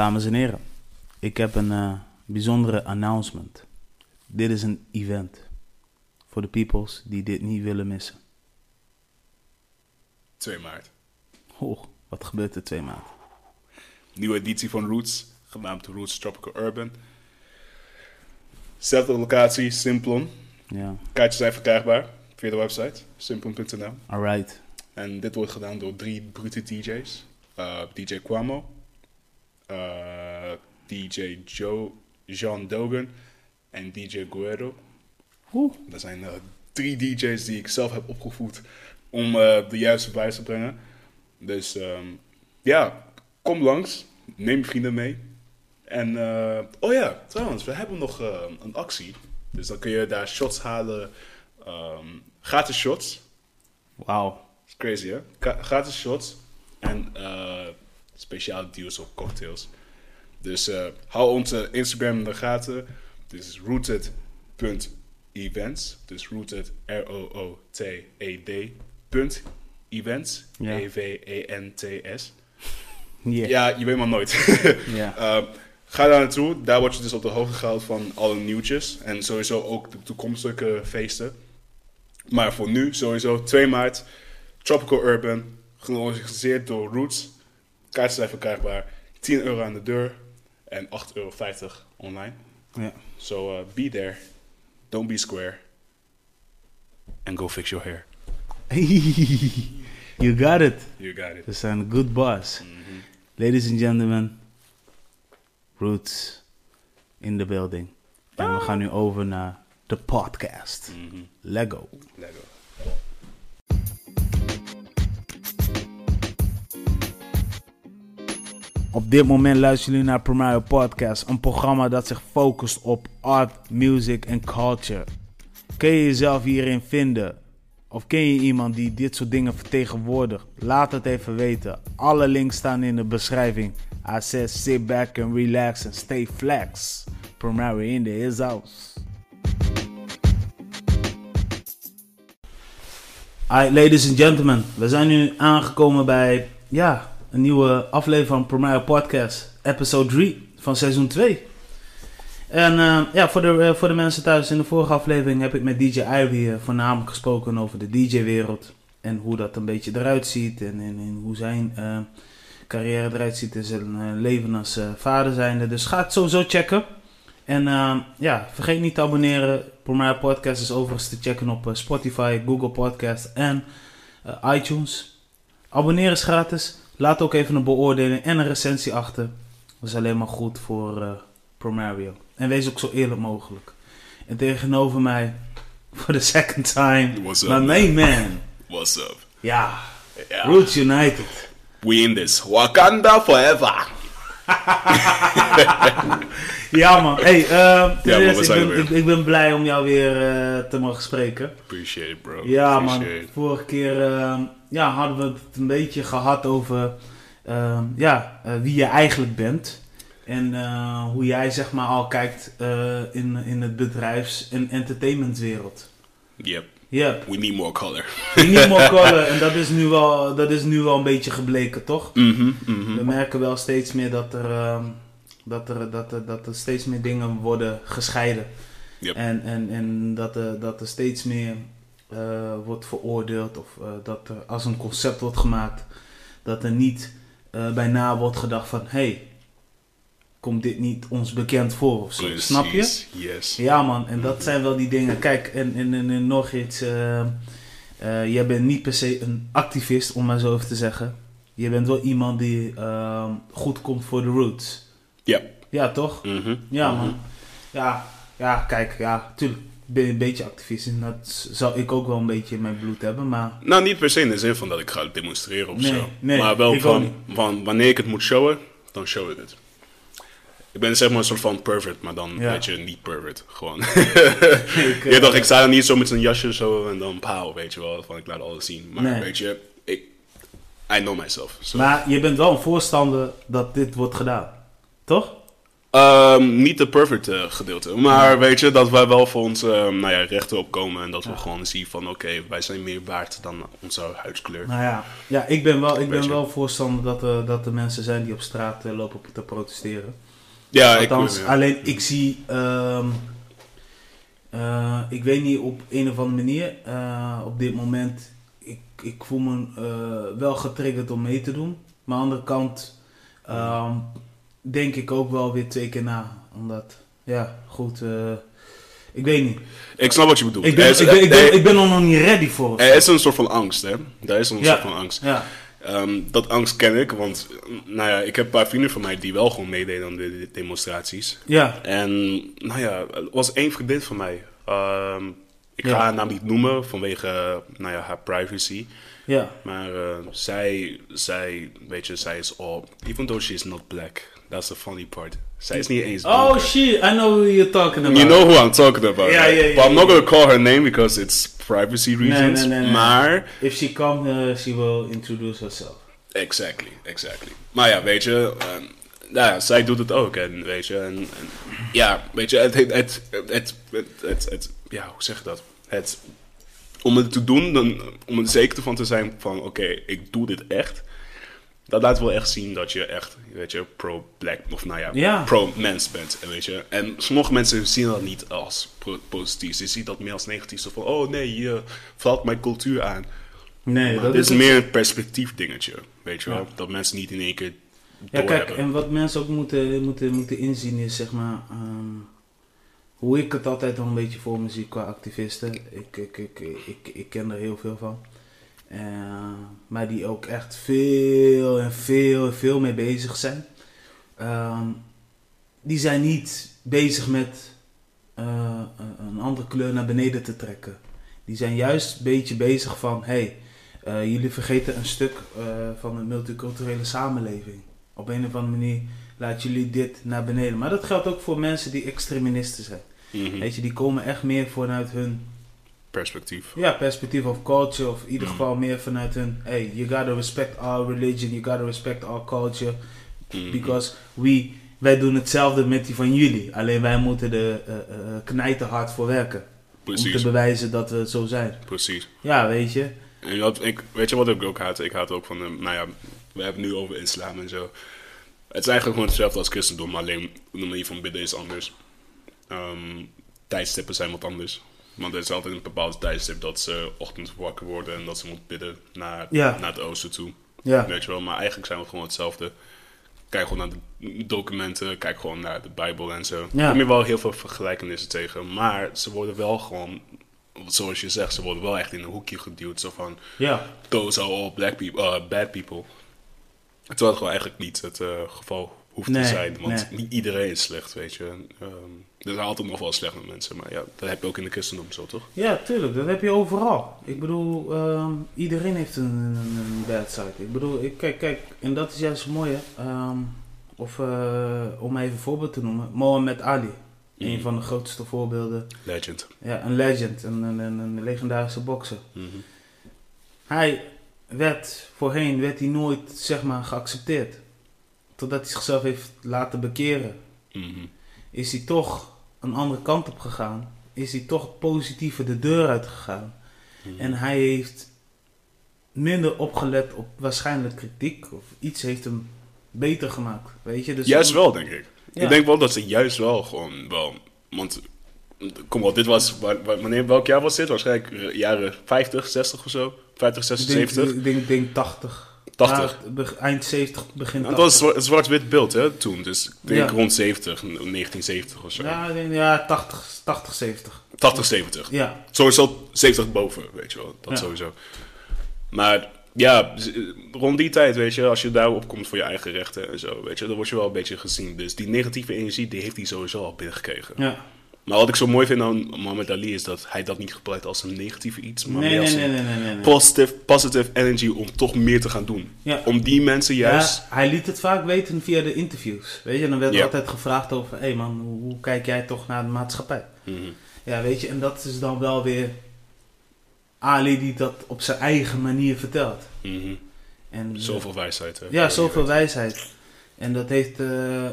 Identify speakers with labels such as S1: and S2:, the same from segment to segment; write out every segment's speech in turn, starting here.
S1: Dames en heren, ik heb een eh, bijzondere announcement. Dit is een event voor de peoples die dit niet willen missen.
S2: 2 maart.
S1: Oh, wat gebeurt er 2 maart?
S2: Nieuwe editie van Roots, genaamd Roots Tropical Urban. Zelfde locatie, Simplon.
S1: Ja,
S2: Kaartjes zijn verkrijgbaar via de website, simplon.nl.
S1: alright.
S2: En dit wordt gedaan door drie brute DJ's. Eh, DJ Kwamo, eh, DJ Joe, Jean Dogan en DJ Guerrero.
S1: Oeh,
S2: Dat zijn eh, drie DJ's die ik zelf heb opgevoed om eh, de juiste vibes te brengen. Dus ehm, ja, kom langs. Neem vrienden mee. En, oh ja, trouwens, we hebben nog een actie. Dus dan kun je daar shots halen. ehm, gratis shots.
S1: wauw.
S2: is crazy, hè? Gratis shots. En eh, speciale deals op cocktails. Dus eh, hou onze Instagram in de gaten. Dit is rooted.events. Dus rooted, R-O-O-T-E-D. punt events. E
S1: Ja.
S2: E-V-E-N-T-S.
S1: Yeah.
S2: Ja, je weet maar nooit.
S1: Ja.
S2: Eh, ga daar naartoe. Daar word je dus op de hoogte gehouden van alle nieuwtjes. En sowieso ook de toekomstige feesten. Maar voor nu, sowieso 2 maart. Tropical Urban. Georganiseerd door Roots. Kaarten zijn verkrijgbaar. 10 euro aan de deur. En 8,50 euro online.
S1: ja.
S2: So uh, be there. Don't be square. And go fix your hair.
S1: you got it.
S2: You got it.
S1: We zijn een good boss.
S2: Mhm.
S1: Ladies and gentlemen, Roots in the building. En we gaan nu over naar de podcast.
S2: Mhm.
S1: Lego.
S2: Lego.
S1: Op dit moment luisteren jullie naar Primario Podcast, een programma dat zich focust op art, music en culture. Kun je jezelf hierin vinden? Of ken je iemand die dit soort dingen vertegenwoordigt? Laat het even weten. Alle links staan in de beschrijving. I said sit back and relax and stay flex. Primario in the his house. Alright, ladies and gentlemen, we zijn nu aangekomen bij ja, een nieuwe aflevering van Primaire Podcast, episode 3 van seizoen 2. En eh, ja, voor de, eh, voor de mensen thuis, in de vorige aflevering heb ik met DJ Ivy eh, voornamelijk gesproken over de DJ-wereld. En hoe dat een beetje eruit ziet en, en, en hoe zijn carrière eruit ziet in zijn leven als vader zijnde. Dus ga het sowieso checken. En ja, vergeet niet te abonneren. Primaire Podcast is overigens te checken op Spotify, Google Podcast en iTunes. Abonneren is gratis. Laat ook even een beoordeling en een recensie achter. Dat is alleen maar goed voor eh Promario. En wees ook zo eerlijk mogelijk. En tegenover mij, for the second time,
S2: What's up,
S1: my main man.
S2: What's up?
S1: Ja,
S2: Ja.
S1: Roots United.
S2: We in this. Wakanda forever.
S1: Ja man, hey, ten
S2: Ja, man,
S1: eerste,
S2: we zijn
S1: ik, ben, ik, ben blij om jou weer eh, te mogen spreken.
S2: Appreciate it, bro.
S1: Ja man,
S2: Appreciate
S1: vorige keer eh, ja, hadden we het een beetje gehad over eh, ja, eh, wie je eigenlijk bent. En eh, hoe jij zeg maar al kijkt in, in het bedrijfs- en entertainmentwereld.
S2: Yep.
S1: Ja,
S2: We need more color.
S1: niet more color. En dat is, nu wel, dat is nu wel een beetje gebleken, toch?
S2: Mhm, mhm.
S1: We merken wel steeds meer dat er, ehm, dat er, dat er, dat er steeds meer dingen worden gescheiden.
S2: Yep.
S1: En, en, en dat, er, dat er steeds meer eh, wordt veroordeeld of eh, dat er als een concept wordt gemaakt, dat er niet eh, bij na wordt gedacht van hé, hey, komt dit niet ons bekend voor of zo? Snap je?
S2: Yes.
S1: Ja man, en dat zijn wel die dingen. Kijk, en, en, en, en nog iets. eh, jij bent niet per se een activist, om maar zo even te zeggen. Je bent wel iemand die ehm, goed komt voor de roots.
S2: Ja.
S1: Ja, toch?
S2: Mhm,
S1: Ja
S2: mhm.
S1: man. Ja, ja, kijk, ja, tuurlijk. Ben je een beetje activist en dat zou ik ook wel een beetje in mijn bloed hebben, maar
S2: Nou, niet per se in de zin van dat ik ga demonstreren of
S1: Nee,
S2: zo.
S1: nee,
S2: maar wel
S1: ik
S2: van, van wanneer ik het moet showen, dan show ik het. Ik ben zeg maar een soort van pervert, maar dan
S1: Ja.
S2: weet je, niet pervert. Gewoon.
S1: ik, eh,
S2: ja, toch, ik sta er niet zo met zijn jasje zo en dan pauw, weet je wel. Van ik laat alles zien. Maar
S1: Nee.
S2: weet je, ik, I know myself. So.
S1: maar je bent wel een voorstander dat dit wordt gedaan, toch?
S2: Ehm, niet het perfecte gedeelte. Maar weet je, dat wij wel voor onze nou ja, rechten opkomen. En dat we gewoon zien van oké, wij zijn meer waard dan onze huidskleur.
S1: Nou ja, ja ik ben wel, ik ben
S2: je.
S1: wel voorstander dat, er dat er mensen zijn die op straat eh, lopen te protesteren.
S2: Ja, ik
S1: Althans,
S2: ja.
S1: alleen ik zie, ehm, eh, ik weet niet op een of andere manier, eh, op dit moment, ik, ik voel me eh, wel getriggerd om mee te doen. Maar aan de andere kant ehm, denk ik ook wel weer twee keer na. Omdat, ja, goed, ik weet niet.
S2: Ik snap wat je bedoelt.
S1: Ik ben,
S2: Er is-
S1: ik, ben, ik, ben,
S2: er-
S1: ik ben er nog niet ready voor.
S2: er
S1: zo.
S2: is een soort van angst, hè? Daar is een
S1: Ja.
S2: soort van angst.
S1: Ja,
S2: Ehm, dat angst ken ik, want nou ja, ik heb een paar vrienden van mij die wel gewoon meededen aan de, de demonstraties.
S1: ja,
S2: En nou ja, er was één vriendin van mij. Ehm, ik
S1: Ja.
S2: ga haar naam niet noemen vanwege nou ja, haar privacy.
S1: ja.
S2: Maar eh, zij, zij, weet je, zij is all, even though she is not black, that's the funny part. Zij is niet eens
S1: Oh shit, I know who you're talking about.
S2: You know who I'm talking about. Right?
S1: ja, ja,
S2: But I'm not
S1: ja.
S2: gonna call her name because it's privacy reasons.
S1: nee, nee, nee.
S2: Maar,
S1: If she comes, uh, she will introduce herself.
S2: exactly, exactly. Maar ja, weet je, ehm, nou ja, zij doet het ook. En weet je, en, en ja, weet je, het, het, het, het, het, het, het- ja, hoe zeg je dat? Het, om het te doen, dan, om er zeker van te zijn van, oké, ik doe dit echt. Dat laat wel echt zien dat je echt, weet je, pro-black, of nou ja,
S1: Ja.
S2: pro-mens bent, en weet je. En sommige mensen zien dat niet als pro- positief. Ze zien dat meer als negatief. Zo van, oh nee, je valt mijn cultuur aan.
S1: Nee,
S2: Maar
S1: dat
S2: dit
S1: is
S2: meer een perspectief dingetje, weet je wel.
S1: Ja.
S2: Dat mensen niet in één keer
S1: Ja, kijk, en wat mensen ook moeten, moeten, moeten inzien is zeg maar. ehm, hoe ik het altijd wel een beetje voor me zie qua activisten. Ik, ik, ik, ik, ik ken er heel veel van. Eh, maar die ook echt veel en veel en veel mee bezig zijn. Ehm, die zijn niet bezig met eh, een- een andere kleur naar beneden te trekken. Die zijn juist een beetje bezig van, hey, eh, jullie vergeten een stuk eh, van de multiculturele samenleving. Op een of andere manier laten jullie dit naar beneden. Maar dat geldt ook voor mensen die extremisten zijn.
S2: Mhm.
S1: Weet je, die komen echt meer vanuit hun
S2: Perspectief.
S1: ja, perspectief of culture. Of in ieder
S2: Mm.
S1: geval meer vanuit hun, hey, you gotta respect our religion, you gotta respect our culture.
S2: Mhm.
S1: Because we, wij doen hetzelfde met die van jullie. Alleen wij moeten er uh, uh, knijterhard voor werken. Om te bewijzen dat we zo zijn.
S2: precies.
S1: Ja, weet je.
S2: En ik, weet je wat ik ook haat? Ik haat ook van, eh, nou ja, we hebben het nu over islam en zo. Het is eigenlijk gewoon hetzelfde als christendom, alleen de manier van bidden is anders. Ehm, tijdstippen zijn wat anders. Want er is altijd een bepaald tijdstip dat ze ochtend wakker worden en dat ze moeten bidden naar,
S1: Ja.
S2: naar het oosten toe.
S1: Ja,
S2: Weet je wel, maar eigenlijk zijn we gewoon hetzelfde. Kijk gewoon naar de documenten, kijk gewoon naar de Bijbel en zo.
S1: Ja.
S2: Kom je wel heel veel vergelijkenissen tegen, maar ze worden wel gewoon, zoals je zegt, ze worden wel echt in een hoekje geduwd. Zo van,
S1: ja.
S2: those are all black people, uh, bad people. Terwijl het gewoon eigenlijk niet het eh, geval hoeft
S1: Nee,
S2: te zijn, want
S1: nee.
S2: niet iedereen is slecht, weet je. Ehm, er zijn altijd nog wel slechte mensen, maar ja, dat heb je ook in de christendom zo, toch?
S1: Ja, tuurlijk. Dat heb je overal. Ik bedoel, ehm, iedereen heeft een, een, een bad side. Ik bedoel, ik, kijk, kijk, en dat is juist het mooie. Ehm, of, eh, om even een voorbeeld te noemen, Mohammed Ali. Een
S2: Mhm.
S1: van de grootste voorbeelden.
S2: Legend.
S1: Ja, een legend, een, een, een, een legendarische bokser.
S2: Mhm.
S1: Hij werd, voorheen werd hij nooit, zeg maar, geaccepteerd. Totdat hij zichzelf heeft laten bekeren.
S2: Mhm.
S1: Is hij toch een andere kant op gegaan. Is hij toch positiever de deur uit gegaan.
S2: Mhm.
S1: En hij heeft minder opgelet op waarschijnlijk kritiek. Of iets heeft hem beter gemaakt. Weet je? Dus
S2: Juist wel, denk ik.
S1: Ja.
S2: Ik denk wel dat ze juist wel gewoon wel. Want, kom op, dit was. wa- wa- Wanneer, welk jaar was dit? Waarschijnlijk eh, jaren 50, 60 of zo? 50,
S1: Ik
S2: 60,
S1: denk,
S2: 70?
S1: ik denk, ik denk 80.
S2: 80.
S1: Ja, be- eind 70, begin
S2: Het
S1: 80.
S2: was een zwart- een zwart-wit beeld, hè, toen. Dus ik denk
S1: Ja.
S2: rond 70, 1970 of zo.
S1: Ja, ik denk, ja 80, 80, 70.
S2: 80, 70.
S1: Ja,
S2: Sowieso 70 boven, weet je wel. Dat sowieso. Maar ja, rond die tijd, weet je, als je daarop komt voor je eigen rechten en zo, weet je, dan word je wel een beetje gezien. Dus die negatieve energie, die heeft hij sowieso al binnengekregen.
S1: ja.
S2: Maar wat ik zo mooi vind aan Muhammad Ali is dat hij dat niet gebruikt als een negatieve iets, maar
S1: Nee,
S2: meer als
S1: nee,
S2: een
S1: nee,
S2: positive, positive energy om toch meer te gaan doen.
S1: Ja.
S2: Om die mensen juist...
S1: Ja, hij liet het vaak weten via de interviews. Weet je, dan werd er
S2: Ja.
S1: altijd gevraagd over: hé hey man, hoe, kijk jij toch naar de maatschappij?
S2: Mhm.
S1: Ja, weet je, en dat is dan wel weer Ali die dat op zijn eigen manier vertelt.
S2: Mhm.
S1: En,
S2: Zoveel wijsheid. Hè,
S1: Ja, zoveel wijsheid. En dat heeft eh,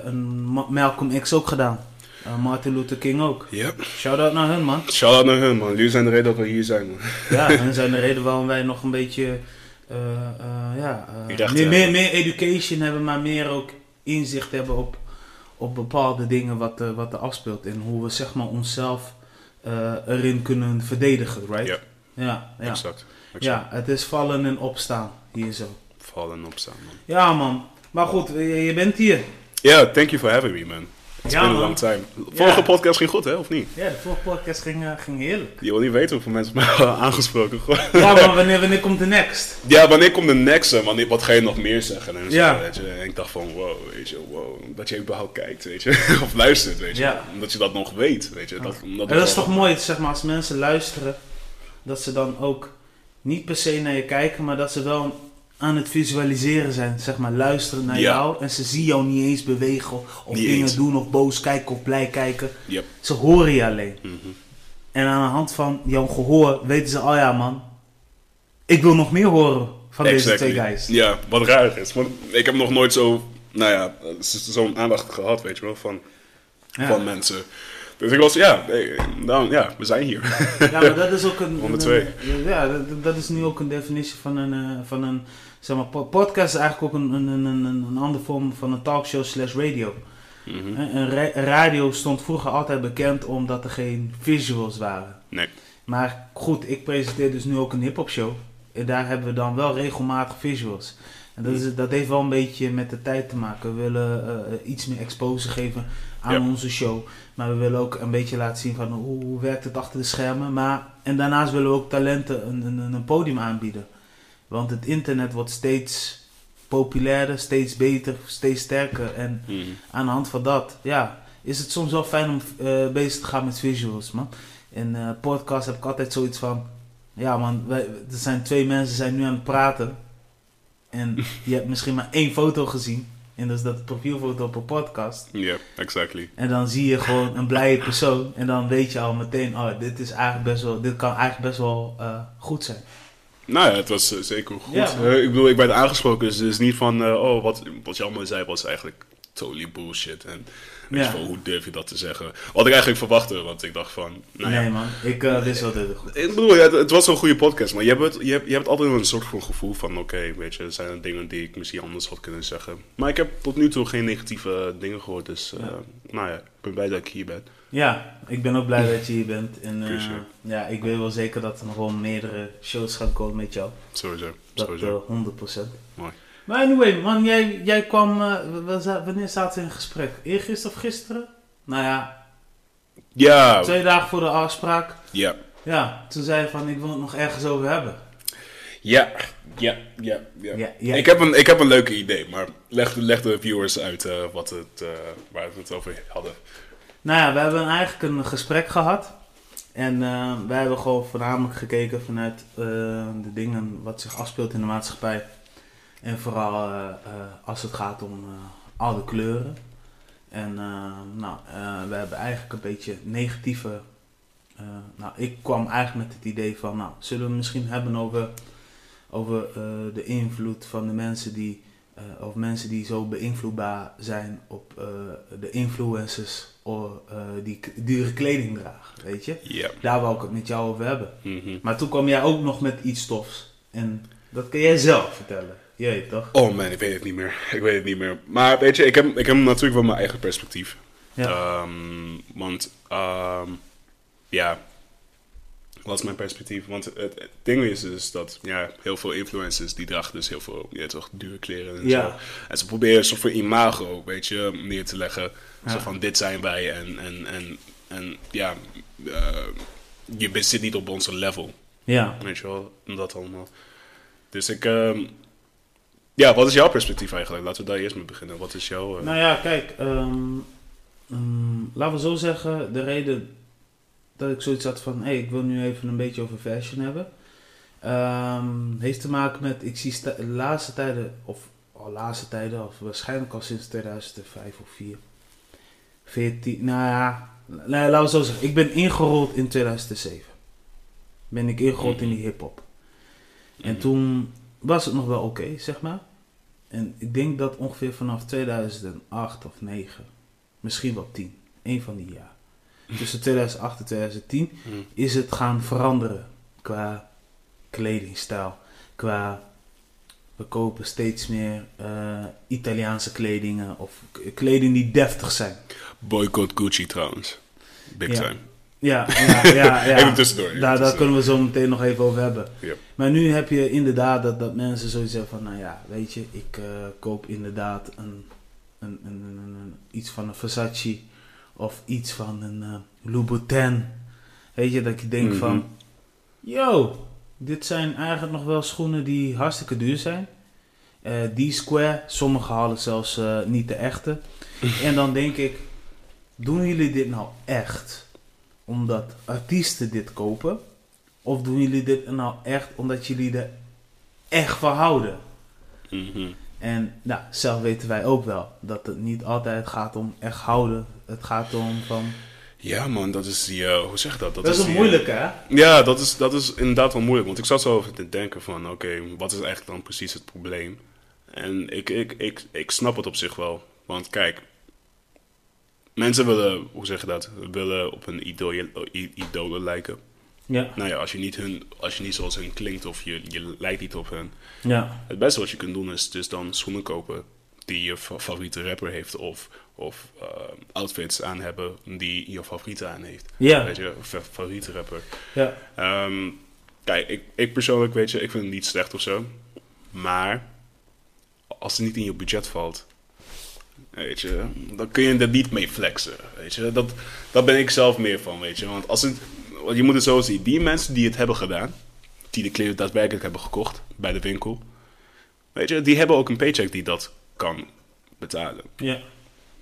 S1: een Ma- Malcolm X ook gedaan. Eh, Martin Luther King ook.
S2: Yep.
S1: Shout-out naar hun, man.
S2: Shout-out naar hun, man. Jullie zijn de reden dat we hier zijn, man.
S1: Ja, en zijn de reden waarom wij nog een beetje... eh, eh, ja, meer, meer, meer education hebben, maar meer ook inzicht hebben op, op bepaalde dingen wat, er- wat er afspeelt. En hoe we zeg maar onszelf erin kunnen verdedigen, right?
S2: Ja.
S1: Ja, ja.
S2: Exact. exact.
S1: ja, het is vallen en opstaan hier zo.
S2: Vallen en opstaan, man.
S1: Ja, man. Maar goed, je, je bent hier.
S2: Ja, thank you for having me, man. It's
S1: Ja,
S2: been a long time. Vorige
S1: Ja.
S2: podcast ging goed, hè? Of niet?
S1: Ja, de vorige podcast ging, eh, ging heerlijk.
S2: Je wil niet weten hoeveel mensen mij hebben aangesproken.
S1: Ja, maar wanneer, wanneer komt de next?
S2: Ja, wanneer komt de next? Wanneer, wat ga je nog meer zeggen? En, zo,
S1: Ja.
S2: weet je. en ik dacht van, wow, weet je, wow. Dat je überhaupt kijkt, weet je. of luistert, weet je.
S1: Ja.
S2: Omdat je dat nog weet, weet je. Dat, omdat
S1: En dat is toch mooi, zeg maar, als mensen luisteren, dat ze dan ook niet per se naar je kijken, maar dat ze wel aan het visualiseren zijn, zeg maar, luisteren naar
S2: Ja.
S1: jou en ze zien jou niet eens bewegen of
S2: Niet
S1: dingen
S2: eens.
S1: doen of boos kijken of blij kijken.
S2: Yep.
S1: Ze horen je alleen.
S2: Mhm.
S1: En aan de hand van jouw gehoor weten ze, oh ja man, ik wil nog meer horen van deze twee guys.
S2: Ja, wat raar is. Want ik heb nog nooit zo, nou ja, zo'n aandacht gehad, weet je wel, van,
S1: Ja.
S2: van mensen. Dus ik was, ja, eh, nou, ja, we zijn hier.
S1: Ja, maar dat is ook een.
S2: Ronde twee.
S1: ja, dat, dat is nu ook een definitie van een. eh, van een zeg maar, po- podcast is eigenlijk ook een, een, een, een, een andere vorm van een talkshow slash radio.
S2: Mhm.
S1: Een ra- radio stond vroeger altijd bekend omdat er geen visuals waren.
S2: Nee.
S1: Maar goed, ik presenteer dus nu ook een hip-hop show. En daar hebben we dan wel regelmatig visuals. En dat, is, dat heeft wel een beetje met de tijd te maken. We willen eh, iets meer exposure geven aan
S2: Ja.
S1: onze show. Maar we willen ook een beetje laten zien van hoe, hoe werkt het achter de schermen. Maar, en daarnaast willen we ook talenten een, een, een podium aanbieden. Want het internet wordt steeds populairder, steeds beter, steeds sterker. En
S2: Mhm.
S1: aan de hand van dat, ja, is het soms wel fijn om eh, bezig te gaan met visuals, man. In eh podcast heb ik altijd zoiets van, ja man, wij, er zijn twee mensen zijn nu aan het praten. En je hebt misschien maar één foto gezien. En dat is dat profielfoto op een podcast.
S2: Ja, exactly.
S1: En dan zie je gewoon een blije persoon. En dan weet je al meteen, oh, dit is eigenlijk best wel, dit kan eigenlijk best wel eh, goed zijn.
S2: Nou ja, het was eh, zeker goed.
S1: Ja.
S2: Eh, ik bedoel, ik werd aangesproken, dus het is niet van, eh, oh, wat, wat je allemaal zei was eigenlijk totally bullshit. En weet
S1: Ja.
S2: je hoe durf je dat te zeggen? Wat ik eigenlijk verwachtte, want ik dacht van, nou ja.
S1: nee man, ik wist wel dit goed.
S2: Ik bedoel, ja, het, het was een goede podcast, maar je hebt, het, je, hebt, je hebt altijd een soort van gevoel van, oké, weet je, er zijn dingen die ik misschien anders had kunnen zeggen. Maar ik heb tot nu toe geen negatieve dingen gehoord, dus, nou ja, ik ben blij dat ik hier ben.
S1: Ja, ik ben ook blij dat je hier bent. En eh, ja, ik weet wel zeker dat er nog wel meerdere shows gaan komen met jou.
S2: Sowieso,
S1: Dat
S2: sowieso.
S1: eh, 100%.
S2: Mooi.
S1: Maar anyway, man, jij, jij kwam. eh, wanneer zaten we in gesprek? Eergisteren of gisteren? Nou ja,
S2: Ja,
S1: twee dagen voor de afspraak.
S2: ja.
S1: Ja, toen zei je van ik wil het nog ergens over hebben.
S2: Ja, ja, ja, ja.
S1: Ja, ja.
S2: Ik, heb een, ik heb een leuke idee, maar leg, leg de viewers uit eh, wat het, eh, waar we het over hadden.
S1: Nou ja, we hebben eigenlijk een gesprek gehad. En eh, wij hebben gewoon voornamelijk gekeken vanuit eh, de dingen wat zich afspeelt in de maatschappij. En vooral eh, als het gaat om alle kleuren. En nou, we hebben eigenlijk een beetje negatieve. nou, ik kwam eigenlijk met het idee van, nou, zullen we het misschien hebben over, over de invloed van de mensen die, of mensen die zo beïnvloedbaar zijn op de influencers or, eh, die dure kleding dragen, weet je? Daar wou ik het met jou over hebben.
S2: Mhm.
S1: Maar toen kwam jij ook nog met iets stofs. En dat kun jij zelf vertellen. Je weet toch?
S2: Oh man, ik weet het niet meer. Ik weet het niet meer. Maar weet je, ik heb, ik heb natuurlijk wel mijn eigen perspectief.
S1: Ja.
S2: Ehm, want, ehm, ja, wat is mijn perspectief? Want het, het ding is dus dat ja, heel veel influencers die dragen dus heel veel ja, toch, dure kleren en
S1: Ja.
S2: zo. En ze proberen een soort van imago, weet je, neer te leggen. Zo van, dit zijn wij en, en, en, en ja, eh, je zit niet op onze level.
S1: Ja.
S2: Weet je wel, dat allemaal. Dus ik, ehm, ja, wat is jouw perspectief eigenlijk? Laten we daar eerst mee beginnen. Wat is jouw... eh,
S1: Nou ja, kijk. ehm, ehm, laten we zo zeggen. De reden dat ik zoiets had van... Hé, hey, ik wil nu even een beetje over fashion hebben. heeft te maken met... Ik zie de laatste tijden... Of al laatste tijden... Of waarschijnlijk al sinds 2005 of 4. 14... Nou ja... Nee, laten we zo zeggen. Ik ben ingerold in 2007. Ben ik ingerold in die hip-hop. En
S2: mhm.
S1: toen was het nog wel oké, zeg maar. En ik denk dat ongeveer vanaf 2008 of 9, misschien wel 10, één van die jaar. Tussen 2008 en 2010
S2: Mm.
S1: is het gaan veranderen qua kledingstijl. Qua we kopen steeds meer eh, Italiaanse kledingen of kleding die deftig zijn.
S2: Boycott Gucci trouwens. Big
S1: Ja.
S2: time.
S1: Ja, ja, ja. ja.
S2: Even tussendoor. even
S1: Daar, kunnen we zo meteen nog even over hebben. Maar nu heb je inderdaad dat, dat mensen zoiets hebben van, nou ja, weet je, ik eh, koop inderdaad een, een, een, iets van een Versace of iets van een eh Louboutin. Weet je, dat je denkt
S2: Mhm.
S1: van, yo, dit zijn eigenlijk nog wel schoenen die hartstikke duur zijn. Eh die square, sommige halen zelfs eh, niet de echte. en dan denk ik, doen jullie dit nou echt omdat artiesten dit kopen? Of doen jullie dit nou echt omdat jullie er echt van houden?
S2: Mhm.
S1: En nou, zelf weten wij ook wel dat het niet altijd gaat om echt houden. Het gaat om van...
S2: Ja man, dat is die, eh, hoe zeg je dat?
S1: Dat, is
S2: die,
S1: een
S2: eh,
S1: hè?
S2: Ja, dat is, dat is inderdaad wel moeilijk. Want ik zat zo over te denken van, oké, wat is eigenlijk dan precies het probleem? En ik, ik, ik, ik snap het op zich wel. Want kijk, mensen willen, hoe zeg je dat? Willen op hun idolen, i- idolen lijken.
S1: Ja,
S2: Nou ja, als je niet, hun, als je niet zoals hun klinkt of je, je lijkt niet op hun.
S1: ja,
S2: Het beste wat je kunt doen is dus dan schoenen kopen die je fa- favoriete rapper heeft. Of, of eh, outfits aan hebben die je favoriete aan heeft.
S1: ja,
S2: Weet je, fa- favoriete rapper.
S1: ja.
S2: Ehm, kijk, ik, ik persoonlijk, weet je, ik vind het niet slecht of zo. Maar als het niet in je budget valt, weet je, dan kun je er niet mee flexen. Weet je, dat, dat ben ik zelf meer van, weet je. Want als het, want je moet het zo zien, die mensen die het hebben gedaan, die de kleren daadwerkelijk hebben gekocht bij de winkel, weet je, die hebben ook een paycheck die dat kan betalen.
S1: ja.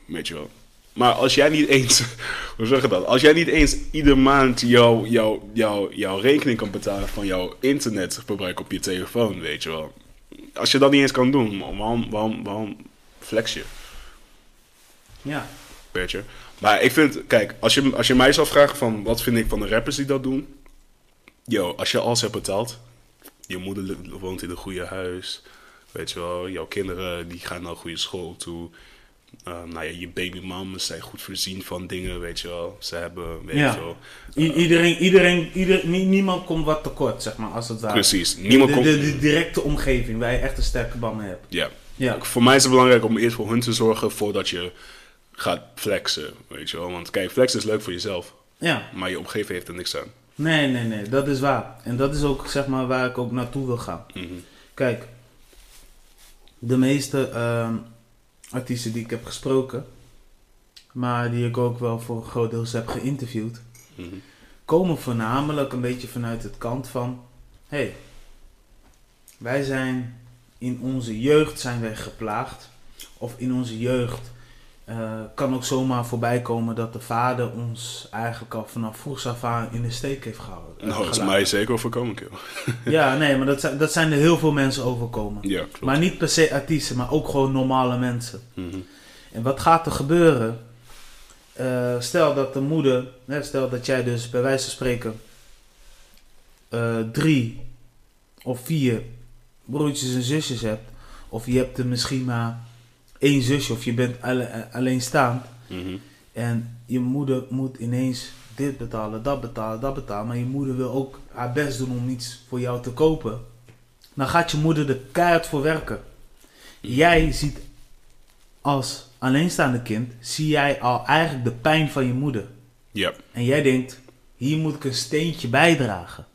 S2: Weet je wel. Maar als jij niet eens, hoe zeg je dat? Als jij niet eens iedere maand jouw jouw jouw jouw rekening kan betalen van jouw internetverbruik op je telefoon, weet je wel. Als je dat niet eens kan doen, waarom, waarom, waarom flex je?
S1: ja.
S2: Weet je? Maar ik vind, kijk, als je, als je mij zou vragen van wat vind ik van de rappers die dat doen. Yo, als je alles hebt betaald, je moeder woont in een goede huis, weet je wel, jouw kinderen die gaan naar een goede school toe. Uh, nou ja, je babymamas zijn goed voorzien van dingen, weet je wel. Ze hebben, weet
S1: Ja.
S2: je wel.
S1: I- iedereen, iedereen, ieder, nie- niemand komt wat tekort, zeg maar, als het ware.
S2: Precies. Niemand
S1: de,
S2: komt...
S1: de, de directe omgeving waar je echt een sterke band mee hebt.
S2: Ja.
S1: Ja,
S2: Voor mij is het belangrijk om eerst voor hun te zorgen voordat je gaat flexen, weet je wel. Want kijk, flexen is leuk voor jezelf,
S1: ja.
S2: maar je omgeving heeft er niks aan.
S1: Nee, nee, nee, dat is waar. En dat is ook, zeg maar, waar ik ook naartoe wil gaan.
S2: Mhm.
S1: Kijk, de meeste ehm, artiesten die ik heb gesproken, maar die ik ook wel voor een groot deel heb geïnterviewd,
S2: Mhm.
S1: komen voornamelijk een beetje vanuit het kant van: hé, hey, wij zijn in onze jeugd zijn wij geplaagd, of in onze jeugd eh, kan ook zomaar voorbij komen dat de vader ons eigenlijk al vanaf vroegs af aan in de steek heeft gehouden. eh,
S2: Nou, dat is mij zeker overkomen, kill.
S1: Ja, nee, maar dat zijn, dat zijn er heel veel mensen overkomen.
S2: Ja, klopt.
S1: Maar niet per se artiesten, maar ook gewoon normale mensen.
S2: Mhm.
S1: En wat gaat er gebeuren? Eh, stel dat de moeder, hè, stel dat jij dus bij wijze van spreken eh, drie of vier broertjes en zusjes hebt, of je hebt er misschien maar één zusje, of je bent alle- alleenstaand,
S2: Mhm.
S1: en je moeder moet ineens dit betalen, dat betalen, dat betalen, maar je moeder wil ook haar best doen om iets voor jou te kopen, dan gaat je moeder er keihard voor werken. Jij ziet als alleenstaande kind, zie jij al eigenlijk de pijn van je moeder.
S2: Ja,
S1: En jij denkt, hier moet ik een steentje bijdragen.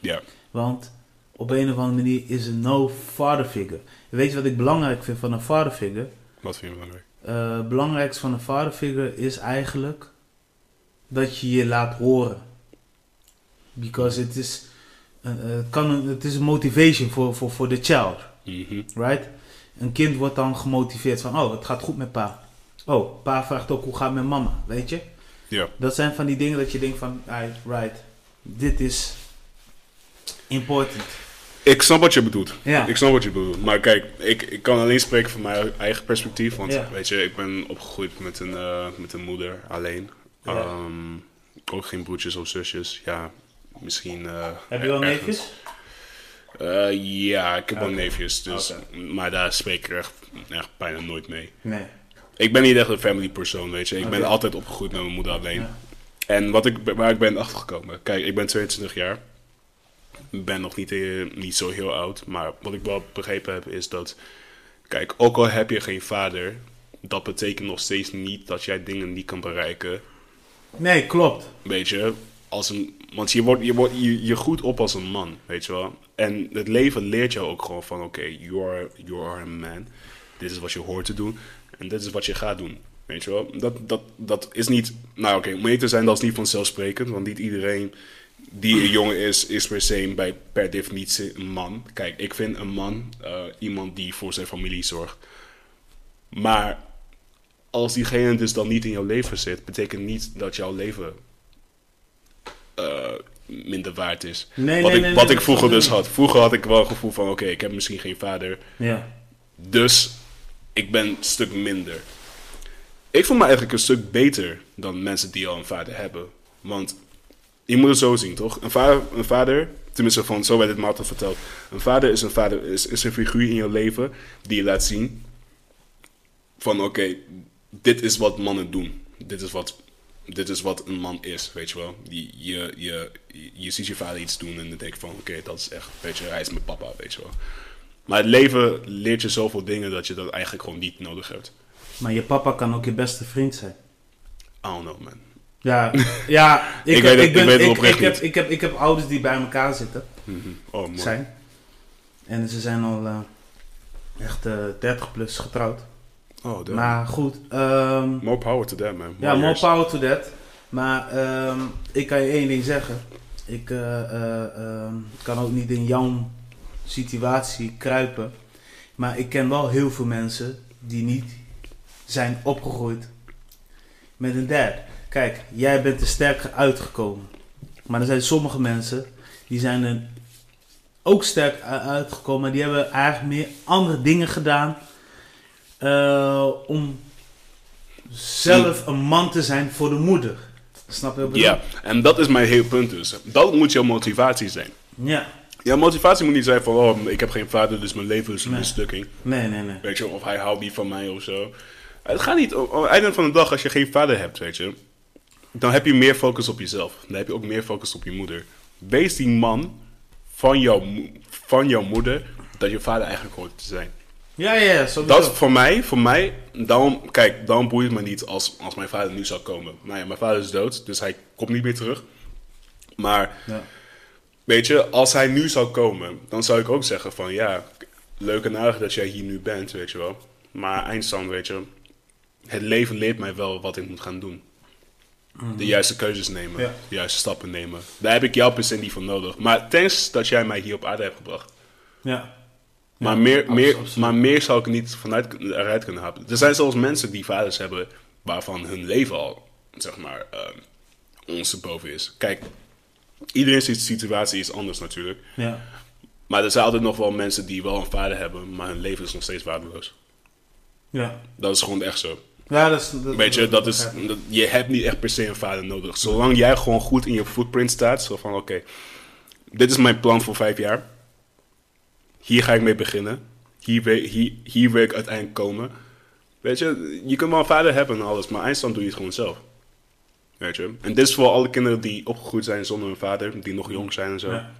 S2: ja.
S1: Want op een of andere manier is er no father figure. Weet je wat ik belangrijk vind van een father figure?
S2: Wat vind je belangrijk?
S1: Eh, het belangrijkste van een father figure is eigenlijk dat je je laat horen. Because it is, eh, eh, het, kan een, het is een motivation voor, voor, voor de child.
S2: Mhm.
S1: Right? Een kind wordt dan gemotiveerd van, oh, het gaat goed met pa. Oh, pa vraagt ook hoe gaat het met mama, weet je?
S2: Ja.
S1: Dat zijn van die dingen dat je denkt van, right, dit is important.
S2: Ik snap wat je bedoelt.
S1: Ja.
S2: Ik snap wat je bedoelt. Maar kijk, ik, ik kan alleen spreken van mijn eigen perspectief. Want
S1: Ja.
S2: weet je, ik ben opgegroeid met een, eh, met een moeder alleen.
S1: Ja.
S2: Ehm, ook geen broertjes of zusjes. Ja, misschien. eh,
S1: Heb je wel
S2: ergens.
S1: neefjes?
S2: Eh, ja, ik heb wel neefjes, dus, maar daar spreek ik echt, echt bijna nooit mee.
S1: Nee.
S2: Ik ben niet echt een family persoon, weet je. Ik ben altijd opgegroeid met mijn moeder alleen. En wat ik, waar ik ben achtergekomen. Kijk, ik ben 22 jaar. Ik ben nog niet, eh, niet zo heel oud. Maar wat ik wel begrepen heb is dat... Kijk, ook al heb je geen vader... Dat betekent nog steeds niet dat jij dingen niet kan bereiken.
S1: Nee, klopt.
S2: Weet je, als een, want je, wordt, je, wordt, je, je groeit op als een man, weet je wel. En het leven leert jou ook gewoon van, oké, you, are, you are a man. Dit is wat je hoort te doen. En dit is wat je gaat doen, weet je wel. Dat, dat, dat is niet, nou oké, om mee te zijn, dat is niet vanzelfsprekend. Want niet iedereen die een jongen is, is per se bij, per definitie een man. Kijk, ik vind een man eh, iemand die voor zijn familie zorgt. Maar als diegene dus dan niet in jouw leven zit, betekent niet dat jouw leven eh, minder waard is.
S1: Nee,
S2: wat
S1: nee,
S2: ik,
S1: nee,
S2: wat ik vroeger dus had. Vroeger had ik wel het gevoel van, oké, ik heb misschien geen vader.
S1: Ja.
S2: Dus ik ben een stuk minder. Ik voel me eigenlijk een stuk beter dan mensen die al een vader hebben. Want je moet het zo zien, toch? Een vader, een vader tenminste van zo werd het me altijd verteld. Een vader is een vader, is, is een figuur in je leven die je laat zien van oké, dit is wat mannen doen. Dit is wat, dit is wat een man is, weet je wel. Die, je, je, je ziet je vader iets doen en dan denk je van oké, dat is echt, weet je, hij is mijn papa, weet je wel. Maar het leven leert je zoveel dingen dat je dat eigenlijk gewoon niet nodig hebt.
S1: Maar je papa kan ook je beste vriend zijn.
S2: I don't know, man.
S1: Ja, ja ik,
S2: Ik
S1: heb-
S2: weet het-
S1: ik, ben,
S2: ik weet het
S1: ik,
S2: oprecht
S1: ik, heb, ik, heb, ik heb ouders die bij elkaar zitten.
S2: Mhm. Oh, mooi.
S1: Zijn. En ze zijn al eh, echt eh 30 plus getrouwd.
S2: Oh, damn.
S1: Maar goed, ehm,
S2: More power to that, man.
S1: ja, more power to that. Maar ehm, ik kan je één ding zeggen. Ik eh, eh, ehm, kan ook niet in jouw situatie kruipen. Maar ik ken wel heel veel mensen die niet zijn opgegroeid met een dad. Kijk, jij bent er sterk uitgekomen. Maar er zijn sommige mensen die zijn er ook sterk uitgekomen. Maar die hebben eigenlijk meer andere dingen gedaan. eh, om zelf een man te zijn voor de moeder. Snap je wat ik bedoel?
S2: Ja, en dat is mijn hele punt dus. Dat moet jouw motivatie zijn.
S1: Ja.
S2: Jouw motivatie moet niet zijn van, oh, ik heb geen vader, dus mijn leven is een
S1: Nee.
S2: mislukking.
S1: Nee, nee, nee.
S2: Weet je, of hij houdt niet van mij of zo. Het gaat niet, op het einde van de dag, als je geen vader hebt, weet je, dan heb je meer focus op jezelf. Dan heb je ook meer focus op je moeder. Wees die man van jouw, van jouw moeder, dat je vader eigenlijk hoort te zijn.
S1: Ja, ja, sowieso.
S2: Dat is voor mij, voor mij, daarom, kijk, daarom boeit het me niet als, als mijn vader nu zou komen. Nou ja, mijn vader is dood, dus hij komt niet meer terug. Maar
S1: Ja.
S2: Weet je, als hij nu zou komen, dan zou ik ook zeggen van ja, leuk en aardig dat jij hier nu bent, weet je wel. Maar eindstand, weet je, het leven leert mij wel wat ik moet gaan doen. De juiste keuzes nemen,
S1: Ja.
S2: de juiste stappen nemen. Daar heb ik jou per se niet voor nodig. Maar thanks dat jij mij hier op aarde hebt gebracht.
S1: Ja.
S2: Maar,
S1: Ja,
S2: meer, meer,
S1: absoluut.
S2: maar meer zou ik niet vanuit, eruit kunnen halen. Er zijn zelfs mensen die vaders hebben waarvan hun leven al, zeg maar, uh, ons boven is. Kijk, iedereen's situatie is anders natuurlijk.
S1: Ja.
S2: Maar er zijn altijd nog wel mensen die wel een vader hebben, maar hun leven is nog steeds waardeloos.
S1: Ja.
S2: Dat is gewoon echt zo.
S1: Ja, dat is... Dat,
S2: Weet je, dat is, dat- je hebt niet echt per se een vader nodig. Zolang jij gewoon goed in je footprint staat, zo van oké, dit is mijn plan voor vijf jaar. Hier ga ik mee beginnen. Hier, wil- hier, hier wil ik uiteindelijk komen. Weet je, je kunt wel een vader hebben en alles, maar eindstand doe je het gewoon zelf. Weet je, en dit is voor alle kinderen die opgegroeid zijn zonder een vader, die nog jong zijn en zo.
S1: Ja.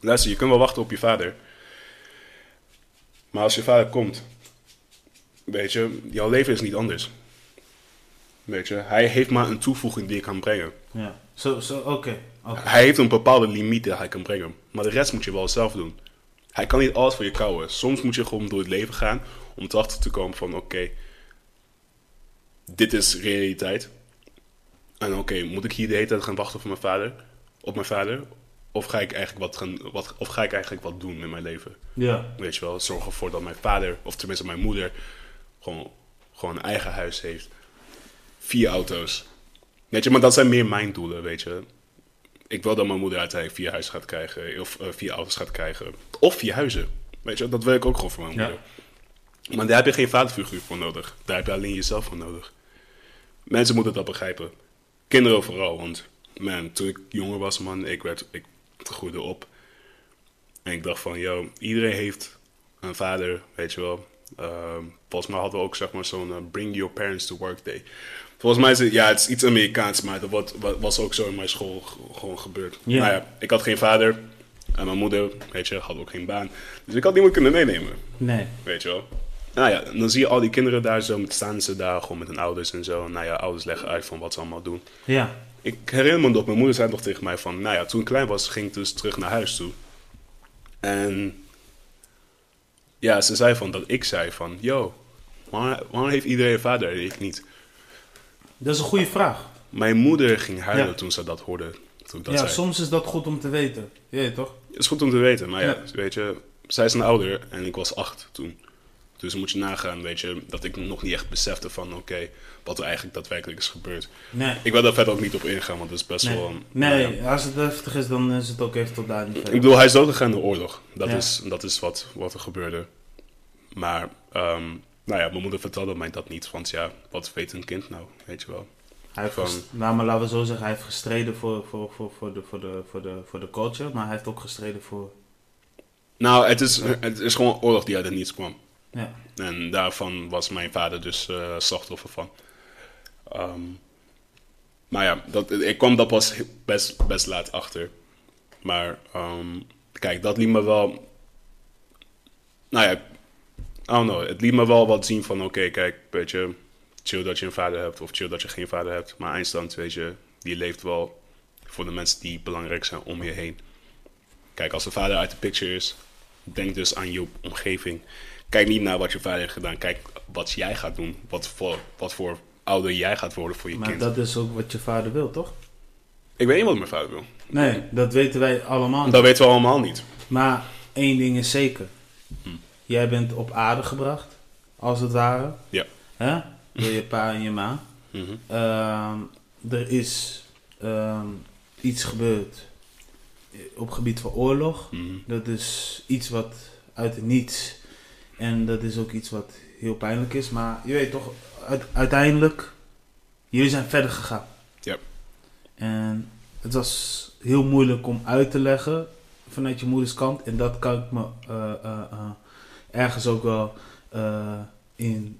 S2: Luister, je kunt wel wachten op je vader. Maar als je vader komt, weet je, jouw leven is niet anders. Weet je, hij heeft maar een toevoeging die je kan brengen.
S1: Ja. Zo, zo, oké.
S2: Hij heeft een bepaalde limiet die hij kan brengen. Maar de rest moet je wel zelf doen. Hij kan niet alles voor je kouwen. Soms moet je gewoon door het leven gaan om erachter te komen van oké, dit is realiteit. En oké, moet ik hier de hele tijd gaan wachten op mijn vader? Op mijn vader? Of ga ik eigenlijk wat, gaan, wat, of ga ik eigenlijk wat doen in mijn leven?
S1: Ja.
S2: Weet je wel, zorg ervoor dat mijn vader, of tenminste mijn moeder, gewoon, gewoon een eigen huis heeft. Vier auto's. Weet je, maar dat zijn meer mijn doelen, weet je. Ik wil dat mijn moeder uiteindelijk vier huizen gaat krijgen, of eh, vier auto's gaat krijgen. Of vier huizen. Weet je, dat wil ik ook gewoon voor mijn
S1: Ja.
S2: moeder. Maar daar heb je geen vaderfiguur voor nodig. Daar heb je alleen jezelf voor nodig. Mensen moeten dat begrijpen. Kinderen vooral, want man, toen ik jonger was, man, ik, werd, ik groeide op. En ik dacht van, yo, iedereen heeft een vader, weet je wel. Ehm, volgens mij hadden we ook zeg maar zo'n eh, Bring Your Parents to Work Day. Volgens mij is het, ja, het is iets Amerikaans, maar dat was ook zo in mijn school gewoon gebeurd. Nou ja, ik had geen vader en mijn moeder, weet je, had ook geen baan. Dus ik had niemand kunnen meenemen,
S1: Nee.
S2: weet je wel. Nou ja, dan zie je al die kinderen daar zo, met staan ze daar gewoon met hun ouders en zo. Nou ja, ouders leggen uit van wat ze allemaal doen.
S1: Ja.
S2: Ik herinner me nog, mijn moeder zei nog tegen mij van, nou ja, toen ik klein was, ging ik dus terug naar huis toe. En ja, ze zei van, dat ik zei van, yo, waarom, waarom heeft iedereen een vader en ik niet?
S1: Dat is een goede vraag.
S2: Mijn moeder ging huilen
S1: Ja.
S2: toen ze dat hoorde, toen ik dat
S1: ja,
S2: zei.
S1: soms is dat goed om te weten. Je weet toch?
S2: Het is goed om te weten, maar ja,
S1: Ja.
S2: weet je, zij is een ouder en ik was acht toen. Dus moet je nagaan, weet je, dat ik nog niet echt besefte van, oké, wat er eigenlijk daadwerkelijk is gebeurd.
S1: Nee.
S2: Ik wil daar verder ook niet op ingaan, want het is best
S1: Nee,
S2: wel... een-
S1: nee
S2: nou ja.
S1: als het heftig is, dan is het ook even tot daar niet
S2: Ik bedoel, hij is doodgegaan in de oorlog. Dat
S1: Ja.
S2: is, dat is wat, wat er gebeurde. Maar, ehm, nou ja, mijn moeder vertelde mij dat niet. Want ja, wat weet een kind nou, weet je wel.
S1: Hij heeft
S2: van-
S1: nou, maar laten we zo zeggen, hij heeft gestreden voor, voor, voor, voor, de, voor, de, voor, de, voor de culture, maar hij heeft ook gestreden voor...
S2: Nou, het is, het is gewoon een oorlog die uit het niets kwam.
S1: Ja.
S2: En daarvan was mijn vader dus eh, slachtoffer van. Ehm, maar ja, dat, ik kwam daar pas best, best laat achter. Maar ehm, kijk, dat liet me wel... Nou ja, I don't know. Het liet me wel wat zien van... Oké, kijk, weet je... Chill dat je een vader hebt of chill dat je geen vader hebt. Maar eindstand, weet je... Die leeft wel voor de mensen die belangrijk zijn om je heen. Kijk, als de vader uit de picture is... Denk dus aan je omgeving. Kijk niet naar wat je vader heeft gedaan. Kijk wat jij gaat doen. Wat voor, wat voor ouder jij gaat worden voor je
S1: Maar
S2: kind.
S1: dat is ook wat je vader wil, toch?
S2: Ik weet niet wat mijn vader wil.
S1: Nee, dat weten wij allemaal niet.
S2: Dat weten we allemaal niet.
S1: Maar één ding is zeker.
S2: Hm.
S1: Jij bent op aarde gebracht, als het ware.
S2: Ja.
S1: Hè? Door je pa en je ma.
S2: Mhm.
S1: Ehm, er is ehm, iets gebeurd op gebied van oorlog.
S2: Mhm.
S1: Dat is iets wat uit het niets. En dat is ook iets wat heel pijnlijk is. Maar je weet toch, uite- uiteindelijk, jullie zijn verder gegaan.
S2: Ja.
S1: En het was heel moeilijk om uit te leggen vanuit je moeders kant. En dat kan ik me eh, eh, eh, ergens ook wel in.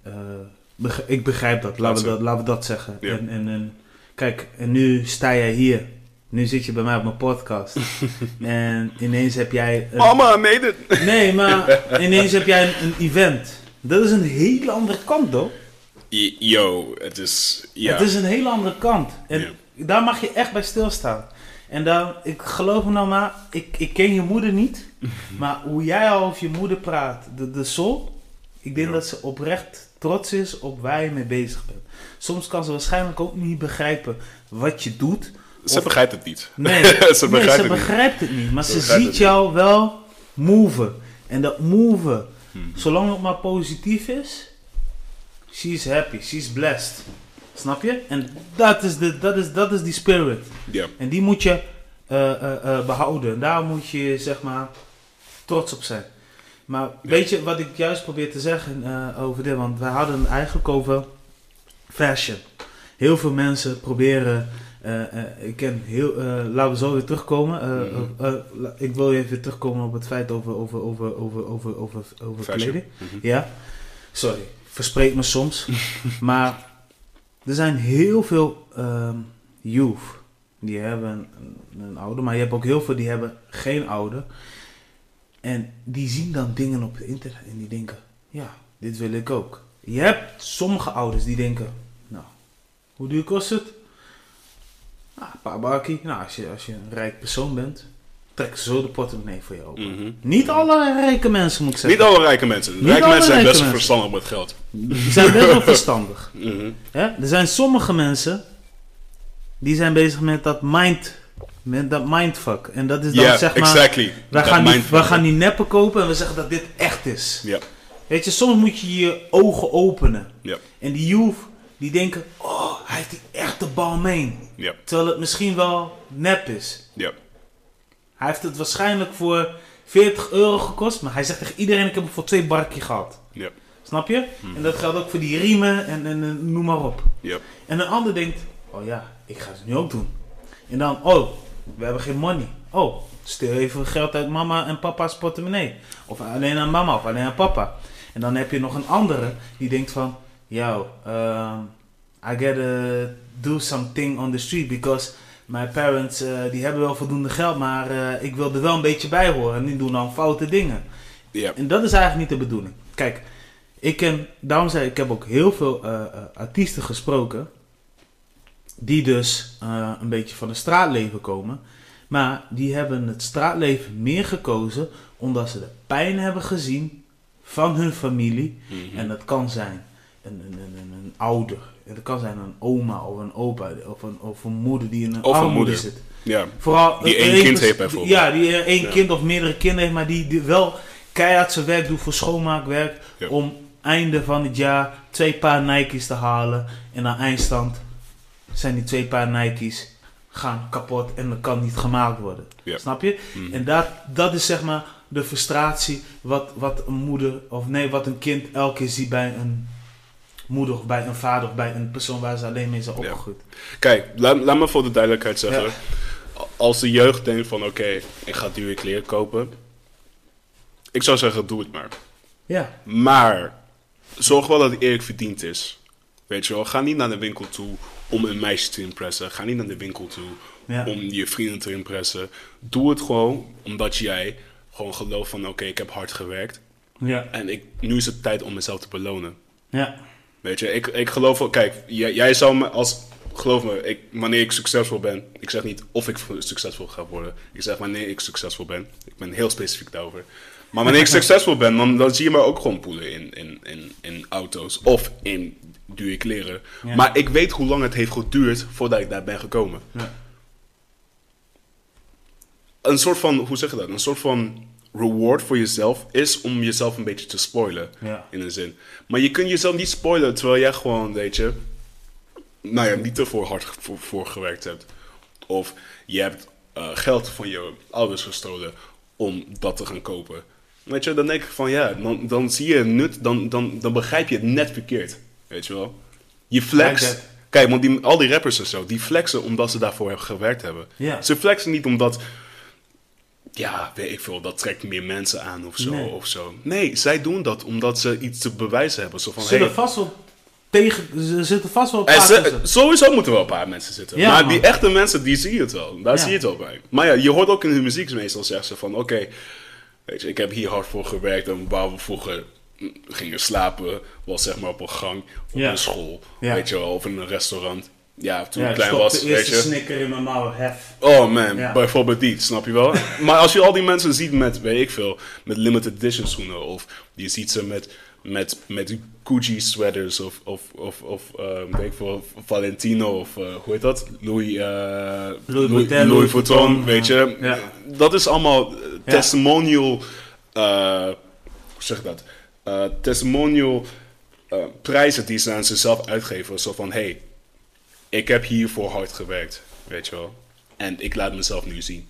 S1: beg- ik begrijp dat, laten we dat, laten we dat zeggen.
S2: Ja.
S1: En, en, en kijk, en nu sta jij hier. Nu zit je bij mij op mijn podcast. en ineens heb jij. een-
S2: Mama, I made it!
S1: Nee, maar ineens heb jij een, een event. Dat is een hele andere kant, though.
S2: Y- Yo, het is... Ja.
S1: Het is een hele andere kant. En daar mag je echt bij stilstaan. En dan, ik geloof me nou maar, ik, ik ken je moeder niet. maar hoe jij al over je moeder praat, de, de soul. Ik denk
S2: Ja.
S1: dat ze oprecht trots is op waar je mee bezig bent. Soms kan ze waarschijnlijk ook niet begrijpen wat je doet.
S2: Ze
S1: Of-
S2: begrijpt het niet.
S1: Nee,
S2: Ze
S1: nee,
S2: begrijpt
S1: ze
S2: het niet.
S1: begrijpt het niet. Maar
S2: Ze
S1: ziet jou wel move. En dat move,
S2: Mhm.
S1: zolang het maar positief is, she's happy, she's blessed. Snap je? En dat is, de, dat is, dat is die spirit.
S2: Ja.
S1: En die moet je eh, eh, eh, behouden. En daar moet je zeg maar trots op zijn. Maar weet je wat ik juist probeer te zeggen eh, over dit? Want wij hadden het eigenlijk over fashion. Heel veel mensen proberen. Eh, eh, ik ken heel. eh, laten we zo weer terugkomen.
S2: Mhm.
S1: ik wil even terugkomen op het feit over, over, over, over, over, over, over kleding.
S2: Mhm.
S1: Ja, sorry, verspreek me soms. maar er zijn heel veel ehm youth die hebben een, een ouder, maar je hebt ook heel veel die hebben geen ouder. En die zien dan dingen op het internet en die denken, ja, dit wil ik ook. Je hebt sommige ouders die denken, nou, hoe duur kost het? Nou, een paar. Nou, als je, als je een rijk persoon bent, trek ze zo de portemonnee voor je open.
S2: Mhm.
S1: Niet alle rijke mensen, moet ik zeggen.
S2: Niet alle rijke mensen.
S1: Niet
S2: rijke mensen zijn best wel verstandig met geld.
S1: Die zijn best wel verstandig.
S2: Mhm.
S1: Er zijn sommige mensen die zijn bezig met dat mind, met dat mindfuck. En dat is dan zeg maar,
S2: exactly. Dat
S1: gaan, die, wij gaan die neppen kopen en we zeggen dat dit echt is.
S2: Ja.
S1: Weet je, soms moet je je ogen openen.
S2: Ja.
S1: En die youth, die denken, oh, hij heeft die echte balmeen.
S2: Ja.
S1: Terwijl het misschien wel nep is.
S2: Ja.
S1: Hij heeft het waarschijnlijk voor 40 euro gekost, maar hij zegt tegen iedereen, ik heb het voor twee barkje gehad.
S2: Ja.
S1: Snap je?
S2: Hmm.
S1: En dat geldt ook voor die riemen en, en, en noem maar op.
S2: Ja.
S1: En een ander denkt, oh ja, ik ga het nu ook doen. En dan, oh, we hebben geen money. Oh, stel even geld uit mama en papa's portemonnee. Of alleen aan mama of alleen aan papa. En dan heb je nog een andere die denkt van, yo, um, I gotta do something on the street because my parents eh, die hebben wel voldoende geld, maar eh, ik wil er wel een beetje bij horen en die doen dan foute dingen. En dat is eigenlijk niet de bedoeling. Kijk, ik ken, daarom zei ik, heb ook heel veel eh, artiesten gesproken. Die dus een beetje van het straatleven komen. Maar die hebben het straatleven meer gekozen omdat ze de pijn hebben gezien van hun familie.
S2: Mhm.
S1: En dat kan zijn een, een, een, een, ouder. En dat kan zijn een oma of een opa of een, of een moeder die in een
S2: Of een moeder.
S1: zit.
S2: ja.
S1: Vooral
S2: Die één kind heeft bijvoorbeeld.
S1: Ja, die één
S2: Ja.
S1: kind of meerdere kinderen heeft, maar die, die wel keihard zijn werk doet voor schoonmaakwerk.
S2: Ja.
S1: Om einde van het jaar twee paar Nike's te halen. En aan eindstand zijn die twee paar Nike's gaan kapot en dat kan niet gemaakt worden.
S2: Ja.
S1: Snap je?
S2: Mhm.
S1: En dat, dat is zeg maar de frustratie wat, wat een moeder, of nee, wat een kind elke keer ziet bij een moeder of bij een vader of bij een persoon waar ze alleen mee zijn
S2: Ja.
S1: opgegroeid.
S2: Kijk, laat, laat me voor de duidelijkheid zeggen.
S1: Ja.
S2: Als de jeugd denkt van oké, ik ga dure kleren kopen. Ik zou zeggen, doe het maar.
S1: Ja,
S2: Maar zorg wel dat het eerlijk verdiend is. Weet je wel, ga niet naar de winkel toe om een meisje te impressen. Ga niet naar de winkel toe
S1: ja,
S2: om je vrienden te impressen. Doe het gewoon omdat jij gewoon gelooft van oké, ik heb hard gewerkt.
S1: ja,
S2: En ik, nu is het tijd om mezelf te belonen.
S1: ja.
S2: Weet je, ik, ik geloof wel, kijk, jij, jij zou me als, geloof me, ik, wanneer ik succesvol ben, ik zeg niet of ik succesvol ga worden, ik zeg wanneer ik succesvol ben, ik ben heel specifiek daarover. Maar wanneer ik succesvol ben, dan, dan zie je me ook gewoon poelen in, in, in, in auto's of in dure kleren.
S1: Ja.
S2: Maar ik weet hoe lang het heeft geduurd voordat ik daar ben gekomen.
S1: ja.
S2: Een soort van, hoe zeg je dat, een soort van reward voor jezelf is om jezelf een beetje te spoilen.
S1: Ja.
S2: In een zin. Maar je kunt jezelf niet spoilen terwijl jij gewoon, weet je, nou ja, niet ervoor hard voor, voor gewerkt hebt. Of je hebt eh, geld van je ouders gestolen om dat te gaan kopen. Weet je, dan denk ik van ja, dan, dan zie je het nut, dan, dan, dan begrijp je het net verkeerd. Weet je wel? Je flex. Kijk, want die, al die rappers en zo, die flexen omdat ze daarvoor hebben gewerkt hebben.
S1: Ja.
S2: Ze flexen niet omdat, ja, weet ik veel, dat trekt meer mensen aan of zo.
S1: Nee.
S2: Of zo. nee zij doen dat omdat ze iets te bewijzen hebben. Zo van,
S1: Ze zullen
S2: hey,
S1: vast wel tegen, ze zitten vast wel een
S2: en
S1: paar
S2: ze-
S1: tussen.
S2: sowieso moeten wel een paar mensen zitten.
S1: Ja,
S2: maar
S1: man.
S2: die echte mensen, die zie je het wel. Daar
S1: Ja.
S2: zie je het wel bij. Maar ja, je hoort ook in hun muziek meestal zeggen ze van... Oké, weet je, ik heb hier hard voor gewerkt. En waar we vroeger gingen slapen... was zeg maar op een gang, op
S1: Ja.
S2: een school. Weet je wel, of in een restaurant. Ja, toen
S1: Ja,
S2: ik klein was,
S1: de
S2: weet
S1: eerste
S2: je...
S1: snicker in mijn mouw, hef.
S2: Oh man,
S1: Ja.
S2: bijvoorbeeld die, snap je wel? maar als je al die mensen ziet met, weet ik veel, met limited edition schoenen, of je ziet ze met, met, met Gucci sweaters, of, of, of, of ehm, weet ik veel, Valentino, of eh, hoe heet dat? Louis, eh,
S1: Louis
S2: Louis,
S1: Vuitton,
S2: Louis Vuitton,
S1: Vuitton,
S2: weet je?
S1: ja.
S2: Dat is allemaal eh, testimonial, hoe zeg ik dat? Testimonial prijzen die ze aan zichzelf uitgeven. Zo van, hey, ik heb hiervoor hard gewerkt, weet je wel. En ik laat mezelf nu zien.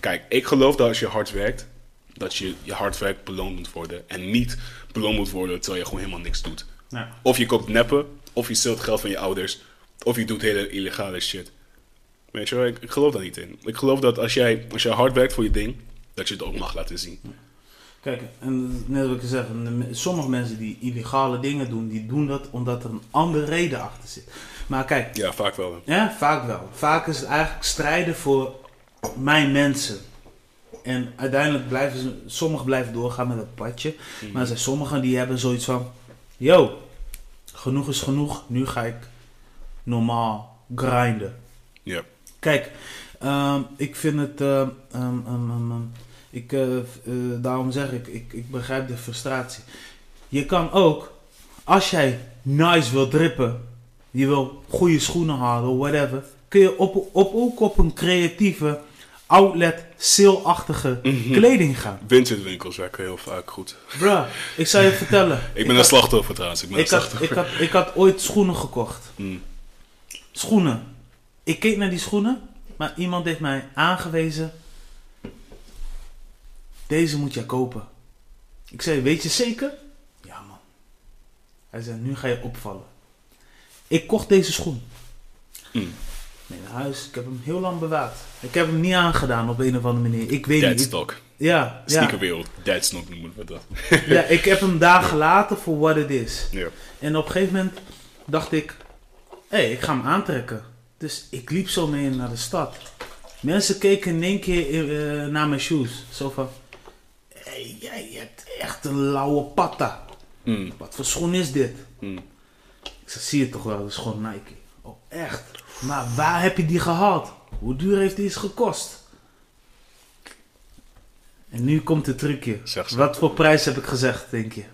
S2: Kijk, ik geloof dat als je hard werkt, dat je je hard werk beloond moet worden. En niet beloond moet worden terwijl je gewoon helemaal niks doet.
S1: Ja.
S2: Of je koopt neppen, of je steelt geld van je ouders, of je doet hele illegale shit. Weet je wel, ik, ik geloof daar niet in. Ik geloof dat als jij, als jij hard werkt voor je ding, dat je het ook mag laten zien.
S1: Kijk, en net wat ik zeg, sommige mensen die illegale dingen doen, die doen dat omdat er een andere reden achter zit. Maar kijk,
S2: Ja, vaak wel.
S1: ja, vaak wel. Vaak is het eigenlijk strijden voor mijn mensen. En uiteindelijk blijven ze, sommigen blijven doorgaan met het padje. Maar er zijn sommigen die hebben zoiets van, yo, genoeg is genoeg, nu ga ik normaal grinden.
S2: Ja.
S1: Kijk, ehm, ik vind het. ehm, ehm, ik, eh, eh, daarom zeg ik, ik, ik begrijp de frustratie. Je kan ook, als jij nice wil drippen, je wil goede schoenen halen, whatever, kun je op, op, ook op een creatieve outlet, sale-achtige
S2: Mhm.
S1: kleding gaan.
S2: Vintage werken heel vaak goed.
S1: Bruh, ik zal je vertellen.
S2: Ik ben een
S1: had-
S2: slachtoffer trouwens. Ik ben
S1: ik
S2: een
S1: had,
S2: slachtoffer.
S1: ik, had, ik had ooit schoenen gekocht.
S2: Mm.
S1: Schoenen. Ik keek naar die schoenen, maar iemand heeft mij aangewezen. Deze moet jij kopen. Ik zei, weet je zeker? Ja man. Hij zei, nu ga je opvallen. Ik kocht deze schoen.
S2: Mm.
S1: mee naar huis. Ik heb hem heel lang bewaard. Ik heb hem niet aangedaan op een of andere manier. Ik weet niet.
S2: Deadstock.
S1: ja, ja,
S2: Sneakerwereld. Deadstock noemen we dat.
S1: ja, ik heb hem daar gelaten voor wat het is.
S2: Ja.
S1: En op een gegeven moment dacht ik, hé, hey, ik ga hem aantrekken. Dus ik liep zo mee naar de stad. Mensen keken in één keer eh, naar mijn shoes. Zo van, hé, hey, jij hebt echt een lauwe patta.
S2: Mm,
S1: Wat voor schoen is dit?
S2: mm.
S1: Zie je toch wel, dat is gewoon Nike. Oh, echt? Maar waar heb je die gehaald? Hoe duur heeft die eens gekost? En nu komt het trucje. Wat voor prijs heb ik gezegd, denk je?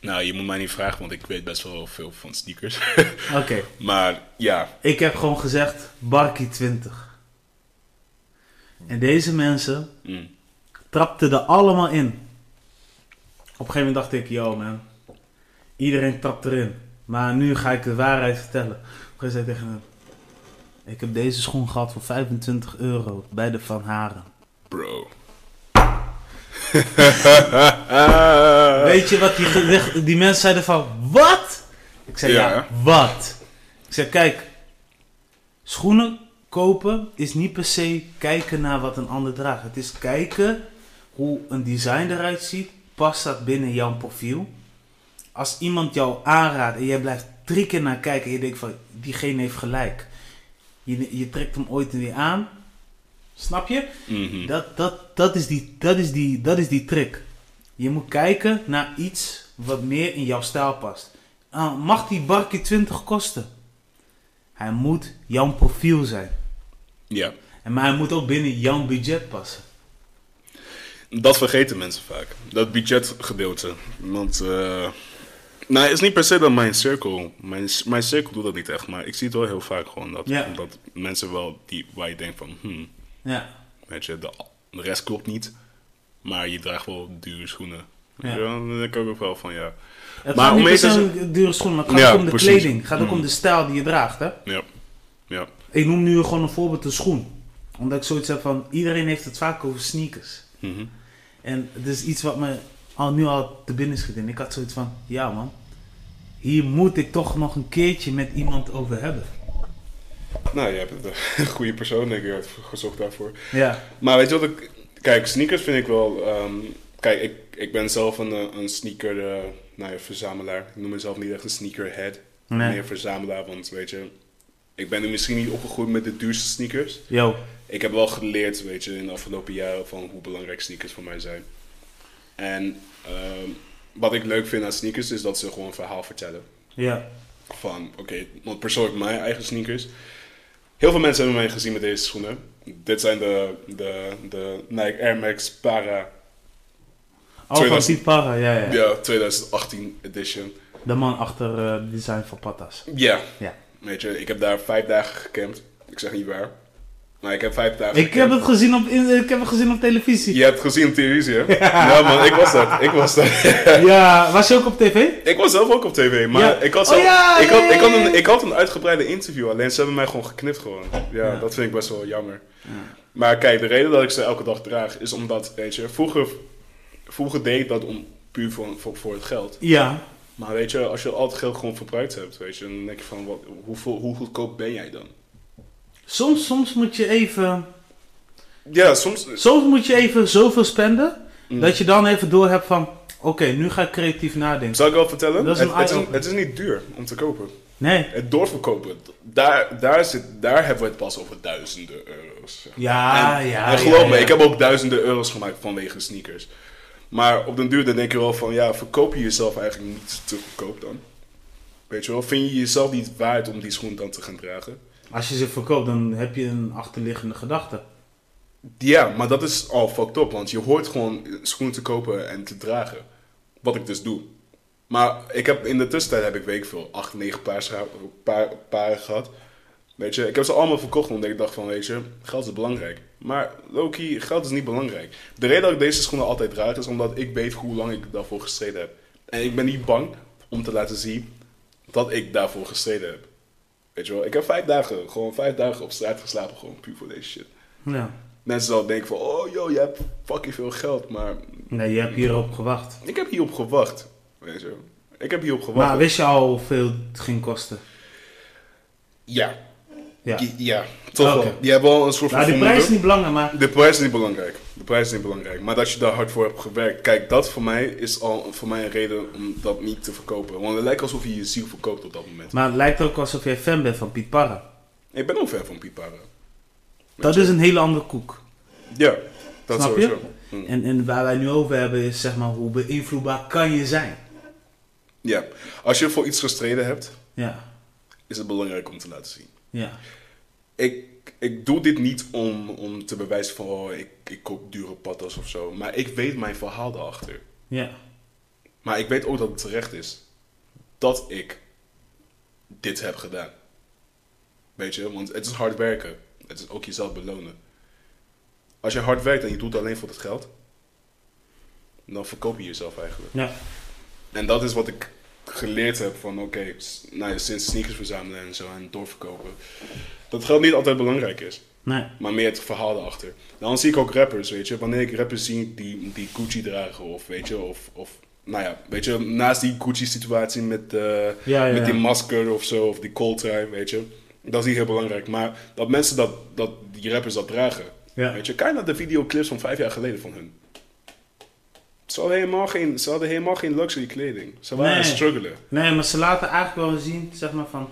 S2: Nou, je moet mij niet vragen, want ik weet best wel veel van sneakers.
S1: Oké,
S2: maar ja,
S1: ik heb gewoon gezegd Barkie 20. En deze mensen
S2: mm,
S1: trapten er allemaal in. Op een gegeven moment dacht ik, yo man, iedereen trapt erin. Maar nu ga ik de waarheid vertellen. Op een zei ik tegen hem, ik heb deze schoen gehad voor 25 euro bij de Van Haren.
S2: bro.
S1: Weet je wat die mensen zeiden van, wat? Ik zei, ja,
S2: Ja.
S1: wat? Ik zei, kijk, schoenen kopen is niet per se kijken naar wat een ander draagt. Het is kijken hoe een design eruit ziet. Past dat binnen jouw profiel? Als iemand jou aanraadt en jij blijft drie keer naar kijken en je denkt van, diegene heeft gelijk. Je, je trekt hem ooit weer aan. Snap je?
S2: Mhm.
S1: Dat, dat, dat, is die, dat, is die, dat is die trick. Je moet kijken naar iets wat meer in jouw stijl past. Ah, mag die barkie 20 kosten? Hij moet jouw profiel zijn.
S2: Ja,
S1: En maar hij moet ook binnen jouw budget passen.
S2: dat vergeten mensen vaak. Dat budgetgedeelte. Want, eh nou, het is niet per se dat mijn cirkel, mijn, mijn cirkel doet dat niet echt, maar ik zie het wel heel vaak gewoon dat,
S1: Ja.
S2: dat mensen wel die, waar je denkt van, hmm,
S1: Ja,
S2: weet je, de, de rest klopt niet, maar je draagt wel dure schoenen.
S1: Ja.
S2: Dan denk ik ook wel van, ja.
S1: het
S2: Maar
S1: gaat niet om dure schoenen, maar het gaat ook om de
S2: precies.
S1: kleding. Het gaat ook
S2: Mm.
S1: om de stijl die je draagt. Hè?
S2: Ja, ja,
S1: Ik noem nu gewoon een voorbeeld een schoen. Omdat ik zoiets heb van, iedereen heeft het vaak over sneakers.
S2: mhm.
S1: En het is iets wat me al nu al te binnen schiet. En ik had zoiets van, ja man, hier moet ik toch nog een keertje met iemand over hebben.
S2: Nou, je hebt een goede persoon, denk ik, uitgezocht daarvoor.
S1: Ja,
S2: Maar weet je wat ik... Kijk, sneakers vind ik wel... ehm, kijk, ik, ik ben zelf een, eh, een sneaker... eh, nou ja, verzamelaar. Ik noem mezelf niet echt een sneakerhead.
S1: Nee.
S2: Meer verzamelaar, want weet je... Ik ben nu misschien niet opgegroeid met de duurste sneakers.
S1: yo,
S2: Ik heb wel geleerd, weet je, in de afgelopen jaren... van hoe belangrijk sneakers voor mij zijn. En ehm, wat ik leuk vind aan sneakers... is dat ze gewoon een verhaal vertellen
S1: ja,
S2: van, oké, want persoonlijk mijn eigen sneakers. Heel veel mensen hebben mij gezien met deze schoenen. Dit zijn de, de, de Nike Air Max Para
S1: van
S2: 2000
S1: Piet Parra, ja, ja.
S2: ja, 2018 edition.
S1: De man achter eh, het design van Patas.
S2: Ja,
S1: Ja.
S2: weet je, ik heb daar vijf dagen gecampt. Ik zeg niet waar. Maar ik heb vijf dagen
S1: Ik heb het gezien op, ik heb het gezien op televisie.
S2: Je hebt het gezien op televisie, hè? Ja. man, ik was dat. Ik was dat.
S1: Ja, was je ook op tv?
S2: Ik was zelf ook op tv, maar
S1: Ja.
S2: ik, had
S1: Oh ja,
S2: ik, had, ik, had een, ik had een uitgebreide interview, alleen ze hebben mij gewoon geknipt gewoon. Ja, dat vind ik best wel jammer. Maar kijk, de reden dat ik ze elke dag draag is omdat, weet je, vroeger, vroeger deed ik dat om, puur voor, voor, voor het geld.
S1: Ja.
S2: Maar weet je, als je al het geld gewoon verbruikt hebt, weet je, dan denk je van, wat, hoeveel, hoe goedkoop ben jij dan?
S1: Soms, soms moet je even,
S2: Ja, soms...
S1: soms moet je even zoveel spenden,
S2: Mm.
S1: dat je dan even door hebt van, oké, nu ga ik creatief nadenken.
S2: Zal ik wel vertellen?
S1: Dat is
S2: het, is, het is niet duur om te kopen.
S1: Nee.
S2: Het doorverkopen, daar, daar, zit, daar hebben we het pas over duizenden euro's. zeg.
S1: Ja,
S2: en,
S1: ja,
S2: En geloof
S1: ja,
S2: me,
S1: ja.
S2: ik heb ook duizenden euro's gemaakt vanwege sneakers. Maar op den duur dan denk je wel van, ja, verkoop je jezelf eigenlijk niet te goedkoop dan? Weet je wel, vind je jezelf niet waard om die schoen dan te gaan dragen?
S1: Als je ze verkoopt, dan heb je een achterliggende gedachte.
S2: Ja, maar dat is al fucked up, want je hoort gewoon schoenen te kopen en te dragen. Wat ik dus doe. Maar ik heb, in de tussentijd heb ik, weet veel, 8, 9 paar, scha- paar, paren gehad. Weet je, ik heb ze allemaal verkocht omdat ik dacht van, weet je, geld is belangrijk. Maar Loki, geld is niet belangrijk. De reden dat ik deze schoenen altijd draag is omdat ik weet hoe lang ik daarvoor gestreden heb. En ik ben niet bang om te laten zien dat ik daarvoor gestreden heb. Weet je wel, ik heb vijf dagen, gewoon vijf dagen op straat geslapen, gewoon puur voor deze shit.
S1: Ja.
S2: Mensen zal denken van, oh joh, je hebt fucking veel geld, maar
S1: Nee, je hebt hierop gewacht.
S2: ik heb hierop gewacht. Weet je, ik heb hierop gewacht.
S1: Maar wist je al hoeveel het ging kosten?
S2: Ja,
S1: Ja.
S2: Ja toch wel. Die hebben wel een soort van
S1: Nou,
S2: formule.
S1: prijs is niet belangrijk, maar...
S2: De prijs is niet belangrijk. De prijs is niet belangrijk. Maar dat je daar hard voor hebt gewerkt. Kijk, dat voor mij is al voor mij een reden om dat niet te verkopen. Want het lijkt alsof je je ziel verkoopt op dat moment.
S1: Maar het lijkt ook alsof jij fan bent van Piet Parra.
S2: Ik ben ook fan van Piet Parra.
S1: Dat is een hele andere koek.
S2: Ja, dat
S1: Snap je?
S2: sowieso. Hm.
S1: En, en waar wij nu over hebben is zeg maar hoe beïnvloedbaar kan je zijn.
S2: Ja. Als je voor iets gestreden hebt,
S1: Ja,
S2: is het belangrijk om te laten zien.
S1: ja,
S2: Ik, ik doe dit niet om, om te bewijzen van oh, ik, ik koop dure patas of zo. Maar ik weet mijn verhaal daarachter.
S1: ja.
S2: Maar ik weet ook dat het terecht is dat ik dit heb gedaan. Weet je, want het is hard werken. Het is ook jezelf belonen. Als je hard werkt en je doet het alleen voor het geld, dan verkoop je jezelf eigenlijk.
S1: ja.
S2: En dat is wat ik geleerd heb van oké, nou ja, sinds sneakers verzamelen en zo en doorverkopen. Dat geld niet altijd belangrijk is.
S1: Nee,
S2: Maar meer het verhaal erachter. Dan zie ik ook rappers, weet je. Wanneer ik rappers zie die, die Gucci dragen of weet je, of, of nou ja, weet je, naast die Gucci situatie met, eh,
S1: ja, ja.
S2: met die masker of zo, of die coltrui, weet je. Dat is niet heel belangrijk. Maar dat mensen dat, dat die rappers dat dragen,
S1: Ja.
S2: weet je. Kijk naar de videoclips van vijf jaar geleden van hun. Ze hadden helemaal geen, ze hadden helemaal geen luxury kleding. Ze waren
S1: Nee.
S2: struggelen.
S1: Nee, maar ze laten eigenlijk wel zien, zeg maar van,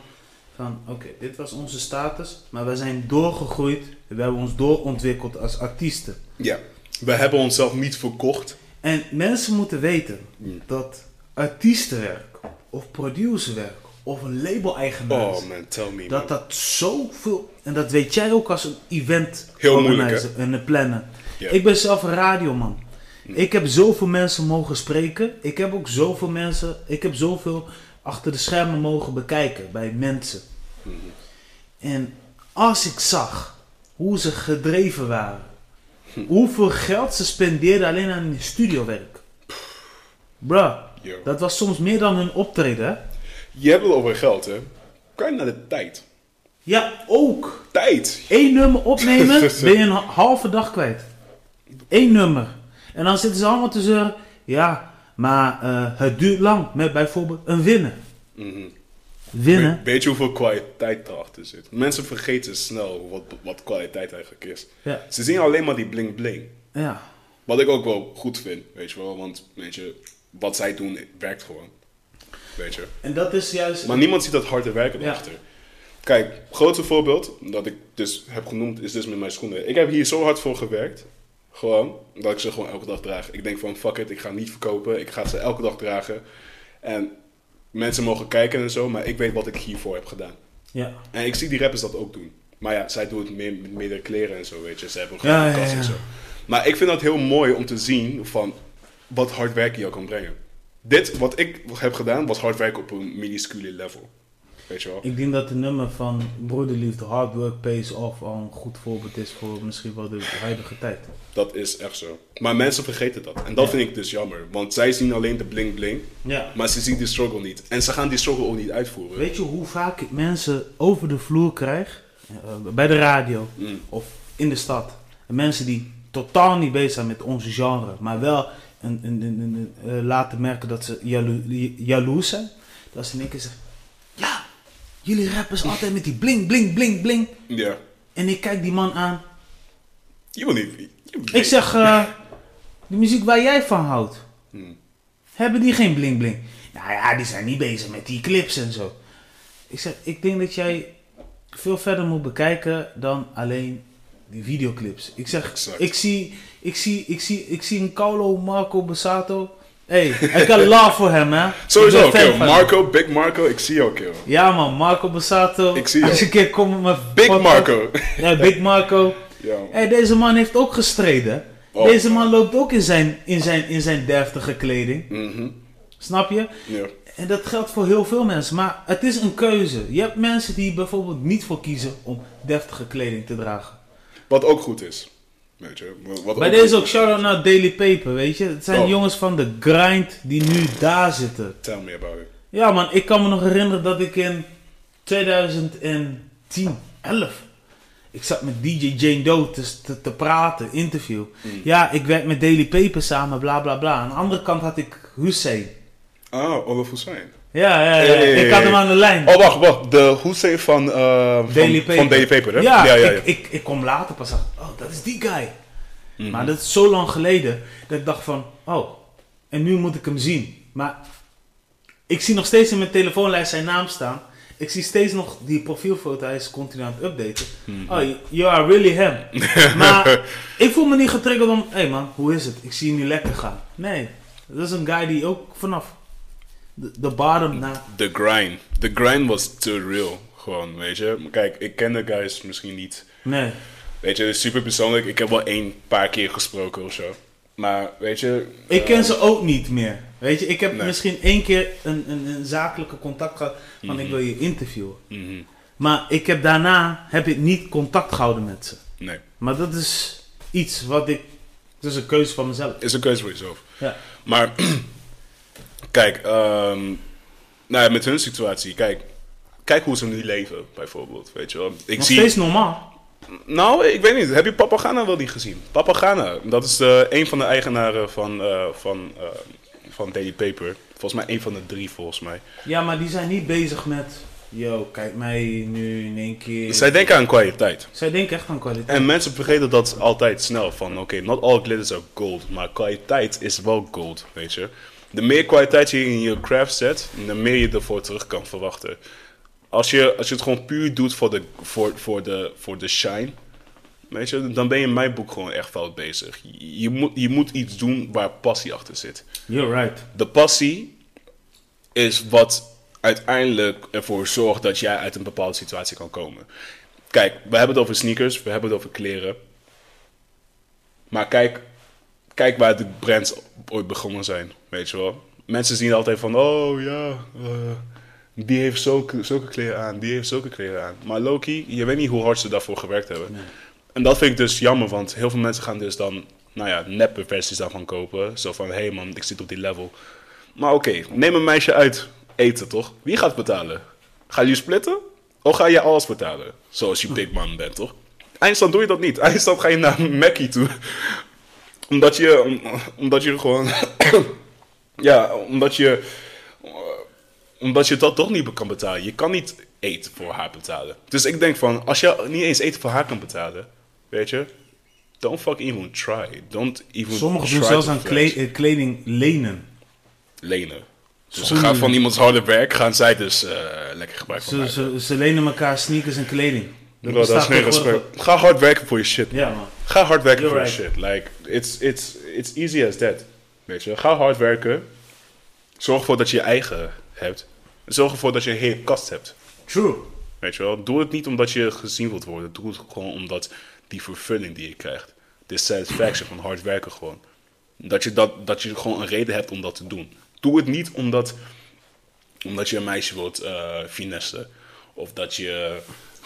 S1: van oké, dit was onze status, maar we zijn doorgegroeid, we hebben ons doorontwikkeld als artiesten.
S2: Ja. We hebben onszelf niet verkocht.
S1: En mensen moeten weten dat artiestenwerk, of producerwerk, of een label-eigenaar,
S2: Oh man, tell me.
S1: dat
S2: man.
S1: dat zoveel, en dat weet jij ook als een event
S2: Heel moeilijk,
S1: organizer en.
S2: Ja.
S1: Ik ben zelf een radioman.
S2: Mm.
S1: Ik heb zoveel mensen mogen spreken. Ik heb ook zoveel mensen, ik heb zoveel achter de schermen mogen bekijken bij mensen.
S2: Mhm.
S1: En als ik zag hoe ze gedreven waren,
S2: Hm.
S1: hoeveel geld ze spendeerden alleen aan hun studiowerk. Bruh,
S2: Yo.
S1: dat was soms meer dan hun optreden. Hè?
S2: Je hebt het over geld, hè? Kijk naar de tijd.
S1: Ja, ook.
S2: Tijd!
S1: Eén nummer opnemen, ben je een ha- halve dag kwijt. Eén nummer. En dan zitten ze allemaal te zeuren. Ja, maar eh, het duurt lang. Met bijvoorbeeld een winnen.
S2: Mhm.
S1: Winnen?
S2: Weet, weet je hoeveel kwaliteit erachter zit? Mensen vergeten snel wat, wat kwaliteit eigenlijk is.
S1: Ja.
S2: Ze zien alleen maar die bling bling.
S1: Ja.
S2: Wat ik ook wel goed vind, weet je wel. Want, weet je, wat zij doen werkt gewoon. Weet je.
S1: En dat is juist...
S2: Maar niemand ziet dat harde werken
S1: Ja.
S2: erachter. Kijk, grootste voorbeeld dat ik dus heb genoemd is dus met mijn schoenen. Ik heb hier zo hard voor gewerkt. Gewoon, dat ik ze gewoon elke dag draag. Ik denk van fuck it, ik ga niet verkopen. Ik ga ze elke dag dragen. En mensen mogen kijken en zo, maar ik weet wat ik hiervoor heb gedaan.
S1: Ja.
S2: En ik zie die rappers dat ook doen. Maar ja, zij doen het meer met meerdere kleren en zo, weet je. Ze hebben een
S1: Ja,
S2: grote
S1: ja,
S2: kast
S1: ja.
S2: en zo. Maar ik vind dat heel mooi om te zien van wat hard werken jou kan brengen. Dit, wat ik heb gedaan, was hard werken op een minuscule level. Weet je wel?
S1: Ik denk dat de nummer van Broederliefde Hard Work Pays Off al een goed voorbeeld is voor misschien wel de huidige tijd.
S2: Dat is echt zo. Maar mensen vergeten dat. En dat
S1: Ja.
S2: vind ik dus jammer. Want zij zien alleen de bling bling,
S1: Ja.
S2: maar ze zien die struggle niet. En ze gaan die struggle ook niet uitvoeren.
S1: Weet je hoe vaak ik mensen over de vloer krijg? eh, bij de radio
S2: Mm.
S1: of in de stad. En mensen die totaal niet bezig zijn met onze genre, maar wel een, een, een, eh, laten merken dat ze jalo- jaloers zijn. Dat ze in één keer zeggen: Ja, jullie rappers altijd met die bling, bling, bling, bling.
S2: Ja.
S1: En ik kijk die man aan.
S2: Je wil niet...
S1: Ik zeg: eh, De muziek waar jij van houdt,
S2: Mm.
S1: hebben die geen bling, bling? Nou ja, die zijn niet bezig met die clips en zo. Ik zeg: Ik denk dat jij veel verder moet bekijken dan alleen die videoclips. Ik zeg:
S2: Exact.
S1: Ik zie, ik zie, ik zie, ik zie een Paulo Marco Bassato. Hey, ik heb love voor hem, hè.
S2: Sowieso, kill.
S1: hem.
S2: Marco, Big Marco, ik zie jou, kill.
S1: Ja man, Marco Bassato.
S2: Ik zie
S1: Als je een keer komt met mijn
S2: Big
S1: podcast-
S2: Marco.
S1: Ja, Big Marco.
S2: ja.
S1: Hey, deze man heeft ook gestreden.
S2: Oh.
S1: Deze man loopt ook in zijn, in, zijn, in zijn deftige kleding.
S2: Mhm.
S1: Snap je?
S2: Ja.
S1: En dat geldt voor heel veel mensen. Maar het is een keuze. Je hebt mensen die bijvoorbeeld niet voor kiezen om deftige kleding te dragen.
S2: Wat ook goed is. Weet je. Wat
S1: Bij deze ook shout-out naar Daily Paper, weet je. Het zijn
S2: Oh.
S1: jongens van de grind die nu daar zitten.
S2: Tell me about it.
S1: Ja man, ik kan me nog herinneren dat ik in 2010, 11... Ik zat met DJ Jane Doe te, te, te praten, interview.
S2: Mm.
S1: Ja, ik werk met Daily Paper samen, bla bla bla. Aan de andere kant had ik Hussein.
S2: Ah, Olaf Hussein.
S1: Ja, ja, ja.
S2: Hey.
S1: Ik had hem aan de lijn.
S2: Oh, wacht, wacht. De Hussein van, eh van,
S1: Daily Paper.
S2: van Daily Paper, hè?
S1: Ja,
S2: ja, ja. ja.
S1: Ik, ik, ik kom later pas achter. Oh, dat is die guy.
S2: Mhm.
S1: Maar dat is zo lang geleden dat ik dacht van, oh, en nu moet ik hem zien. Maar ik zie nog steeds in mijn telefoonlijst zijn naam staan. Ik zie steeds nog die profielfoto, hij is continu aan het updaten.
S2: Mhm.
S1: Oh, you are really him. maar ik voel me niet getriggerd om, hé hey man, hoe is het? Ik zie je nu lekker gaan. Nee, dat is een guy die ook vanaf de, de bottom naar...
S2: The grind. The grind was too real. Gewoon, weet je. Kijk, ik ken de guys misschien niet.
S1: Nee,
S2: Weet je, het is super persoonlijk. Ik heb wel één paar keer gesproken of zo. Maar, weet je...
S1: ik ken
S2: eh,
S1: ze ook niet meer. Weet je, ik heb
S2: Nee.
S1: misschien één keer een, een, een zakelijke contact gehad van
S2: Mhm.
S1: ik wil je interviewen.
S2: mhm.
S1: Maar ik heb daarna heb ik niet contact gehouden met ze.
S2: Nee,
S1: Maar dat is iets wat ik. Dat is een keuze van mezelf.
S2: is een keuze voor jezelf.
S1: Ja.
S2: Maar, kijk, ehm, nou ja, met hun situatie, kijk, kijk hoe ze nu leven, bijvoorbeeld, weet je wel. Ik
S1: Nog
S2: zie,
S1: steeds normaal.
S2: nou, ik weet niet, heb je Papagana wel niet gezien? Papagana, dat is de, een van de eigenaren van, eh, van, eh, van Daily Paper. Volgens mij een van de drie, volgens mij.
S1: Ja, maar die zijn niet bezig met. Yo, kijk mij nu in één keer.
S2: Zij denken aan kwaliteit.
S1: Zij denken echt aan kwaliteit.
S2: En mensen vergeten dat altijd snel. Van oké, not all glitters are gold. Maar kwaliteit is wel gold, weet je. De meer kwaliteit je in je craft zet, de meer je ervoor terug kan verwachten. Als je, als je het gewoon puur doet voor de, voor, voor de, voor de shine, weet je, dan ben je in mijn boek gewoon echt fout bezig. Je, je moet, je moet iets doen waar passie achter zit.
S1: You're right.
S2: De passie is wat uiteindelijk ervoor zorgt dat jij uit een bepaalde situatie kan komen. Kijk, we hebben het over sneakers, we hebben het over kleren. Maar kijk, kijk waar de brands ooit begonnen zijn, weet je wel. Mensen zien altijd van, oh ja, eh, die heeft zulke, zulke kleren aan, die heeft zulke kleren aan. Maar Loki, je weet niet hoe hard ze daarvoor gewerkt hebben.
S1: Nee.
S2: En dat vind ik dus jammer, want heel veel mensen gaan dus dan, nou ja, neppe versies daarvan kopen. Zo van, hé hey man, ik zit op die level. Maar oké, neem een meisje uit eten, toch? Wie gaat betalen? Ga je splitten? Of ga je alles betalen? Zoals je big man bent, toch? Eindstand doe je dat niet. Eindstand ga je naar Mackie toe. Omdat je, om- omdat je gewoon, ja, omdat je, omdat je dat toch niet kan betalen. Je kan niet eten voor haar betalen. Dus ik denk van, als je niet eens eten voor haar kan betalen, weet je, don't fuck even try. Don't even
S1: Sommigen doen zelfs aan kle- eh, kleding lenen.
S2: lenen. Dus ze gaan van iemands harde werk, gaan zij dus eh, lekker gebruik van
S1: Ze,
S2: maken.
S1: ze, ze lenen elkaar sneakers en kleding.
S2: Dat is geen respect. Ga hard werken voor je shit.
S1: Ja, man.
S2: Ga hard werken
S1: You're
S2: voor je
S1: right.
S2: shit. Like, it's, it's, it's easy as that. Weet je, ga hard werken. Zorg ervoor dat je je eigen hebt. Zorg ervoor dat je een hele kast hebt.
S1: True.
S2: Weet je wel, doe het niet omdat je gezien wilt worden. Doe het gewoon omdat die vervulling die je krijgt. De satisfaction van hard werken gewoon. Dat je, dat, dat je gewoon een reden hebt om dat te doen. Doe het niet omdat, omdat je een meisje wilt eh finessen. Of dat je...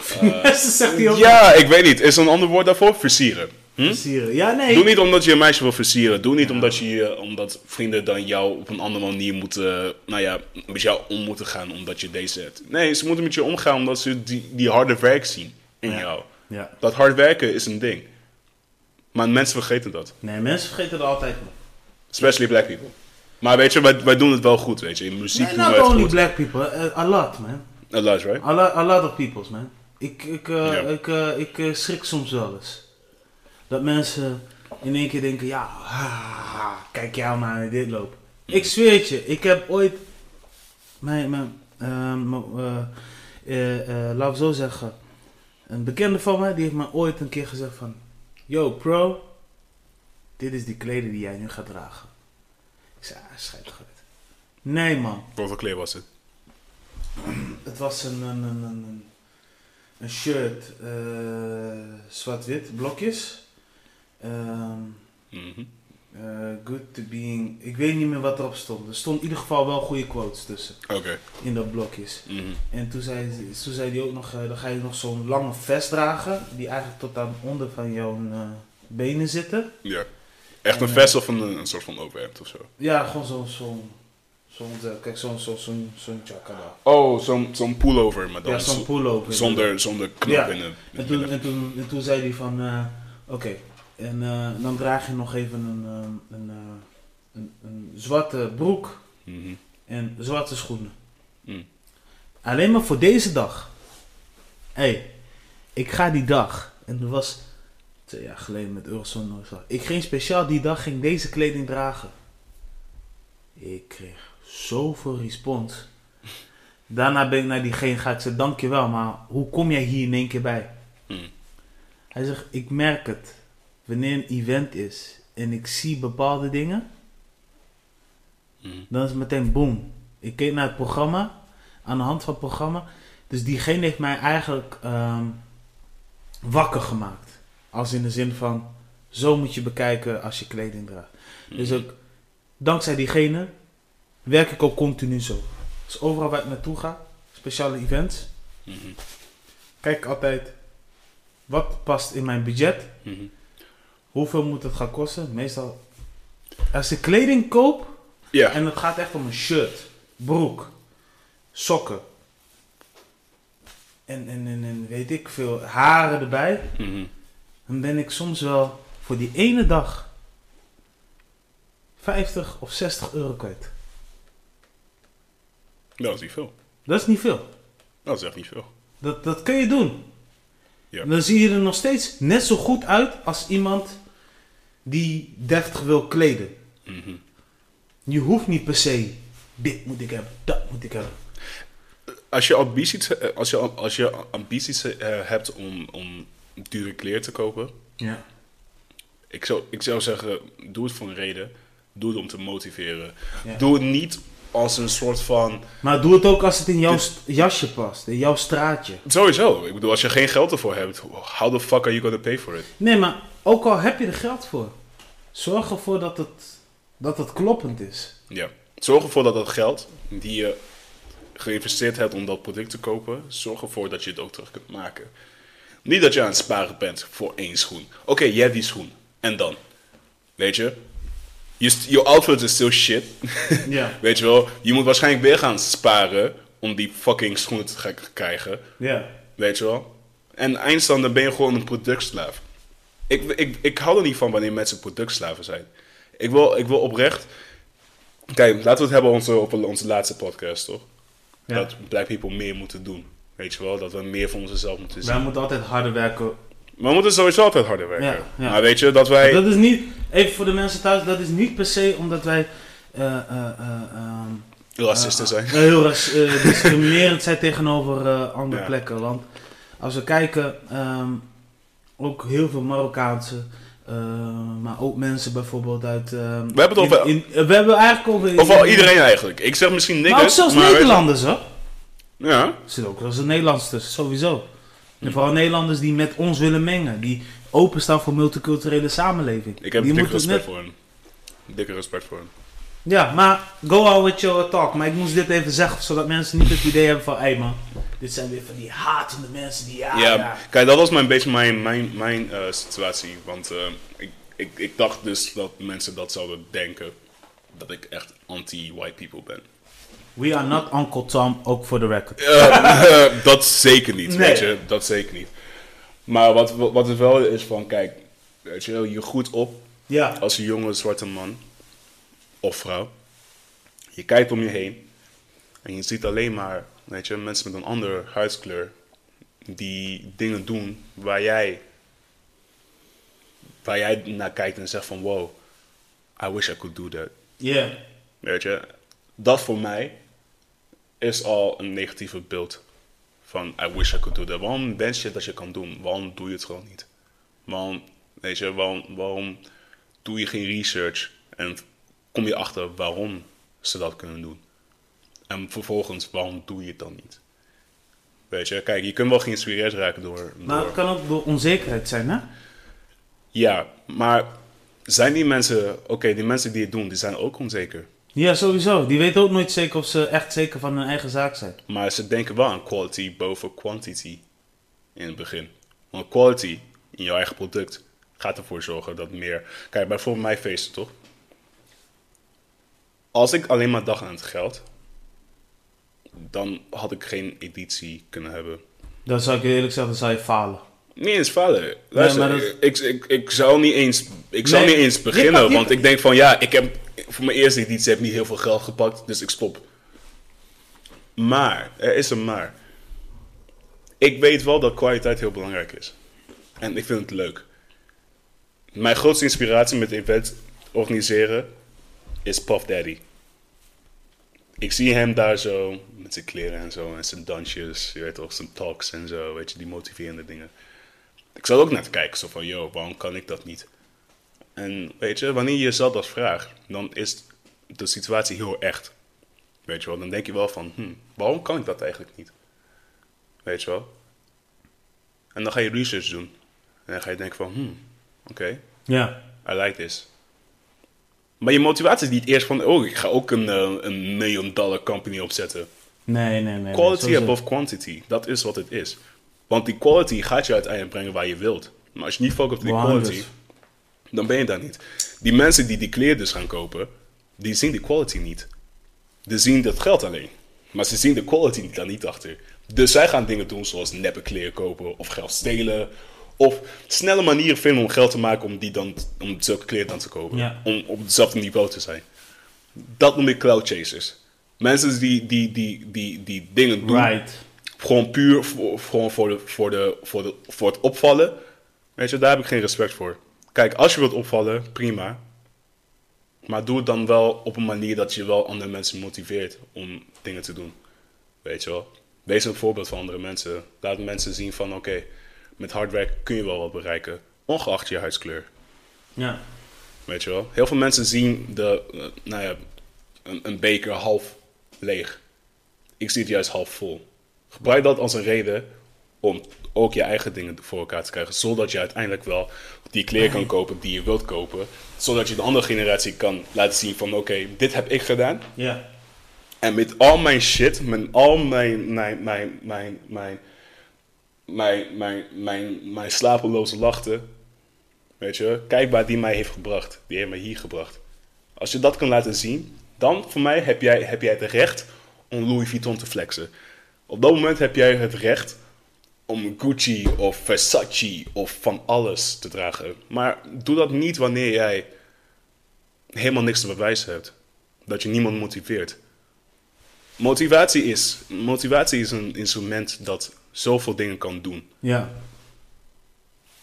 S1: Dat zegt hij ook.
S2: Ja, ik weet niet. Is er een ander woord daarvoor? Versieren. Hm?
S1: Versieren. Ja, nee.
S2: Doe niet omdat je een meisje wil versieren. Doe niet omdat, je, omdat vrienden dan jou op een andere manier moeten, nou ja, met jou om moeten gaan omdat je deze hebt. Nee, ze moeten met je omgaan omdat ze die, die harde werk zien in
S1: Ja.
S2: jou.
S1: Ja.
S2: Dat hard werken is een ding. Maar mensen vergeten dat.
S1: Nee, mensen vergeten het altijd. man.
S2: Especially black people. Maar weet je, wij, wij doen het wel goed, weet je. In muziek
S1: Nee,
S2: doen
S1: not
S2: wij het
S1: only
S2: goed.
S1: black people. eh, a lot, man.
S2: A lot, right?
S1: A lot, a lot of peoples, man. Ik, ik, eh,
S2: Ja.
S1: ik, eh, ik eh, schrik soms wel eens. Dat mensen in één keer denken, ja, ah, kijk jou maar in dit loop. Ik zweer het je, ik heb ooit, mijn, mijn, eh, mijn, eh, eh, eh, laat ik zo zeggen, een bekende van mij, die heeft me ooit een keer gezegd van, yo bro, dit is die kleding die jij nu gaat dragen. Ik zei, ah, schijt uit. Nee man,
S2: Wat voor kleur was het?
S1: het was een, een, een, een, een- shirt, eh, zwart-wit, blokjes. Eh, good to being. Ik weet niet meer wat erop stond. Er stond in ieder geval wel goede quotes tussen
S2: Oké.
S1: in dat blokjes.
S2: Mhm.
S1: En toen zei, toen zei hij ook nog: eh, dan ga je nog zo'n lange vest dragen, die eigenlijk tot aan onder van jouw benen zitten.
S2: Ja. Echt een
S1: En,
S2: vest of een, een soort van overhemd of zo?
S1: Ja, gewoon zo'n. zo'n zo'n eh, kijk, zo'n zo'n zo'n zo'n chakada.
S2: Oh, zo'n zo'n pullover, maar dan
S1: Ja, zo'n pullover.
S2: zonder, zonder knop
S1: Ja.
S2: in de...
S1: En toen, en, toen, en toen zei hij van, eh, oké, en eh, dan draag je nog even een, een, een, een zwarte broek
S2: Mhm.
S1: en zwarte schoenen.
S2: Mm.
S1: Alleen maar voor deze dag. Hé, hey, ik ga die dag. En dat was twee jaar geleden met Eurozone. Ik ging speciaal die dag ging deze kleding dragen. Ik kreeg zoveel respons. Daarna ben ik naar diegene gaan. Ik zei, dankjewel, maar hoe kom jij hier in één keer bij?
S2: Mm.
S1: Hij zegt, ik merk het. Wanneer een event is en ik zie bepaalde dingen,
S2: Mm.
S1: dan is het meteen boom. Ik keek naar het programma, aan de hand van het programma. Dus diegene heeft mij eigenlijk ehm, wakker gemaakt. Als in de zin van, zo moet je bekijken als je kleding draagt. Dus
S2: Mm.
S1: ook, dankzij diegene, werk ik ook continu zo. Dus overal waar ik naartoe ga, speciale events,
S2: Mhm.
S1: kijk ik altijd, wat past in mijn budget?
S2: Mhm.
S1: Hoeveel moet het gaan kosten? Meestal, als ik kleding koop, en het gaat echt om een shirt, broek, sokken. En, en, en, en weet ik veel, haren erbij.
S2: Mhm.
S1: Dan ben ik soms wel voor die ene dag 50 of 60 euro kwijt.
S2: Dat is niet veel.
S1: Dat is niet veel.
S2: Dat is echt niet veel.
S1: Dat, dat kun je doen.
S2: Ja.
S1: Dan zie je er nog steeds net zo goed uit als iemand die deftig wil kleden.
S2: Mhm.
S1: Je hoeft niet per se, dit moet ik hebben, dat moet ik hebben.
S2: Als je ambities, eh, als je, als je ambities eh, hebt om, om dure kleren te kopen,
S1: Ja.
S2: ik zou, ik zou zeggen, doe het voor een reden. Doe het om te motiveren.
S1: Ja.
S2: Doe het niet als een soort van...
S1: Maar doe het ook als het in jouw jasje past, in jouw straatje.
S2: Sowieso. Ik bedoel, als je geen geld ervoor hebt, how the fuck are you gonna pay for it?
S1: Nee, maar ook al heb je er geld voor, zorg ervoor dat het, dat het kloppend is.
S2: Ja. Zorg ervoor dat dat geld die je geïnvesteerd hebt om dat product te kopen, zorg ervoor dat je het ook terug kunt maken. Niet dat je aan het sparen bent voor één schoen. Oké, je hebt die schoen. En dan? Weet je? Je, je outfit is still shit.
S1: Ja.
S2: Weet je wel? Je moet waarschijnlijk weer gaan sparen om die fucking schoenen te gaan krijgen.
S1: Ja.
S2: Weet je wel? En eindstand, dan ben je gewoon een productslaaf. Ik, ik, ik hou er niet van wanneer mensen productslaven zijn. Ik wil, ik wil oprecht... Kijk, laten we het hebben onze, op onze laatste podcast, toch?
S1: Ja.
S2: Dat Black People meer moeten doen. Weet je wel? Dat we meer van onszelf moeten zien.
S1: Wij moeten altijd harder werken.
S2: Maar we moeten sowieso altijd harder werken.
S1: Ja, ja.
S2: Maar weet je, dat wij...
S1: Dat is niet, even voor de mensen thuis, dat is niet per se omdat wij eh, eh, eh, ehm,
S2: racisten zijn.
S1: heel ras- eh, discriminerend zijn tegenover eh, andere
S2: Ja.
S1: plekken. Want als we kijken, ehm, ook heel veel Marokkaanse, eh, maar ook mensen bijvoorbeeld uit... ehm,
S2: We hebben het over-
S1: in- in- we hebben eigenlijk over...
S2: Of wel iedereen eigenlijk. Ik zeg misschien niks.
S1: Maar ook zelfs Nederlanders hoor.
S2: Ja.
S1: Er zit ook wel eens een Nederlands tussen, sowieso. En vooral Nederlanders die met ons willen mengen. Die openstaan voor multiculturele samenleving.
S2: Ik heb
S1: die
S2: dikke respect
S1: net-
S2: voor hem. Dikke respect voor hem.
S1: Ja, maar go on with your talk. Maar ik moest dit even zeggen, zodat mensen niet het idee hebben van... Hé man, dit zijn weer van die hatende mensen die... Ja,
S2: Ja,
S1: ja.
S2: kijk, dat was mijn beetje mijn, mijn, mijn eh, situatie. Want eh, ik, ik, ik dacht dus dat mensen dat zouden denken. Dat ik echt anti-white people ben.
S1: We are not Uncle Tom, ook voor de record.
S2: Eh, eh, dat zeker niet,
S1: Nee.
S2: weet je. Dat zeker niet. Maar wat, wat het wel is van, kijk, weet je, je goed op
S1: Ja,
S2: als een jonge zwarte man of vrouw. Je kijkt om je heen en je ziet alleen maar, weet je, mensen met een andere huidskleur die dingen doen waar jij, waar jij naar kijkt en zegt van wow, I wish I could do that.
S1: ja.
S2: Weet je, dat voor mij is al een negatieve beeld van I wish I could do that. Waarom wens je dat je kan doen? Waarom doe je het gewoon niet? Waarom, weet je, waarom, waarom doe je geen research en kom je achter waarom ze dat kunnen doen? En vervolgens, waarom doe je het dan niet? Weet je, kijk, je kunt wel geïnspireerd raken door...
S1: Maar
S2: door
S1: het kan ook door onzekerheid zijn, hè?
S2: ja, maar zijn die mensen... Oké, die mensen die het doen, die zijn ook onzeker.
S1: Ja, sowieso. Die weten ook nooit zeker of ze echt zeker van hun eigen zaak zijn.
S2: Maar ze denken wel aan quality boven quantity in het begin. Want quality in jouw eigen product gaat ervoor zorgen dat meer... Kijk, bijvoorbeeld mijn feesten, toch? Als ik alleen maar dacht aan het geld, dan had ik geen editie kunnen hebben.
S1: Dan zou ik eerlijk zeggen, dan zou je falen.
S2: Niet eens. Luister,
S1: maar dat-
S2: ik, ik, ik zou niet eens, ik zou niet eens beginnen, want ik denk van ja, ik heb voor mijn eerste editie heb ik niet heel veel geld gepakt, dus ik stop. Maar, er is een maar. Ik weet wel dat kwaliteit heel belangrijk is. En ik vind het leuk. Mijn grootste inspiratie met event organiseren is Puff Daddy. Ik zie hem daar zo met zijn kleren en zo en zijn dansjes, je weet toch, zijn talks en zo, weet je, die motiverende dingen. Ik zal ook net kijken, zo van, yo, waarom kan ik dat niet? En weet je, wanneer je jezelf dat vraagt, dan is de situatie heel echt. Weet je wel, dan denk je wel van, hm, waarom kan ik dat eigenlijk niet? Weet je wel? En dan ga je research doen. En dan ga je denken van, hm, oké,
S1: Ja.
S2: I like this. Maar je motivatie is niet eerst van, oh, ik ga ook een, eh, een million dollar company opzetten.
S1: Nee, nee, nee.
S2: Quality
S1: nee,
S2: above quantity, dat is wat het is. Want die quality gaat je uiteindelijk brengen waar je wilt. Maar als je niet focust op die
S1: 100.
S2: quality, dan ben je daar niet. Die mensen die die kleren dus gaan kopen, die zien die quality niet. Die zien dat geld alleen. Maar ze zien de quality daar niet achter. Dus zij gaan dingen doen zoals neppe kleren kopen of geld stelen. Of snelle manieren vinden om geld te maken om, die dan, om zulke kleren dan te kopen.
S1: Ja.
S2: Om op hetzelfde niveau te zijn. Dat noem ik cloud chasers. Mensen die, die, die, die, die dingen doen
S1: Right.
S2: gewoon puur voor, gewoon voor, de, voor, de, voor, de, voor het opvallen. Weet je, daar heb ik geen respect voor. Kijk, als je wilt opvallen, prima. Maar doe het dan wel op een manier dat je wel andere mensen motiveert om dingen te doen. Weet je wel? Wees een voorbeeld van andere mensen. Laat mensen zien van, oké, met hard werk kun je wel wat bereiken. Ongeacht je huidskleur.
S1: Ja.
S2: Weet je wel? Heel veel mensen zien de, eh, nou ja, een, een beker half leeg. Ik zie het juist half vol. Gebruik dat als een reden om ook je eigen dingen voor elkaar te krijgen. Zodat je uiteindelijk wel die kleren kan kopen die je wilt kopen. Zodat je de andere generatie kan laten zien van oké, dit heb ik gedaan.
S1: Ja.
S2: En met al mijn shit, met al mijn, mijn, mijn, mijn, mijn, mijn, mijn, mijn, mijn slapeloze lachten. Weet je, kijk waar die mij heeft gebracht. Die heeft mij hier gebracht. Als je dat kan laten zien, dan voor mij heb jij, heb jij het recht om Louis Vuitton te flexen. Op dat moment heb jij het recht om Gucci of Versace of van alles te dragen. Maar doe dat niet wanneer jij helemaal niks te bewijzen hebt. Dat je niemand motiveert. Motivatie is, motivatie is een instrument dat zoveel dingen kan doen.
S1: Ja.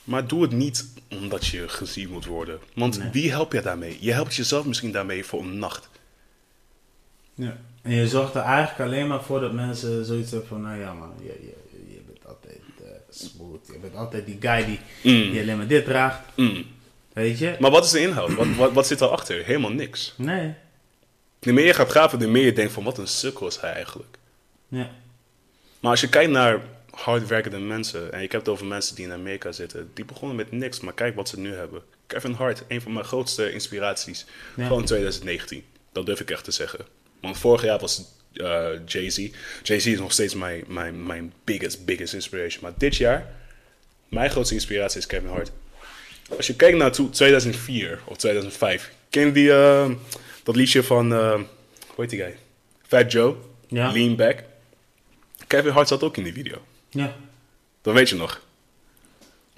S2: Maar doe het niet omdat je gezien moet worden. Want
S1: Nee.
S2: wie help je daarmee? Je helpt jezelf misschien daarmee voor een nacht.
S1: ja. En je zorgt er eigenlijk alleen maar voor dat mensen zoiets hebben van, nou ja man, je, je, je bent altijd eh, smooth. Je bent altijd die guy die,
S2: Mm.
S1: die alleen maar dit draagt.
S2: Mm.
S1: Weet je?
S2: Maar wat is de inhoud? Wat, wat, wat zit erachter? Helemaal niks.
S1: Nee.
S2: De meer je gaat graven, de meer je denkt van wat een sukkel is hij eigenlijk.
S1: Ja.
S2: Maar als je kijkt naar hardwerkende mensen, en ik heb het over mensen die in Amerika zitten, die begonnen met niks, maar kijk wat ze nu hebben. Kevin Hart, een van mijn grootste inspiraties
S1: Ja.
S2: van 2019. Dat durf ik echt te zeggen. Want vorig jaar was eh, Jay-Z. Jay-Z is nog steeds mijn, mijn, mijn biggest, biggest inspiration. Maar dit jaar, mijn grootste inspiratie is Kevin Hart. Als je kijkt naar to- 2004 of 2005, ken die, eh, dat liedje van, eh, hoe heet die guy? Fat Joe,
S1: Ja.
S2: Lean Back. Kevin Hart zat ook in die video.
S1: Ja.
S2: Dat weet je nog.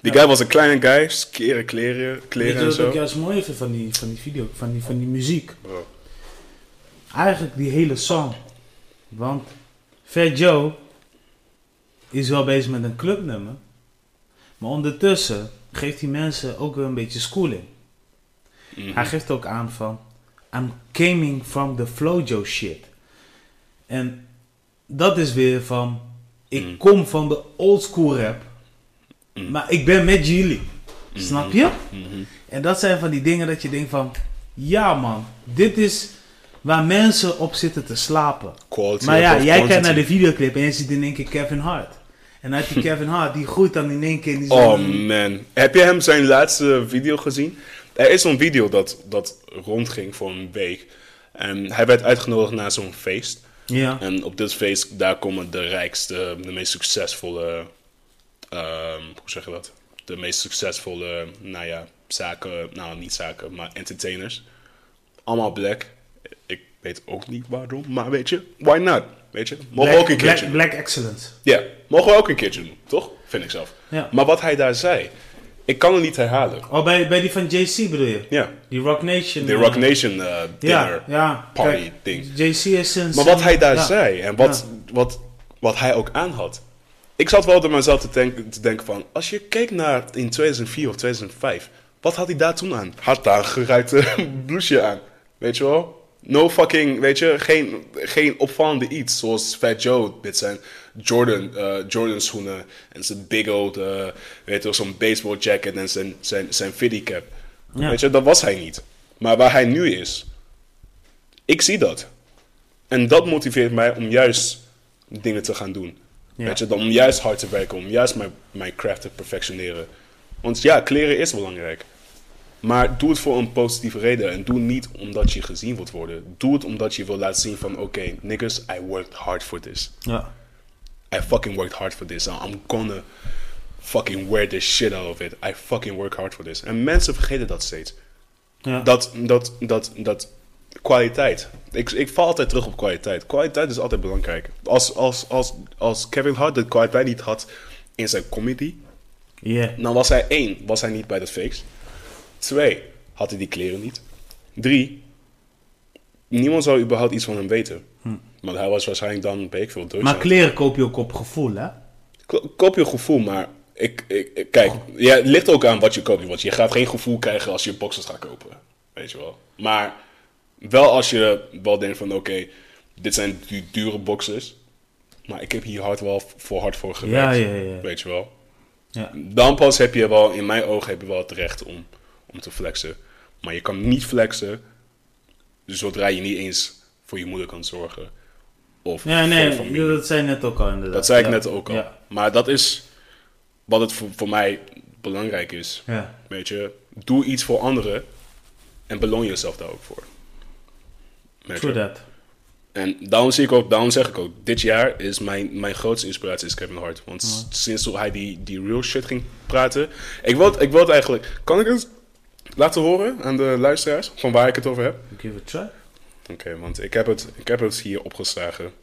S2: Die
S1: Ja.
S2: guy was een kleine guy, skere kleren, kleren en
S1: wat ik
S2: zo.
S1: juist mooi vind van die, van die video, van die, van die muziek?
S2: Bro.
S1: Eigenlijk die hele song. Want Fat Joe is wel bezig met een clubnummer. Maar ondertussen geeft die mensen ook weer een beetje schooling.
S2: Mhm.
S1: Hij geeft ook aan van... I'm coming from the Flojo shit. En dat is weer van... Ik
S2: Mm.
S1: kom van de old school rap.
S2: Mm.
S1: Maar ik ben met jullie. Snap je?
S2: Mhm.
S1: En dat zijn van die dingen dat je denkt van... Ja man, dit is waar mensen op zitten te slapen.
S2: Quality
S1: Maar ja, jij kijkt naar de videoclip en je ziet in één keer Kevin Hart. En uit die Kevin Hart, die groeit dan in één keer... Die
S2: Oh man. Heb je hem zijn laatste video gezien? Er is zo'n video dat, dat rondging voor een week. En hij werd uitgenodigd naar zo'n feest.
S1: Ja,
S2: En op dit feest, daar komen de rijkste, de meest succesvolle, ehm, hoe zeg je dat? De meest succesvolle, nou ja, zaken, nou niet zaken, maar entertainers. Allemaal black. Ik weet ook niet waarom, maar weet je, why not? Weet je, mogen we ook een
S1: Black,
S2: keertje
S1: Black,
S2: doen.
S1: Black Excellence.
S2: Ja, mogen we ook een keertje doen, toch? Vind ik zelf.
S1: Ja.
S2: Maar wat hij daar zei, ik kan het niet herhalen.
S1: Oh, bij, bij die van JC bedoel je?
S2: Ja,
S1: Die Rock Nation.
S2: de
S1: eh,
S2: Rock Nation eh, dinner.
S1: Ja, ja.
S2: party
S1: Kijk,
S2: ding.
S1: JC is sinds...
S2: Maar wat hij daar
S1: ja.
S2: zei en wat, wat, wat hij ook aan had. Ik zat wel door mezelf te denken, te denken van... Als je keek naar in 2004 of 2005... Wat had hij daar toen aan? Had daar een geruite blouseje aan. Weet je wel? No fucking, weet je, geen, geen opvallende iets. Zoals Fat Joe met zijn Jordan, eh, Jordan schoenen. En zijn big old, eh, weet je zo'n baseball jacket en zijn, zijn, zijn cap.
S1: Ja.
S2: Weet je, dat was hij niet. Maar waar hij nu is, ik zie dat. En dat motiveert mij om juist dingen te gaan doen.
S1: Ja.
S2: Weet je, dan om juist hard te werken, om juist mijn, mijn craft te perfectioneren. Want ja, kleren is belangrijk. Maar doe het voor een positieve reden. En doe niet omdat je gezien wilt worden. Doe het omdat je wil laten zien van... Oké, niggas, I worked hard for this.
S1: Ja.
S2: I fucking worked hard for this. I'm gonna fucking wear the shit out of it. I fucking work hard for this. En mensen vergeten dat steeds.
S1: Ja.
S2: Dat, dat, dat, dat kwaliteit. Ik, ik val altijd terug op kwaliteit. Kwaliteit is altijd belangrijk. Als, als, als, als Kevin Hart de kwaliteit niet had in zijn comedy...
S1: Ja.
S2: Dan was hij één, was hij niet bij de fakes. Twee, had hij die kleren niet. Drie, niemand zou überhaupt iets van hem weten. Want hij was waarschijnlijk dan, weet ik veel,
S1: Maar kleren koop je ook op gevoel, hè?
S2: Ko- Koop je gevoel, maar ik, ik, kijk, ja, het ligt ook aan wat je koopt. Want je gaat geen gevoel krijgen als je boxers gaat kopen. Weet je wel. Maar wel als je wel denkt van, oké, dit zijn du- dure boxers. Maar ik heb hier hard wel voor hard voor gewerkt.
S1: Ja, ja, ja.
S2: Weet je wel.
S1: Ja.
S2: Dan pas heb je wel, in mijn ogen, heb je wel het recht om, om te flexen. Maar je kan niet flexen zodra je niet eens voor je moeder kan zorgen. Of
S1: Ja, nee, dat zei net ook al inderdaad.
S2: Dat zei ik
S1: Ja.
S2: net ook al.
S1: Ja.
S2: Maar dat is wat het voor, voor mij belangrijk is.
S1: Ja.
S2: Weet je, doe iets voor anderen en beloon jezelf daar ook voor. Weet
S1: True
S2: je?
S1: that.
S2: En daarom, zie ik ook, daarom zeg ik ook, dit jaar is mijn, mijn grootste inspiratie is Kevin Hart. Want s- sinds hij die, die real shit ging praten. Ik wil, ik wil het eigenlijk. Kan ik het laten horen aan de luisteraars van waar ik het over heb?
S1: Give it a try.
S2: Oké, want ik heb, het, ik heb het hier opgeslagen.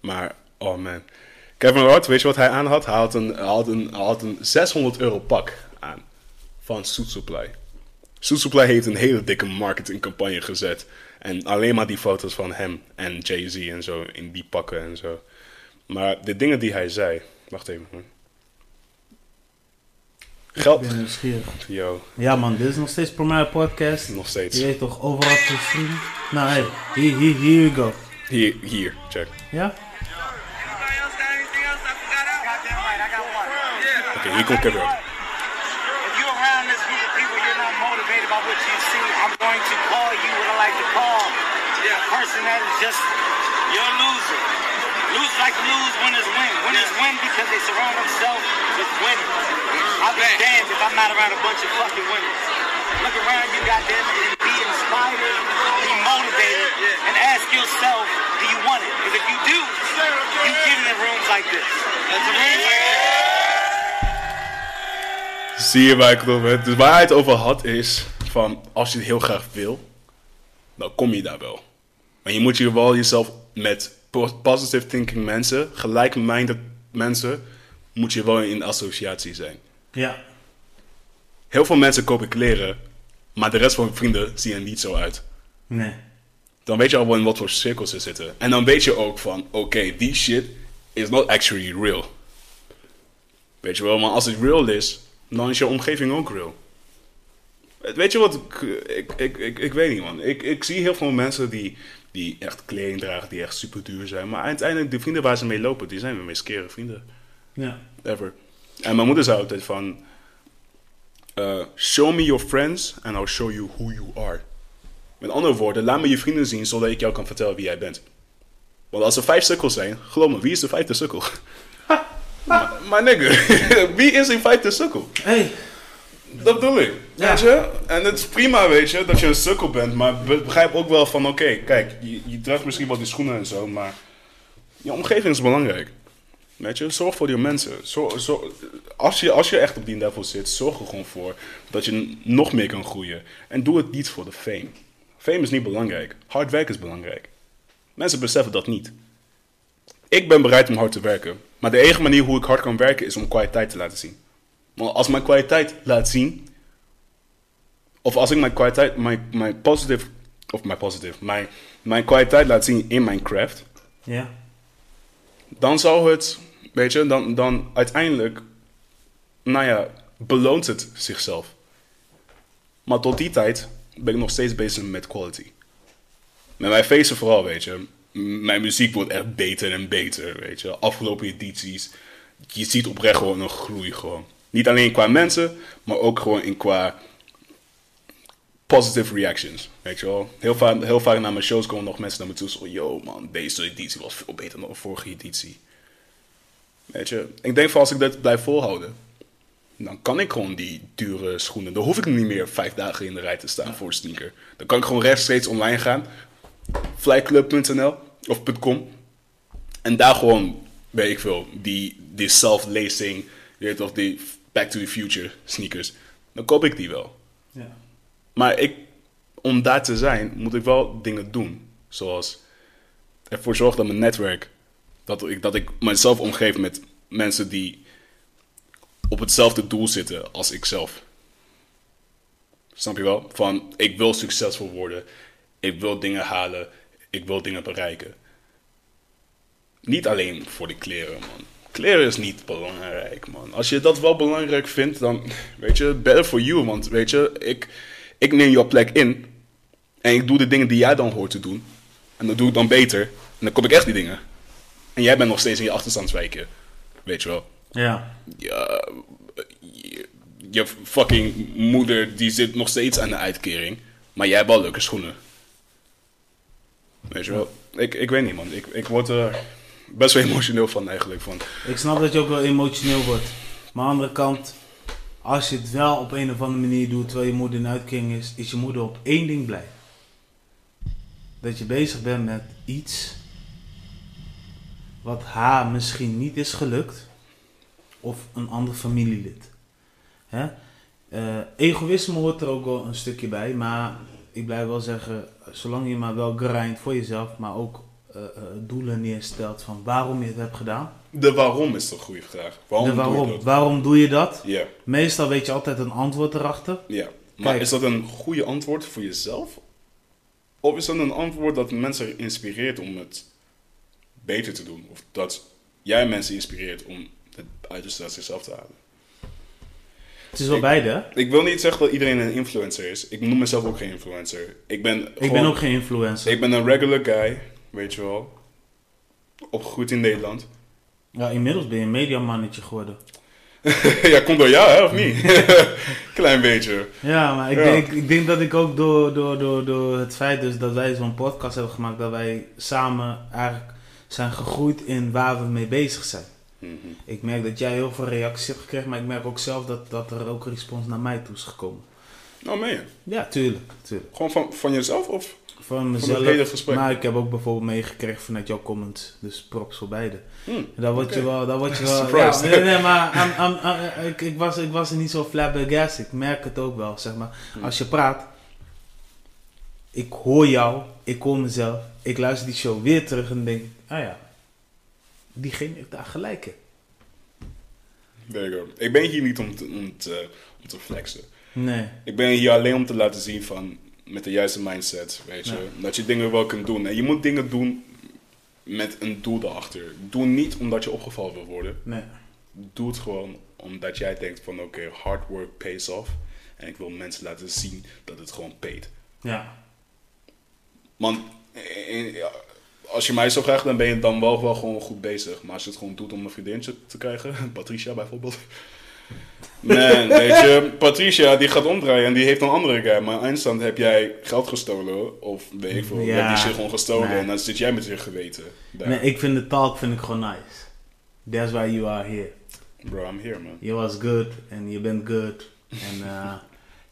S2: Maar, oh man. Kevin Hart, weet je wat hij aan had? Hij had een, hij had een, hij had een 600 euro pak aan. Van Suit Supply. Suit Supply heeft een hele dikke marketingcampagne gezet. En alleen maar die foto's van hem en Jay-Z en zo in die pakken en zo. Maar de dingen die hij zei. Wacht even. Geld.
S1: Ik ben nieuwsgierig.
S2: Yo,
S1: Ja man, dit is nog steeds Promare Podcast.
S2: nog steeds.
S1: Je weet toch, overal te streamen? Nou, hey, here, here, here we go.
S2: Hier, hier, check.
S1: Ja?
S3: Anybody else got anything else I forgot out? Goddamn right, I got one. Yeah.
S2: Oké, hier komt Kevin.
S3: If you're around this group of people, you're not motivated by what you see. I'm going to call you what I like to call a person that is just you're loser. Losers like to lose, winners win. Winners win because they surround themselves with winners. I'll be damned if I'm not around a bunch of fucking winners. Look around you, goddamn it, and be inspired, be motivated, and ask yourself, do you want it? Because if you do, you get in rooms like this. That's a
S2: Zie je waar ik het over heb? Dus waar hij het over had is van als je het heel graag wil, dan kom je daar wel. Maar je moet je wel jezelf met po- positive thinking mensen, gelijk-minded mensen, moet je wel in associatie zijn.
S1: Ja.
S2: Heel veel mensen kopen kleren, maar de rest van hun vrienden zien er niet zo uit.
S1: Nee.
S2: Dan weet je al wel in wat voor cirkels ze zitten. En dan weet je ook van, oké, die shit is not actually real. Weet je wel, maar als het real is, dan is je omgeving ook real. Weet je wat, ik, ik, ik, ik, ik weet niet man. Ik, ik zie heel veel mensen die, die echt kleding dragen, die echt super duur zijn. Maar uiteindelijk, de vrienden waar ze mee lopen, die zijn mijn meest kere vrienden.
S1: Ja.
S2: Ever. En mijn moeder zei altijd van... eh, show me your friends and I'll show you who you are. Met andere woorden, laat me je vrienden zien zodat ik jou kan vertellen wie jij bent. Want als er vijf sukkels zijn, geloof me, wie is de vijfde sukkel? maar, maar nigga, wie is die vijfde sukkel?
S1: Hey.
S2: Dat bedoel ik.
S1: Ja.
S2: Weet je? En het is prima, weet je, dat je een sukkel bent. Maar be- begrijp ook wel van, oké, kijk, je, je draagt misschien wel die schoenen en zo, maar je omgeving is belangrijk. Weet je, zorg voor die mensen. Zorg, zorg- als, je, als je echt op die level zit, zorg er gewoon voor dat je nog meer kan groeien. En doe het niet voor de fame. Fame is niet belangrijk. Hard werken is belangrijk. Mensen beseffen dat niet. Ik ben bereid om hard te werken. Maar de enige manier hoe ik hard kan werken is om kwaliteit te laten zien. Want als mijn kwaliteit laat zien, of als ik mijn kwaliteit, mijn, mijn positive, of mijn positive, mijn, mijn kwaliteit laat zien in mijn craft,
S1: Ja.
S2: dan zou het, weet je, dan, dan uiteindelijk, nou ja, beloont het zichzelf. Maar tot die tijd ben ik nog steeds bezig met quality. Met mijn feesten vooral, weet je. Mijn muziek wordt echt beter en beter, weet je. Afgelopen edities, je ziet oprecht gewoon een groei gewoon. Niet alleen qua mensen, maar ook gewoon in qua positive reactions, weet je wel. Heel vaak, heel vaak na mijn shows komen nog mensen naar me toe zo, yo man, deze editie was veel beter dan de vorige editie. Weet je, ik denk van als ik dit blijf volhouden, dan kan ik gewoon die dure schoenen, dan hoef ik niet meer vijf dagen in de rij te staan voor een sneaker. Dan kan ik gewoon rechtstreeks online gaan, flyclub.nl of .com, en daar gewoon, weet ik veel, die, die self-lacing, je weet toch, die Back to the Future sneakers, dan koop ik die wel.
S1: Ja.
S2: Maar ik, om daar te zijn, moet ik wel dingen doen. Zoals ervoor zorgen dat mijn netwerk, dat ik, dat ik mezelf omgeef met mensen die op hetzelfde doel zitten als ik zelf. Snap je wel? Van, ik wil succesvol worden. Ik wil dingen halen. Ik wil dingen bereiken. Niet alleen voor de kleren, man. Kleren is niet belangrijk, man. Als je dat wel belangrijk vindt, dan, weet je, better for you. Want, weet je, ik, ik neem jouw plek in. En ik doe de dingen die jij dan hoort te doen. En dat doe ik dan beter. En dan kom ik echt die dingen. En jij bent nog steeds in je achterstandswijkje. Weet je wel.
S1: Ja.
S2: Ja, je, je fucking moeder die zit nog steeds aan de uitkering. Maar jij hebt wel leuke schoenen. Weet je wel. Ik, ik weet niet man. Ik, ik word er best wel emotioneel van eigenlijk. Van.
S1: Ik snap dat je ook wel emotioneel wordt. Maar aan de andere kant, als je het wel op een of andere manier doet terwijl je moeder in uitkering is, is je moeder op één ding blij. Dat je bezig bent met iets wat haar misschien niet is gelukt. Of een ander familielid. Hè? Eh, egoïsme hoort er ook wel een stukje bij. Maar ik blijf wel zeggen, zolang je maar wel grindt voor jezelf, maar ook eh, eh, doelen neerstelt van waarom je het hebt gedaan.
S2: De waarom is toch een goede vraag. Waarom,
S1: De waarom.
S2: doe je dat?
S1: Waarom doe je dat? Meestal weet je altijd een antwoord erachter.
S2: ja. Maar
S1: Kijk.
S2: is dat een goede antwoord voor jezelf? Of is dat een antwoord dat mensen inspireert om het beter te doen? Of dat jij mensen inspireert om het uiterste uit zichzelf te halen?
S1: Het is wel
S2: Ik-
S1: beide.
S2: Ik wil niet zeggen dat iedereen een influencer is. Ik noem mezelf ook geen influencer. Ik ben,
S1: Ik
S2: gewoon-
S1: ben ook geen influencer.
S2: Ik ben een regular guy, weet je wel. Opgegroeid in Nederland.
S1: Ja, inmiddels ben je een mediamannetje geworden.
S2: ja, komt door jou, hè, of niet? Klein beetje.
S1: Ja, maar ik,
S2: Ja.
S1: Denk, ik denk dat ik ook door, door, door, door het feit dus dat wij zo'n podcast hebben gemaakt, dat wij samen eigenlijk zijn gegroeid in waar we mee bezig zijn.
S2: Mhm.
S1: Ik merk dat jij heel veel reacties hebt gekregen, maar ik merk ook zelf dat, dat er ook respons naar mij toe is gekomen.
S2: Nou, meen je?
S1: Ja, tuurlijk. tuurlijk.
S2: Gewoon van, van jezelf of?
S1: Van mezelf. Maar ik heb ook bijvoorbeeld meegekregen vanuit jouw comments. Dus props voor beide.
S2: Hm.
S1: En daar word je wel, daar word je wel. Ja, nee, nee, maar I'm- I'm- I'm- ik, ik, was, ik was er niet zo flabbergasted. Ik merk het ook wel, zeg maar.
S2: Hm.
S1: Als je praat, ik hoor jou, ik hoor mezelf, ik luister die show weer terug en denk, ah ja, diegene heeft daar gelijk in.
S2: Ik ben hier niet om te, om, te, om te flexen.
S1: Nee,
S2: Ik ben hier alleen om te laten zien van met de juiste mindset, weet je.
S1: Ja.
S2: Dat je dingen wel kunt doen. En je moet dingen doen met een doel erachter. Doe niet omdat je opgevallen wil worden.
S1: nee.
S2: Doe het gewoon omdat jij denkt van oké, hard work pays off. En ik wil mensen laten zien dat het gewoon paid.
S1: Ja,
S2: Want eh, ja, als je mij zo graag, dan ben je dan wel, wel gewoon goed bezig. Maar als je het gewoon doet om een vriendinnetje te krijgen, Patricia bijvoorbeeld. Man, weet je, Patricia die gaat omdraaien en die heeft een andere guy. Maar eindstand heb jij geld gestolen of weet ik veel, je
S1: Ja,
S2: hebt die shit gewoon gestolen
S1: nee.
S2: en dan zit jij met je geweten. daar.
S1: nee, ik vind de talk vind ik gewoon nice. That's why you are here.
S2: Bro, I'm here man.
S1: Je was good en je bent good. En eh,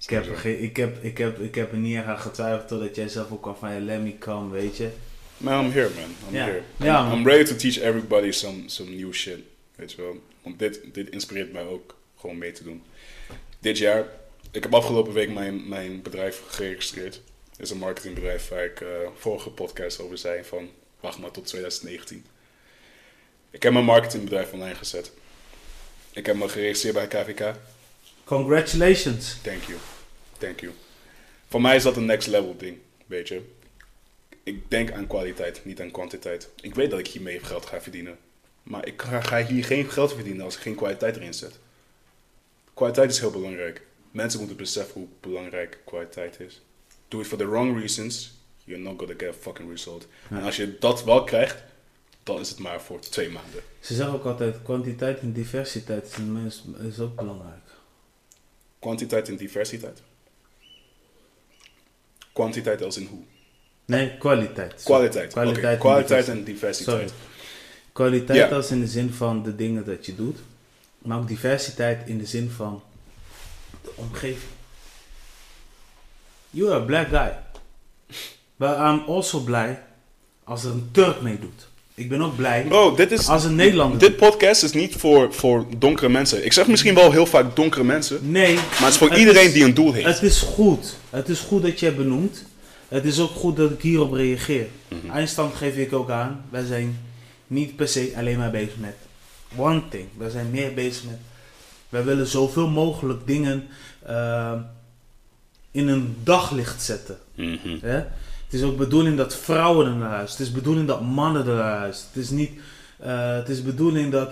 S1: ik, heb, ik, heb, ik, heb, ik heb er niet aan getwijfeld totdat jij zelf ook al van je let me come, weet je.
S2: Man, I'm here man. I'm here. I'm. I'm ready to teach everybody some, some new shit. Weet je wel. Want dit, dit inspireert mij ook gewoon mee te doen. Dit jaar, ik heb afgelopen week mijn, mijn bedrijf geregistreerd. Het is een marketingbedrijf waar ik eh, vorige podcast over zei van wacht maar tot 2019. Ik heb mijn marketingbedrijf online gezet. Ik heb me geregistreerd bij KVK.
S1: Congratulations.
S2: Thank you. Thank you. Voor mij is dat een next level ding, weet je. Ik denk aan kwaliteit, niet aan kwantiteit. Ik weet dat ik hiermee geld ga verdienen. Maar ik ga, ga hier geen geld verdienen als ik geen kwaliteit erin zet. Kwaliteit is heel belangrijk. Mensen moeten beseffen hoe belangrijk kwaliteit is. Do it for the wrong reasons, you're not gonna get a fucking result. En als je dat wel krijgt, dan is het maar voor twee maanden.
S1: Ze zeggen ook altijd, kwantiteit en diversiteit is, mens- is ook belangrijk.
S2: Kwantiteit en diversiteit. Kwantiteit als in hoe?
S1: Nee, kwaliteit.
S2: Kwaliteit.
S1: Kwaliteit en
S2: Kwaliteit
S1: diversiteit.
S2: en diversiteit.
S1: Sorry. Kwaliteit als in de zin van de dingen dat je doet. Maar ook diversiteit in de zin van de omgeving. You are a black guy. But I'm also blij als er een Turk meedoet. Ik ben ook blij
S2: Bro, dit is...
S1: als een Nederlander.
S2: Dit podcast is niet voor, voor donkere mensen. Ik zeg misschien wel heel vaak donkere mensen.
S1: Nee.
S2: Maar het is voor
S1: Het
S2: iedereen
S1: is-
S2: die een doel heeft.
S1: Het is goed. Het is goed dat je het benoemt. Het is ook goed dat ik hierop reageer.
S2: Mhm.
S1: Eindstand geef ik ook aan. Wij zijn niet per se alleen maar bezig met one thing. Wij zijn meer bezig met... Wij willen zoveel mogelijk dingen eh, in een daglicht zetten.
S2: Mhm.
S1: Het is ook bedoeling dat vrouwen er naar luisteren. Het is bedoeling dat mannen er naar luisteren. Het is niet... eh, het is bedoeling dat...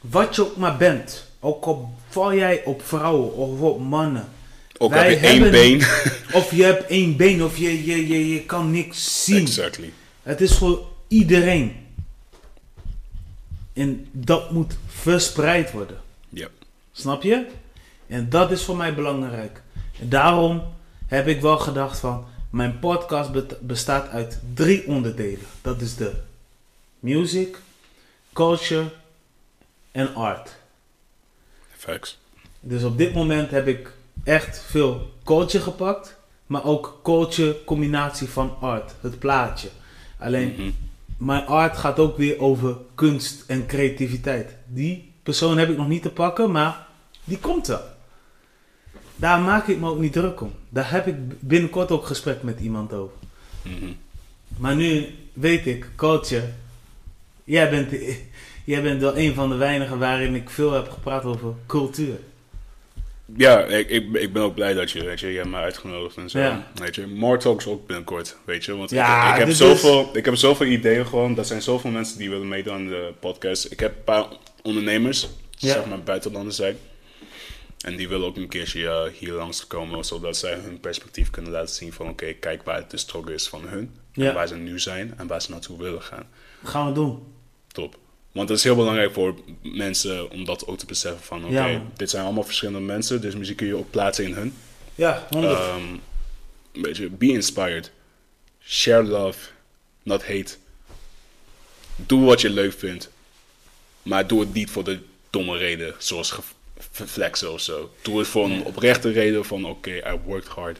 S1: Wat je ook maar bent. Ook al val jij op vrouwen of op mannen.
S2: Ook heb je één been.
S1: Of je hebt één been of je, je, je, je kan niks zien.
S2: exactly.
S1: Het is voor iedereen. En dat moet verspreid worden.
S2: Ja.
S1: Snap je? En dat is voor mij belangrijk. En daarom heb ik wel gedacht van... Mijn podcast bestaat uit drie onderdelen. Dat is de music, culture en art.
S2: Facts.
S1: Dus op dit moment heb ik echt veel culture gepakt. Maar ook culture combinatie van art. Het plaatje. Alleen
S2: Mhm.
S1: Mijn art gaat ook weer over kunst en creativiteit. Die persoon heb ik nog niet te pakken, maar die komt wel. Daar maak ik me ook niet druk om. Daar heb ik binnenkort ook gesprek met iemand over.
S2: Mhm.
S1: Maar nu weet ik, culture. Jij bent, jij bent wel een van de weinigen waarin ik veel heb gepraat over cultuur.
S2: Ja, ik, ik, ik ben ook blij dat je, weet je, je hebt me uitgenodigd en zo.
S1: Ja.
S2: Weet je, more talks ook binnenkort, weet je. Want
S1: Ja,
S2: ik, ik, heb zoveel, ik heb zoveel ideeën gewoon. Er zijn zoveel mensen die willen meedoen aan de podcast. Ik heb een paar ondernemers,
S1: Ja.
S2: zeg maar buitenlanders zijn. En die willen ook een keertje eh, hier langs komen, zodat zij hun perspectief kunnen laten zien van oké, kijk waar de struggle is van hun. En waar ze nu zijn en waar ze naartoe willen gaan.
S1: gaan we doen.
S2: Top. Want het is heel belangrijk voor mensen om dat ook te beseffen van oké,
S1: Ja,
S2: dit zijn allemaal verschillende mensen, dus muziek kun je ook plaatsen in hun.
S1: Ja, 100.
S2: Um, weet je, be inspired. Share love, not hate. Doe wat je leuk vindt. Maar doe het niet voor de domme reden, zoals flexen of zo. Doe het voor een oprechte reden van, oké, I worked hard.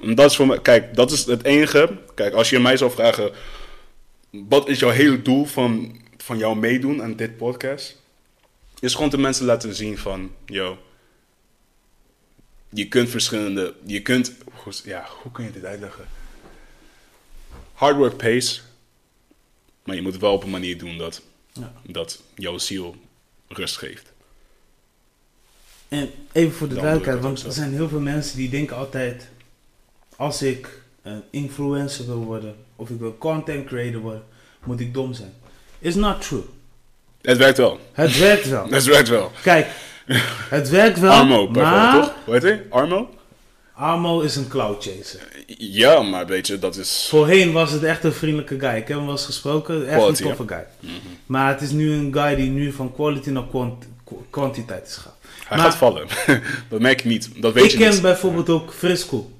S2: En dat is voor mij, kijk, dat is het enige. Kijk, als je mij zou vragen, wat is jouw hele doel van, van jouw meedoen aan dit podcast? Is gewoon de mensen laten zien van, yo, je kunt verschillende, je kunt, ja, hoe kun je dit uitleggen? Hard work pays, maar je moet het wel op een manier doen dat,
S1: Ja.
S2: dat jouw ziel rust geeft.
S1: En even voor de
S2: Dan
S1: duidelijkheid, want er zijn heel veel mensen die denken altijd: als ik een influencer wil worden of ik wil content creator worden, moet ik dom zijn. Is not true.
S2: Het werkt wel.
S1: Het werkt wel.
S2: Het werkt wel.
S1: Kijk, het werkt wel,
S2: Armo,
S1: maar
S2: toch? Hoe heet hij? Armo?
S1: Armo is een cloud chaser.
S2: Ja, maar weet je, dat is...
S1: Voorheen was het echt een vriendelijke guy. Ik heb hem wel eens gesproken, echt
S2: Quality,
S1: een toffe guy. Maar het is nu een guy die nu van quality naar kwantiteit is gegaan.
S2: Hij
S1: Maar-
S2: gaat vallen. dat merk je niet. Dat weet
S1: ik
S2: je
S1: ken
S2: niet.
S1: bijvoorbeeld ook Frisco.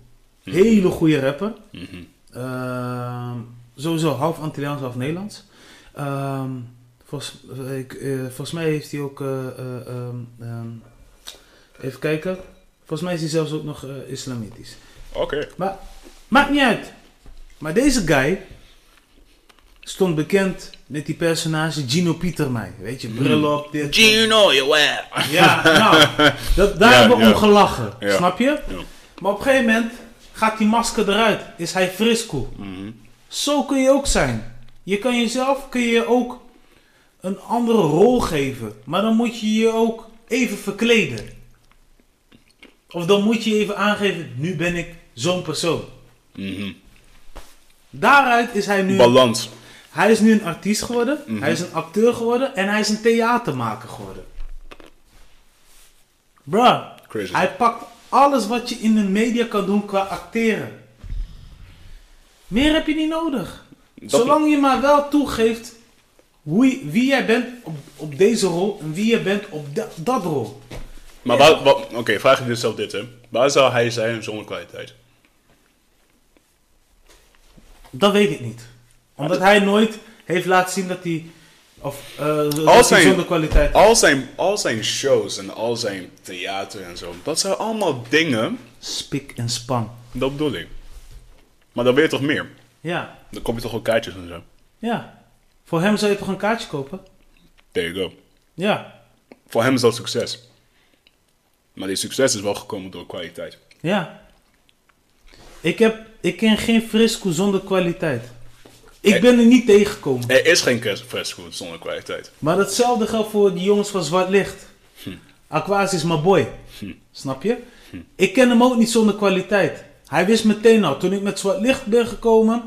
S1: Hele goede rapper.
S2: Mhm.
S1: Ehm, sowieso half Antilliaans, half Nederlands. Ehm, volgens, ik, eh, volgens mij heeft hij ook... eh, eh, ehm, ehm, even kijken. Volgens mij is hij zelfs ook nog eh, islamitisch.
S2: Oké.
S1: Maar maakt niet uit. Maar deze guy stond bekend met die personage Gino Pietermij. Weet je, bril op, dit.
S2: Gino, where?
S1: Ja, nou, dat, daar
S2: Ja,
S1: hebben we
S2: ja.
S1: om gelachen.
S2: Ja.
S1: Snap je?
S2: Ja.
S1: Maar op een gegeven moment gaat die masker eruit. Is hij frisco.
S2: Mhm.
S1: Zo kun je ook zijn. Je kan jezelf kun je ook een andere rol geven. Maar dan moet je je ook even verkleden. Of dan moet je even aangeven, nu ben ik zo'n persoon.
S2: Mhm.
S1: Daaruit is hij nu...
S2: Balans.
S1: Hij is nu een artiest geworden,
S2: Mhm.
S1: hij is een acteur geworden en hij is een theatermaker geworden. Bruh,
S2: Crazy.
S1: hij pakt alles wat je in de media kan doen qua acteren. Meer heb je niet nodig. Zolang je maar wel toegeeft hoe je- wie jij bent op, op deze rol en wie je bent op da- dat rol.
S2: Maar waar, wat, oké, vraag je jezelf dit, hè. Waar zou hij zijn zonder kwaliteit?
S1: Dat weet ik niet. Omdat hij nooit heeft laten zien dat hij. Of uh,
S2: Al zijn-
S1: zonder kwaliteit.
S2: Al zijn, al zijn shows en al zijn theater en zo, dat zijn allemaal dingen,
S1: Spik en span.
S2: dat bedoel ik. Maar dan wil je toch meer?
S1: Ja,
S2: Dan kom je toch wel kaartjes en zo.
S1: ja. Voor hem zou je toch een kaartje kopen?
S2: There you go.
S1: Ja,
S2: Voor hem is dat succes. Maar die succes is wel gekomen door kwaliteit.
S1: ja. Ik, heb, ik ken geen frisco zonder kwaliteit. Ik
S2: Hey.
S1: ben er niet tegengekomen.
S2: Er is geen fastfood zonder kwaliteit.
S1: Maar datzelfde geldt voor die jongens van Zwart Licht. Aquas is mijn boy. Snap je? Ik ken hem ook niet zonder kwaliteit. Hij wist meteen al, toen ik met Zwart Licht ben gekomen,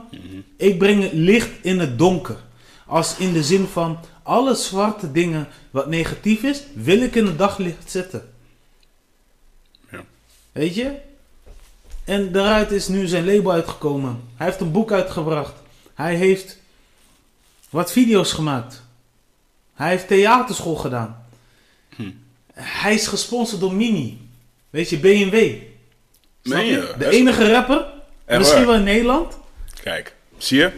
S1: ik breng het licht in het donker. Als in de zin van, alle zwarte dingen wat negatief is, wil ik in het daglicht zetten.
S2: Ja.
S1: Weet je? En daaruit is nu zijn label uitgekomen. Hij heeft een boek uitgebracht. Hij heeft wat video's gemaakt. Hij heeft theaterschool gedaan. Hij is gesponsord door Mini. Weet je, BMW.
S2: Meen
S1: je? De enige rapper,
S2: Echt
S1: misschien
S2: waar?
S1: wel in Nederland.
S2: Kijk, zie je?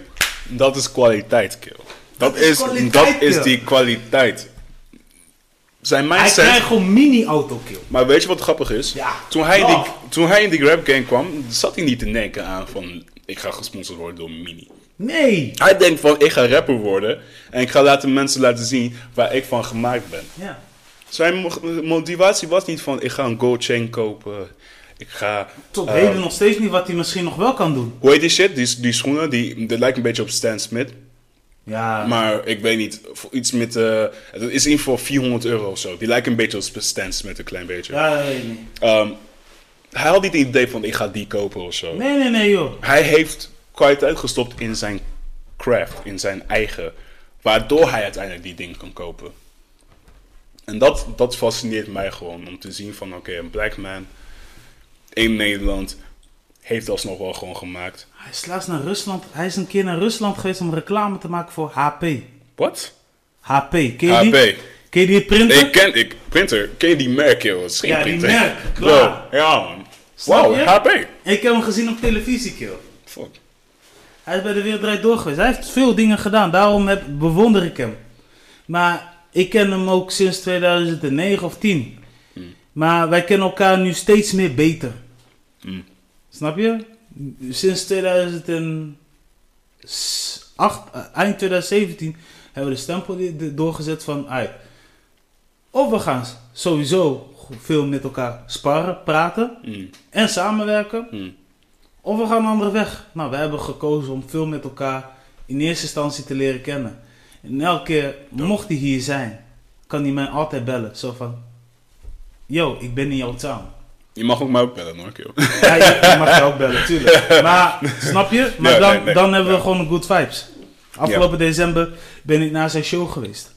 S2: Dat is kwaliteit, kill. Dat,
S1: is kwaliteit,
S2: dat is die kwaliteit. Zijn
S1: Hij
S2: mindset...
S1: krijgt gewoon mini-auto kill.
S2: Maar weet je wat grappig is?
S1: Ja,
S2: Toen, hij in die,
S1: love.
S2: toen hij in die rap game kwam, zat hij niet te denken aan van... Ik ga gesponsord worden door Mini.
S1: Nee.
S2: Hij denkt van, ik ga rapper worden. En ik ga laten mensen laten zien waar ik van gemaakt ben.
S1: Ja.
S2: Zijn mo- motivatie was niet van, ik ga een gold chain kopen. Ik ga...
S1: Tot
S2: eh,
S1: heden nog steeds niet wat hij misschien nog wel kan doen.
S2: Hoe heet die shit? Die, die schoenen, die, dat lijkt een beetje op Stan Smith.
S1: Ja.
S2: Maar ik weet niet, voor iets met... eh het is in ieder geval 400 euro of zo. Die lijkt een beetje op Stan Smith, een klein beetje.
S1: Ja, dat weet ik niet.
S2: Hij had niet het idee van, ik ga die kopen of zo.
S1: Nee, nee, nee, joh.
S2: Hij heeft kwaliteit gestopt in zijn craft, in zijn eigen. Waardoor hij uiteindelijk die dingen kan kopen. En dat, dat fascineert mij gewoon. Om te zien van, oké, een black man in Nederland heeft alsnog wel gewoon gemaakt.
S1: Hij is laatst naar Rusland. Hij is een keer naar Rusland geweest om reclame te maken voor HP.
S2: Wat?
S1: HP. Ken je die?
S2: HP.
S1: Ken je die printer?
S2: Ik ken, ik, printer, ken je die merk, joh? Is geen
S1: Ja, die
S2: printer.
S1: merk,
S2: Bro,
S1: klaar.
S2: ja, man.
S1: Je?
S2: HP.
S1: Ik heb hem gezien op televisie, kill.
S2: Fuck.
S1: Hij is bij de Wereld Door geweest. Hij heeft veel dingen gedaan. Daarom heb, bewonder ik hem. Maar ik ken hem ook sinds 2009 of 10. Maar wij kennen elkaar nu steeds meer beter.
S2: Hmm.
S1: Snap je? Sinds 2008, eh, eind 2017, hebben we de stempel doorgezet van... Uit. Of we gaan sowieso veel met elkaar sparren, praten
S2: Mm,
S1: en samenwerken.
S2: mm.
S1: Of we gaan een andere weg. Nou, we hebben gekozen om veel met elkaar in eerste instantie te leren kennen. En elke keer, mocht hij hier zijn, kan hij mij altijd bellen. Zo van, yo, ik ben in jouw town.
S2: Je mag ook mij ook bellen, hoor, kill.
S1: Ja, je, je mag je ook bellen, tuurlijk. Maar, snap je? Maar
S2: Ja,
S1: dan,
S2: nee, nee.
S1: dan hebben we gewoon good vibes. Afgelopen december ben ik naar zijn show geweest.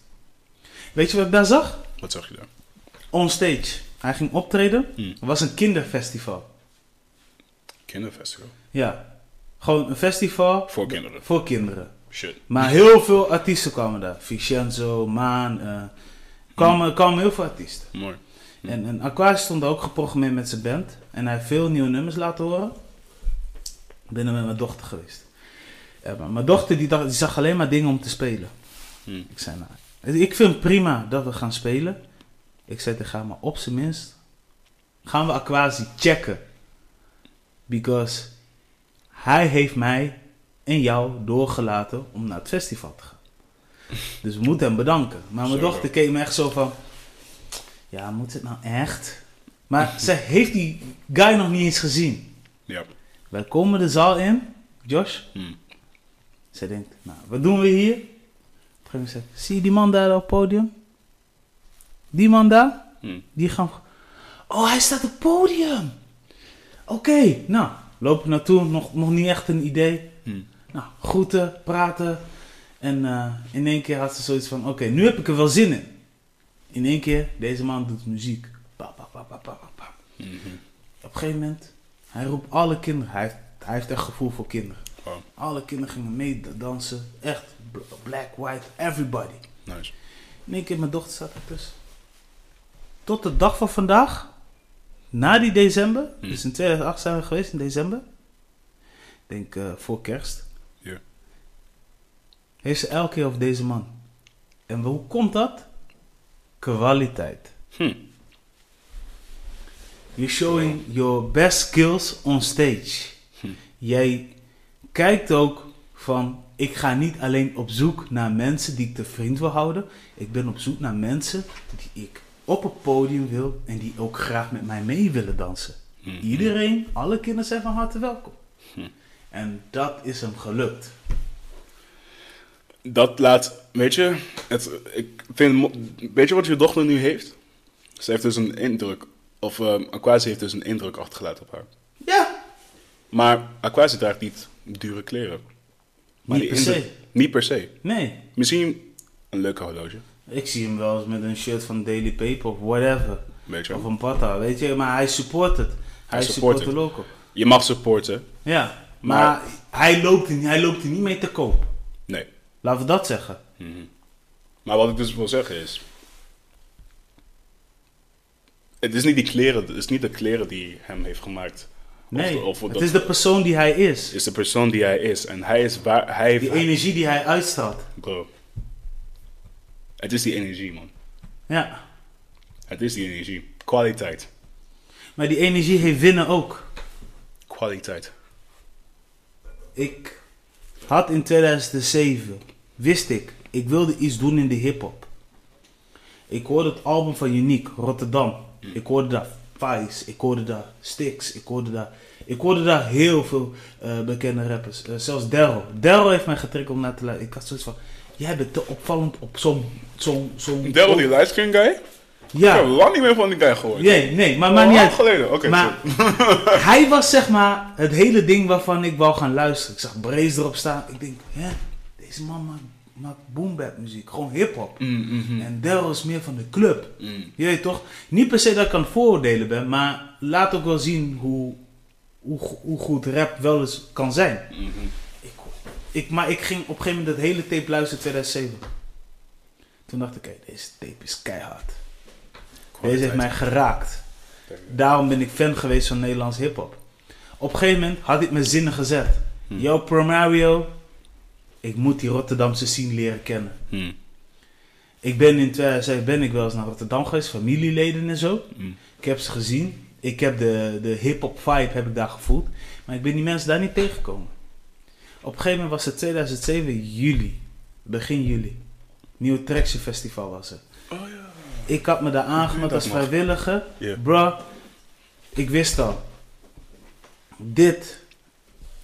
S1: Weet je wat ik daar zag?
S2: Wat zag je daar?
S1: On stage. Hij ging optreden.
S2: Hmm.
S1: Het was een kinderfestival.
S2: Kinderfestival.
S1: Ja. Gewoon een festival
S2: Voor kinderen.
S1: voor kinderen.
S2: Shit.
S1: Maar heel veel artiesten kwamen daar. Vincenzo, Maan. eh kwamen, kwamen heel veel artiesten.
S2: Mooi.
S1: En, en Aquarius stond ook geprogrammeerd met zijn band. En hij heeft veel nieuwe nummers laten horen. Ik ben er met mijn dochter geweest. Ja, maar mijn dochter die, dacht, die zag alleen maar dingen om te spelen.
S2: Hmm.
S1: Ik zei nou, ik vind het prima dat we gaan spelen. Ik zei tegen haar, maar op zijn minst gaan we Aquasi checken. Because hij heeft mij en jou doorgelaten om naar het festival te gaan. Dus we moeten hem bedanken. Maar mijn dochter keek me echt zo van... Ja, moet het nou echt? Maar ze heeft die guy nog niet eens gezien.
S2: Ja.
S1: Wij komen de zaal in, Josh.
S2: Hmm.
S1: Zij denkt, nou, wat doen we hier? Op een gegeven moment zegt, zie je die man daar op het podium? Die man daar?
S2: Hmm.
S1: Die gaan... Oh, hij staat op het podium! Oké, nou, loop ik naartoe, nog, nog niet echt een idee.
S2: Hmm.
S1: Nou, groeten, praten. En eh, in één keer had ze zoiets van, oké, nu heb ik er wel zin in. In één keer, deze man doet muziek. Pa, pa, pa, pa, pa, pa, pa.
S2: Mhm.
S1: Op een gegeven moment, hij roept alle kinderen. Hij heeft, hij heeft echt gevoel voor kinderen.
S2: Wow.
S1: Alle kinderen gingen mee dansen. Echt, bl- black, white, everybody.
S2: Nice.
S1: In één keer, mijn dochter staat ertussen. Tot de dag van vandaag, na die december,
S2: Hmm.
S1: dus in 2008 zijn we geweest, in december. Ik denk eh, voor kerst. Heeft ze elke keer over deze man. En hoe komt dat? Kwaliteit.
S2: Hm.
S1: You're showing your best skills on stage.
S2: Hm.
S1: Jij kijkt ook van, ik ga niet alleen op zoek naar mensen die ik te vriend wil houden. Ik ben op zoek naar mensen die ik op het podium wil en die ook graag met mij mee willen dansen.
S2: Mhm.
S1: Iedereen, alle kinderen zijn van harte welkom.
S2: Hm.
S1: En dat is hem gelukt.
S2: Dat laat, weet je, het, ik vind, weet je wat je dochter nu heeft? Ze heeft dus een indruk, of Aquasi heeft dus een indruk achtergelaten op haar.
S1: Ja,
S2: Maar Aquasi draagt niet dure kleren. Maar
S1: niet per
S2: indruk-
S1: se.
S2: Niet per se.
S1: Nee,
S2: Misschien een leuke horloge,
S1: ik zie hem wel eens met een shirt van Daily Paper of whatever.
S2: weet je
S1: Of een Pata, weet je. Maar hij support het. Hij,
S2: Hij
S1: support
S2: support
S1: de local.
S2: Je mag supporten.
S1: Ja, maar, hij, loopt hij loopt er niet mee te koop.
S2: Nee.
S1: Laten we dat zeggen.
S2: Mhm. Maar wat ik dus wil zeggen is... Het is niet die kleren, het is niet de kleren die hem heeft gemaakt.
S1: Nee,
S2: Of, of
S1: het is de persoon die hij is.
S2: is de persoon die hij is. En hij is waar, hij heeft...
S1: Die energie die hij uitstraalt.
S2: Bro. Het is die energie, man.
S1: Ja,
S2: Het is die energie. Kwaliteit.
S1: maar die energie heeft winnen ook.
S2: Kwaliteit.
S1: Ik had in 2007, wist ik, ik wilde iets doen in de hip-hop. Ik hoorde het album van Unique, Rotterdam. Ik hoorde daar Vice, ik hoorde daar Styx, ik hoorde daar, ik hoorde daar heel veel eh, bekende rappers. Eh, zelfs Daryl. Daryl heeft mij getriggerd om naar te luisteren. Ik had zoiets van, jij bent te opvallend op zo'n... zo'n zo'n
S2: Daryl, die livestream guy? Ik heb
S1: Ja,
S2: lang niet meer van die guy gehoord.
S1: nee, nee, maar maakt niet uit.
S2: geleden. Oké,
S1: Maar hij was zeg maar het hele ding waarvan ik wou gaan luisteren. Ik zag Brace erop staan. Ik denk, hè, deze man maakt, maakt boom bap muziek. Gewoon hip-hop.
S2: Mm, mhm,
S1: En Daryl is meer van de club.
S2: mm.
S1: Je weet toch? Niet per se dat ik aan het vooroordelen ben, maar laat ook wel zien hoe, hoe, hoe goed rap wel eens kan zijn.
S2: Mhm.
S1: Ik, ik, maar ik ging op een gegeven moment dat hele tape luisteren 2007. Toen dacht ik, hé, deze tape is keihard. Deze heeft mij geraakt. Daarom ben ik fan geweest van Nederlands hip-hop. Op een gegeven moment had ik mijn zinnen gezet.
S2: Hmm.
S1: Yo, Promario, ik moet die Rotterdamse scene leren kennen.
S2: Mm,
S1: Ik ben in 2007 ben ik wel eens naar Rotterdam geweest, familieleden en zo.
S2: mm.
S1: Ik heb ze gezien. Ik heb de, de hip-hop vibe heb ik daar gevoeld. Maar ik ben die mensen daar niet tegengekomen. Op een gegeven moment was het 2007 juli. Begin juli. Nieuw Traction Festival was er.
S2: Oh ja.
S1: Ik had me daar aangemeld als vrijwilliger.
S2: Ja.
S1: Bro, ik wist al. Dit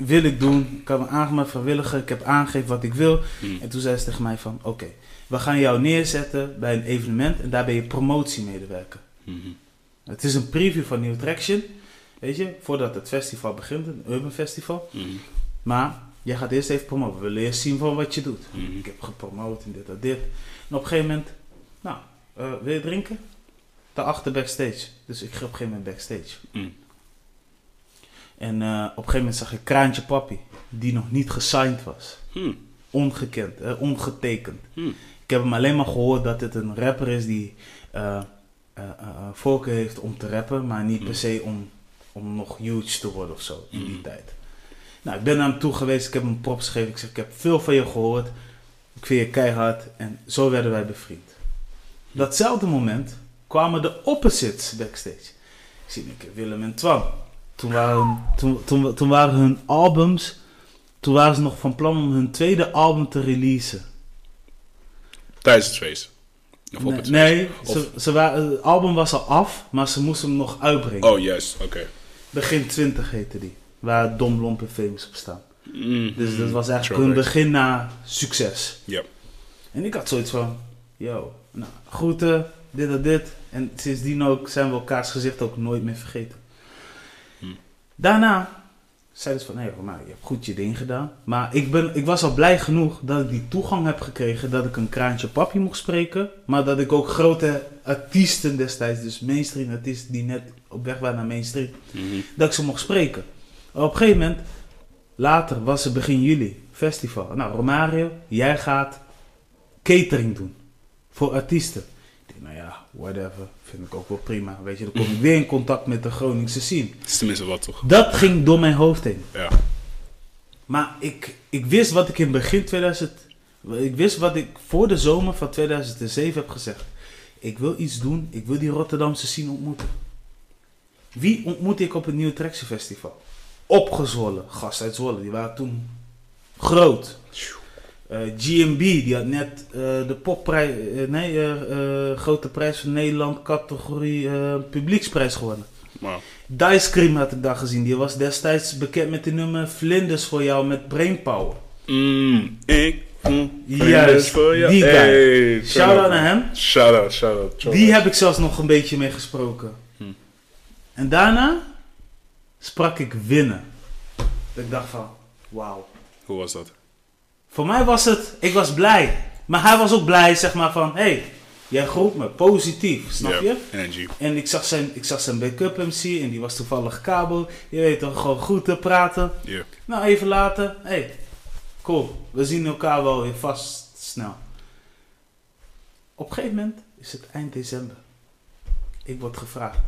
S1: wil ik doen. Ik had me aangemeld vrijwilliger. Ik heb aangegeven wat ik wil.
S2: Mm.
S1: En toen zei ze tegen mij van... Oké, we gaan jou neerzetten bij een evenement. En daar ben je promotiemedewerker.
S2: Mhm.
S1: Het is een preview van New Traction. Weet je, voordat het festival begint. Een urban festival.
S2: Mhm.
S1: Maar jij gaat eerst even promoten. We willen eerst zien van wat je doet.
S2: Mhm.
S1: Ik heb gepromoot en dit en dit. En op een gegeven moment... Nou, eh, wil je drinken? Daarachter backstage. Dus ik ging op een gegeven moment backstage. En eh, op een gegeven moment zag ik Kraantje Papi. Die nog niet gesigned was.
S2: Mm.
S1: Ongekend, eh, ongetekend.
S2: Mm.
S1: Ik heb hem alleen maar gehoord dat het een rapper is die eh voorkeur heeft om te rappen, maar niet per
S2: Mm.
S1: se om, om nog huge te worden of zo in die tijd. Nou, ik ben naar hem toe geweest, ik heb hem props gegeven. Ik zeg, ik heb veel van je gehoord. Ik vind je keihard. En zo werden wij bevriend. Datzelfde moment kwamen de opposites backstage. Ik zie een keer Willem en Twan. Toen waren, hun, toen, toen, toen waren hun albums, toen waren ze nog van plan om hun tweede album te releasen.
S2: Tijdens het feest. Of op
S1: Nee,
S2: het
S1: nee
S2: Of-
S1: ze, ze waren, het album was al af, maar ze moesten hem nog uitbrengen.
S2: Oh, juist. Oké.
S1: Begin 20 heette die. Waar Dom Lomp en Famous op staan.
S2: Mm.
S1: Dus dat was eigenlijk hun begin na succes.
S2: Ja.
S1: En ik had zoiets van, yo, nou, groeten, dit en dit. En sindsdien ook zijn we elkaars gezicht ook nooit meer vergeten. Daarna zeiden ze van, hé Romario, je hebt goed je ding gedaan. Maar ik, ben, ik was al blij genoeg dat ik die toegang heb gekregen, dat ik een kraantje papi mocht spreken. Maar dat ik ook grote artiesten destijds, dus mainstream artiesten die net op weg waren naar mainstream,
S2: Mhm.
S1: dat ik ze mocht spreken. Op een gegeven moment, later was het begin juli, festival. Nou, Romario, jij gaat catering doen voor artiesten. Nou ja, whatever, vind ik ook wel prima. Weet je, dan kom ik weer in contact met de Groningse scene.
S2: Het is tenminste wat toch?
S1: Dat ging door mijn hoofd heen.
S2: Ja.
S1: Maar ik, ik wist wat ik in begin 2000... Ik wist wat ik voor de zomer van 2007 heb gezegd. Ik wil iets doen. Ik wil die Rotterdamse scene ontmoeten. Wie ontmoet ik op het Nieuwe Traction Festival? Opgezwollen. Gast uit Zwolle. Die waren toen groot. Eh, GMB, die had net eh, de popprijs... eh, nee, grote prijs van Nederland categorie publieksprijs gewonnen.
S2: Maar
S1: Dice Cream had ik daar gezien. Die was destijds bekend met de nummer Vlinders voor jou met Brainpower.
S2: Mm, ik
S1: Juist,
S2: vlinders voor jou.
S1: die guy.
S2: Hey,
S1: Shout-out naar hem.
S2: Shout-out, shout-out. shout-out.
S1: Die heb ik zelfs nog een beetje mee gesproken.
S2: Hm.
S1: En daarna sprak ik winnen. Dat ik dacht van, wauw.
S2: Hoe was dat?
S1: Voor mij was het, ik was blij. Maar hij was ook blij, zeg maar van, hé, hey, jij groet me, positief, snap je?
S2: Energy.
S1: En ik zag zijn, ik zag zijn backup MC en die was toevallig kabel. Je weet toch, gewoon goed te praten.
S2: Ja.
S1: Nou, even later. Hé, hey, cool. We zien elkaar wel weer vast snel. Op een gegeven moment is het eind december. Ik word gevraagd.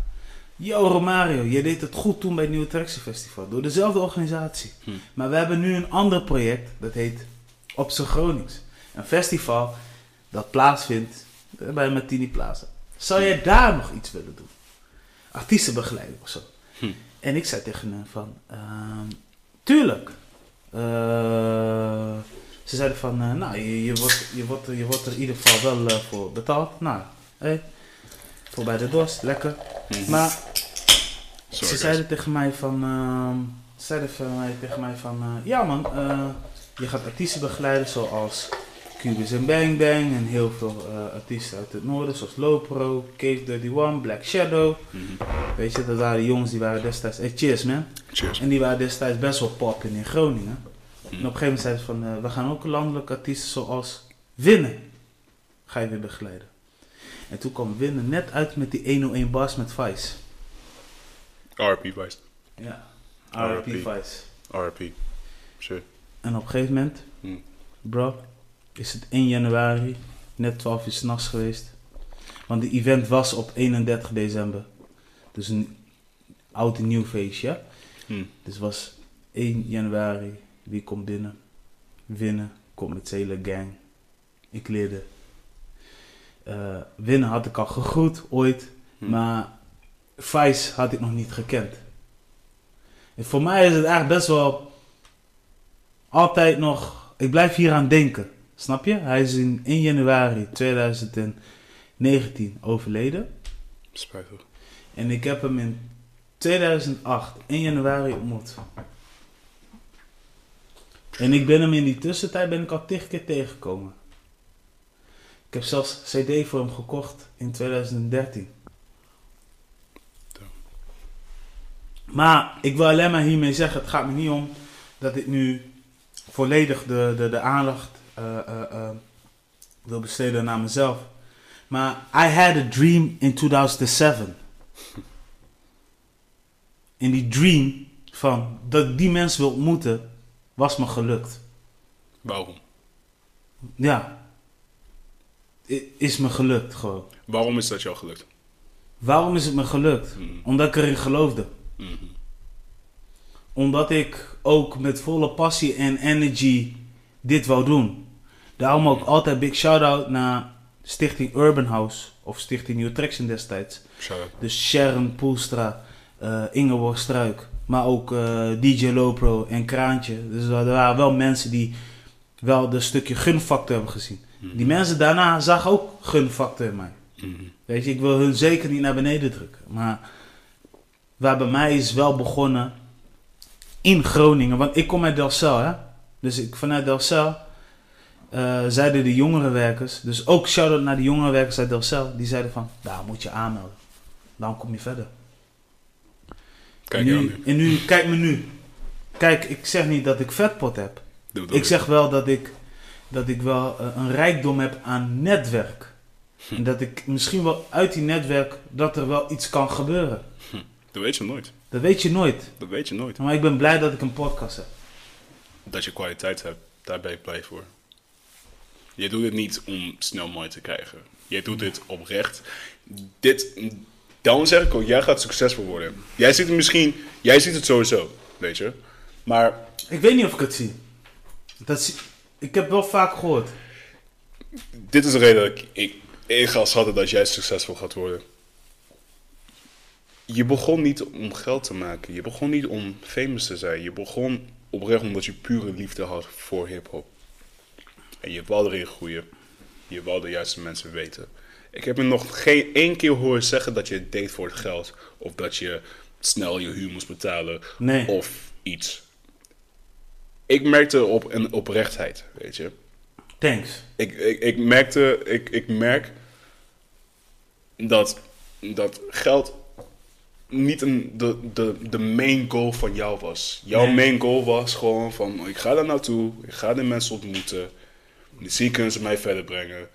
S1: Yo Romario, je deed het goed toen bij het Nieuwe Traction Festival. Door dezelfde organisatie.
S2: Hm.
S1: Maar we hebben nu een ander project. Dat heet Op z'n Gronings. Een festival dat plaatsvindt bij Martini Plaza. Zou jij daar nog iets willen doen? Artiestenbegeleiding of zo.
S2: Hm.
S1: En ik zei tegen hem van... ehm, tuurlijk. Eh, ze zeiden van... eh, nou, je, je, wordt, je, wordt, er- je wordt er in ieder geval wel eh, voor betaald. Nou, hé. voor bij de dorst, lekker.
S2: Mhm.
S1: Maar
S2: Sorry,
S1: ze
S2: guys.
S1: zeiden tegen mij van, ehm, ze zeiden van mij, tegen mij van, eh, ja man, eh, je gaat artiesten begeleiden zoals Cubis en Bang Bang en heel veel eh, artiesten uit het noorden zoals Lopro, Cave 31, Black Shadow.
S2: Mhm.
S1: Weet je, dat waren jongens die waren destijds, hey, cheers man,
S2: Cheers.
S1: en die waren destijds best wel pop in Groningen.
S2: Mhm.
S1: En op een gegeven moment zeiden ze van, eh, we gaan ook landelijke artiesten zoals Winnen, ga je weer begeleiden. En toen kwam Winnen net uit met die 101 bars met Vice.
S2: RP, Vice.
S1: Ja. RP Vice.
S2: RP. Sure.
S1: En op een gegeven moment,
S2: Hmm.
S1: bro, is het 1 januari, net 12 uur s'nachts geweest. Want de event was op 31 december. Dus een oud en nieuw feestje.
S2: Hmm.
S1: Dus was 1 januari, wie komt binnen? Winnen, komt met zijn hele gang. Ik leerde. Eh, winnen had ik al gegroet, ooit.
S2: Hmm.
S1: Maar Vice had ik nog niet gekend. En voor mij is het eigenlijk best wel altijd nog. Ik blijf hier aan denken. Snap je? Hij is in 1 januari 2019 overleden.
S2: Spijtig.
S1: En ik heb hem in 2008, 1 januari ontmoet. En ik ben hem in die tussentijd ben ik al tig keer tegengekomen. Ik heb zelfs CD voor hem gekocht in 2013. Maar ik wil alleen maar hiermee zeggen, het gaat me niet om dat ik nu volledig de, de, de aandacht eh, eh, eh, wil besteden naar mezelf. Maar I had a dream in 2007. En die dream van dat ik die mensen wil ontmoeten, was me gelukt.
S2: Waarom?
S1: Ja. Is me gelukt gewoon.
S2: Waarom is dat jou gelukt?
S1: Waarom is het me gelukt?
S2: Mhm.
S1: Omdat ik erin geloofde.
S2: Mhm.
S1: Omdat ik ook met volle passie en energy dit wou doen. Daarom ook altijd big shout-out naar Stichting Urban House. Of Stichting New Traction destijds.
S2: Shout-out.
S1: Dus Sharon Poelstra, eh Ingeborg Struik. Maar ook eh, DJ Lopro en Kraantje. Dus er waren wel mensen die wel de stukje gunfactor hebben gezien.
S2: Mhm.
S1: Die mensen daarna zagen ook gunfactor in mij.
S2: Mhm.
S1: Weet je, ik wil hun zeker niet naar beneden drukken. Maar waar bij mij is wel begonnen in Groningen. Want ik kom uit Delcel, hè. Dus ik, vanuit Delcel eh, zeiden de jongerenwerkers... Dus ook shout-out naar de jongerenwerkers uit Delcel. Die zeiden van, daar moet je aanmelden. Dan kom je verder.
S2: Kijk
S1: en
S2: je
S1: nu. En nu, kijk me nu. Kijk, ik zeg niet dat ik vetpot heb. Ik zeg wel dat ik, dat ik wel eh, een rijkdom heb aan netwerk.
S2: Hm.
S1: En dat ik misschien wel uit die netwerk, dat er wel iets kan gebeuren.
S2: Dat weet je nooit.
S1: Dat weet je nooit.
S2: Dat weet je nooit.
S1: Maar ik ben blij dat ik een podcast heb.
S2: Dat je kwaliteit hebt, daar ben ik blij voor. Je doet het niet om snel mooi te krijgen. Je doet dit oprecht. Dit, daarom zeg ik ook, jij gaat succesvol worden. Jij ziet het misschien, jij ziet het sowieso, weet je. Maar
S1: Ik weet niet of ik het zie. Dat zie ik heb wel vaak gehoord.
S2: dit is de reden dat ik, ik, ik schatten dat jij succesvol gaat worden. Je begon niet om geld te maken. Je begon niet om famous te zijn. Je begon oprecht omdat je pure liefde had voor hip-hop. En je wou erin groeien. Je wou de juiste mensen weten. Ik heb je nog geen één keer horen zeggen dat je het deed voor het geld. Of dat je snel je huur moest betalen.
S1: Nee.
S2: Of iets. Ik merkte op een oprechtheid, weet je.
S1: Thanks.
S2: Ik, ik, ik merkte, ik, ik merk dat, dat geld niet een, de, de, de main goal van jou was. Jouw
S1: Nee.
S2: main goal was gewoon van, ik ga daar naartoe, ik ga de mensen ontmoeten. Misschien kunnen ze mij verder brengen.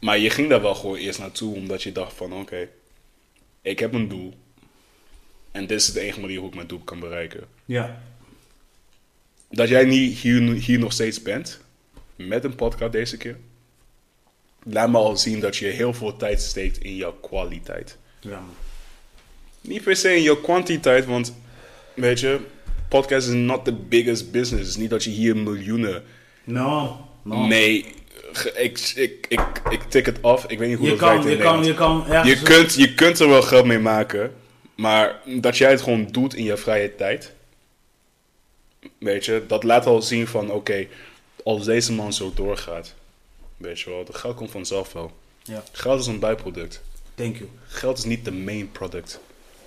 S2: Maar je ging daar wel gewoon eerst naartoe omdat je dacht van, oké, ik heb een doel. En dit is de enige manier hoe ik mijn doel kan bereiken.
S1: Ja.
S2: Dat jij niet hier, hier nog steeds bent, met een podcast deze keer, laat me al zien dat je heel veel tijd steekt in jouw kwaliteit.
S1: Ja.
S2: Niet per se in jouw kwantiteit, want weet je, podcast is not the biggest business. Het is niet dat je hier miljoenen
S1: No.
S2: ge- Ik, ik, ik, ik tik het af. Ik weet niet hoe
S1: Je
S2: dat
S1: kan, je kan, je kan.
S2: Je kunt, je kunt er wel geld mee maken, maar dat jij het gewoon doet in je vrije tijd, weet je, dat laat al zien van oké, als deze man zo doorgaat, weet je wel, dat geld komt vanzelf wel.
S1: Ja.
S2: Geld is een bijproduct.
S1: Thank you.
S2: Geld is niet de main product,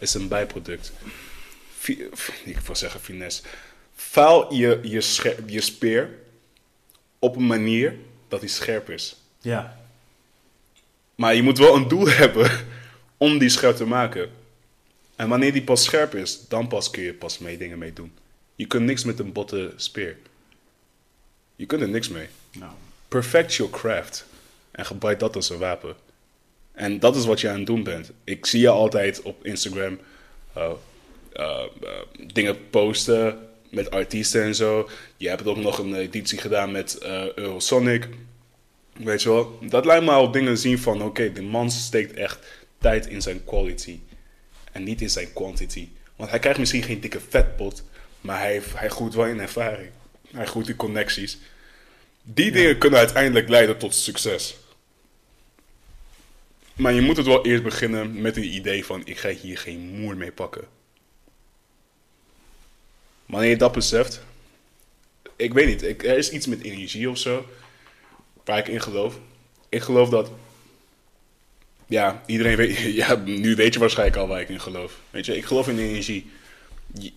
S2: is een bijproduct. Ik wil zeggen finesse. Vuil je, je, je speer op een manier dat hij scherp is.
S1: Ja.
S2: Maar je moet wel een doel hebben om die scherp te maken. En wanneer die pas scherp is, dan pas kun je pas mee dingen mee doen. Je kunt niks met een botte speer. Je kunt er niks mee.
S1: Nou.
S2: Perfect your craft. En gebruik dat als een wapen. En dat is wat je aan het doen bent. Ik zie je altijd op Instagram uh, uh, uh, dingen posten met artiesten en zo. Je hebt ook nog een editie gedaan met Eurosonic. Weet je wel, dat lijkt me al dingen zien van, oké, de man steekt echt tijd in zijn quality. En niet in zijn quantity. Want hij krijgt misschien geen dikke vetpot, maar hij, hij groeit wel in ervaring. Hij groeit in connecties. Die dingen kunnen uiteindelijk leiden tot succes. Maar je moet het wel eerst beginnen met een idee van, ik ga hier geen moer mee pakken. Wanneer je dat beseft, ik weet niet, ik, er is iets met energie of zo waar ik in geloof. Ik geloof dat. Ja, iedereen weet. Ja, nu weet je waarschijnlijk al waar ik in geloof. Weet je, ik geloof in energie. Je,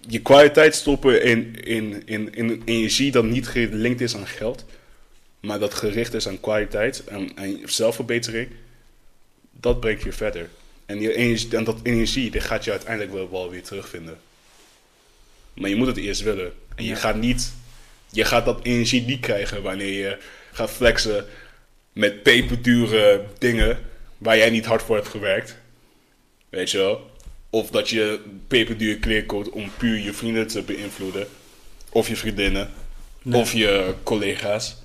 S2: je, kwaliteit stoppen in, in, in, in energie dat niet gelinkt is aan geld, maar dat gericht is aan kwaliteit en, en zelfverbetering, dat brengt je verder. En, die energie, en dat energie, die gaat je uiteindelijk wel, wel weer terugvinden. Maar je moet het eerst willen. En je gaat niet je gaat dat energie niet krijgen wanneer je gaat flexen met peperdure dingen waar jij niet hard voor hebt gewerkt. Weet je wel? Of dat je peperdure kleren koopt om puur je vrienden te beïnvloeden. Of je vriendinnen.
S1: Nee.
S2: Of je collega's.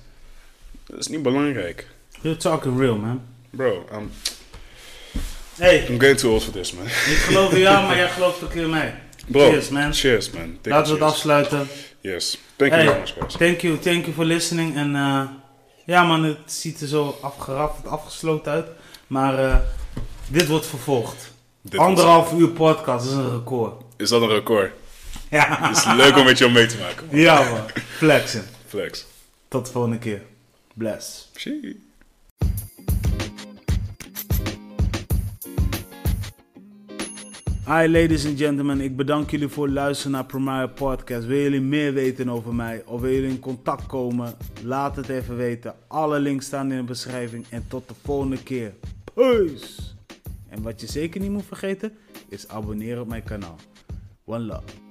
S2: Dat is niet belangrijk.
S1: You're talking real, man.
S2: Bro, I'm,
S1: Hey,
S2: I'm getting too old for this, man.
S1: ik geloof in jou, maar jij gelooft ook in mij.
S2: Bro,
S1: Cheers, man.
S2: Cheers, man. Take
S1: Laten we het afsluiten.
S2: Yes. Thank you very much, guys.
S1: thank you, thank you for listening. En eh, ja man, het ziet er zo afgeraft, afgesloten uit. Maar eh, dit wordt vervolgd.
S2: Dit
S1: Anderhalf uur podcast, is een record.
S2: Is dat een record?
S1: Ja,
S2: Het is leuk om met jou mee te maken. man.
S1: ja man, flexen.
S2: Flex.
S1: Tot de volgende keer. Bless. Hi ladies and gentlemen, ik bedank jullie voor het luisteren naar Primary Podcast. Wil jullie meer weten over mij of wil jullie in contact komen? Laat het even weten. Alle links staan in de beschrijving en tot de volgende keer. Peace! En wat je zeker niet moet vergeten is abonneren op mijn kanaal. One love.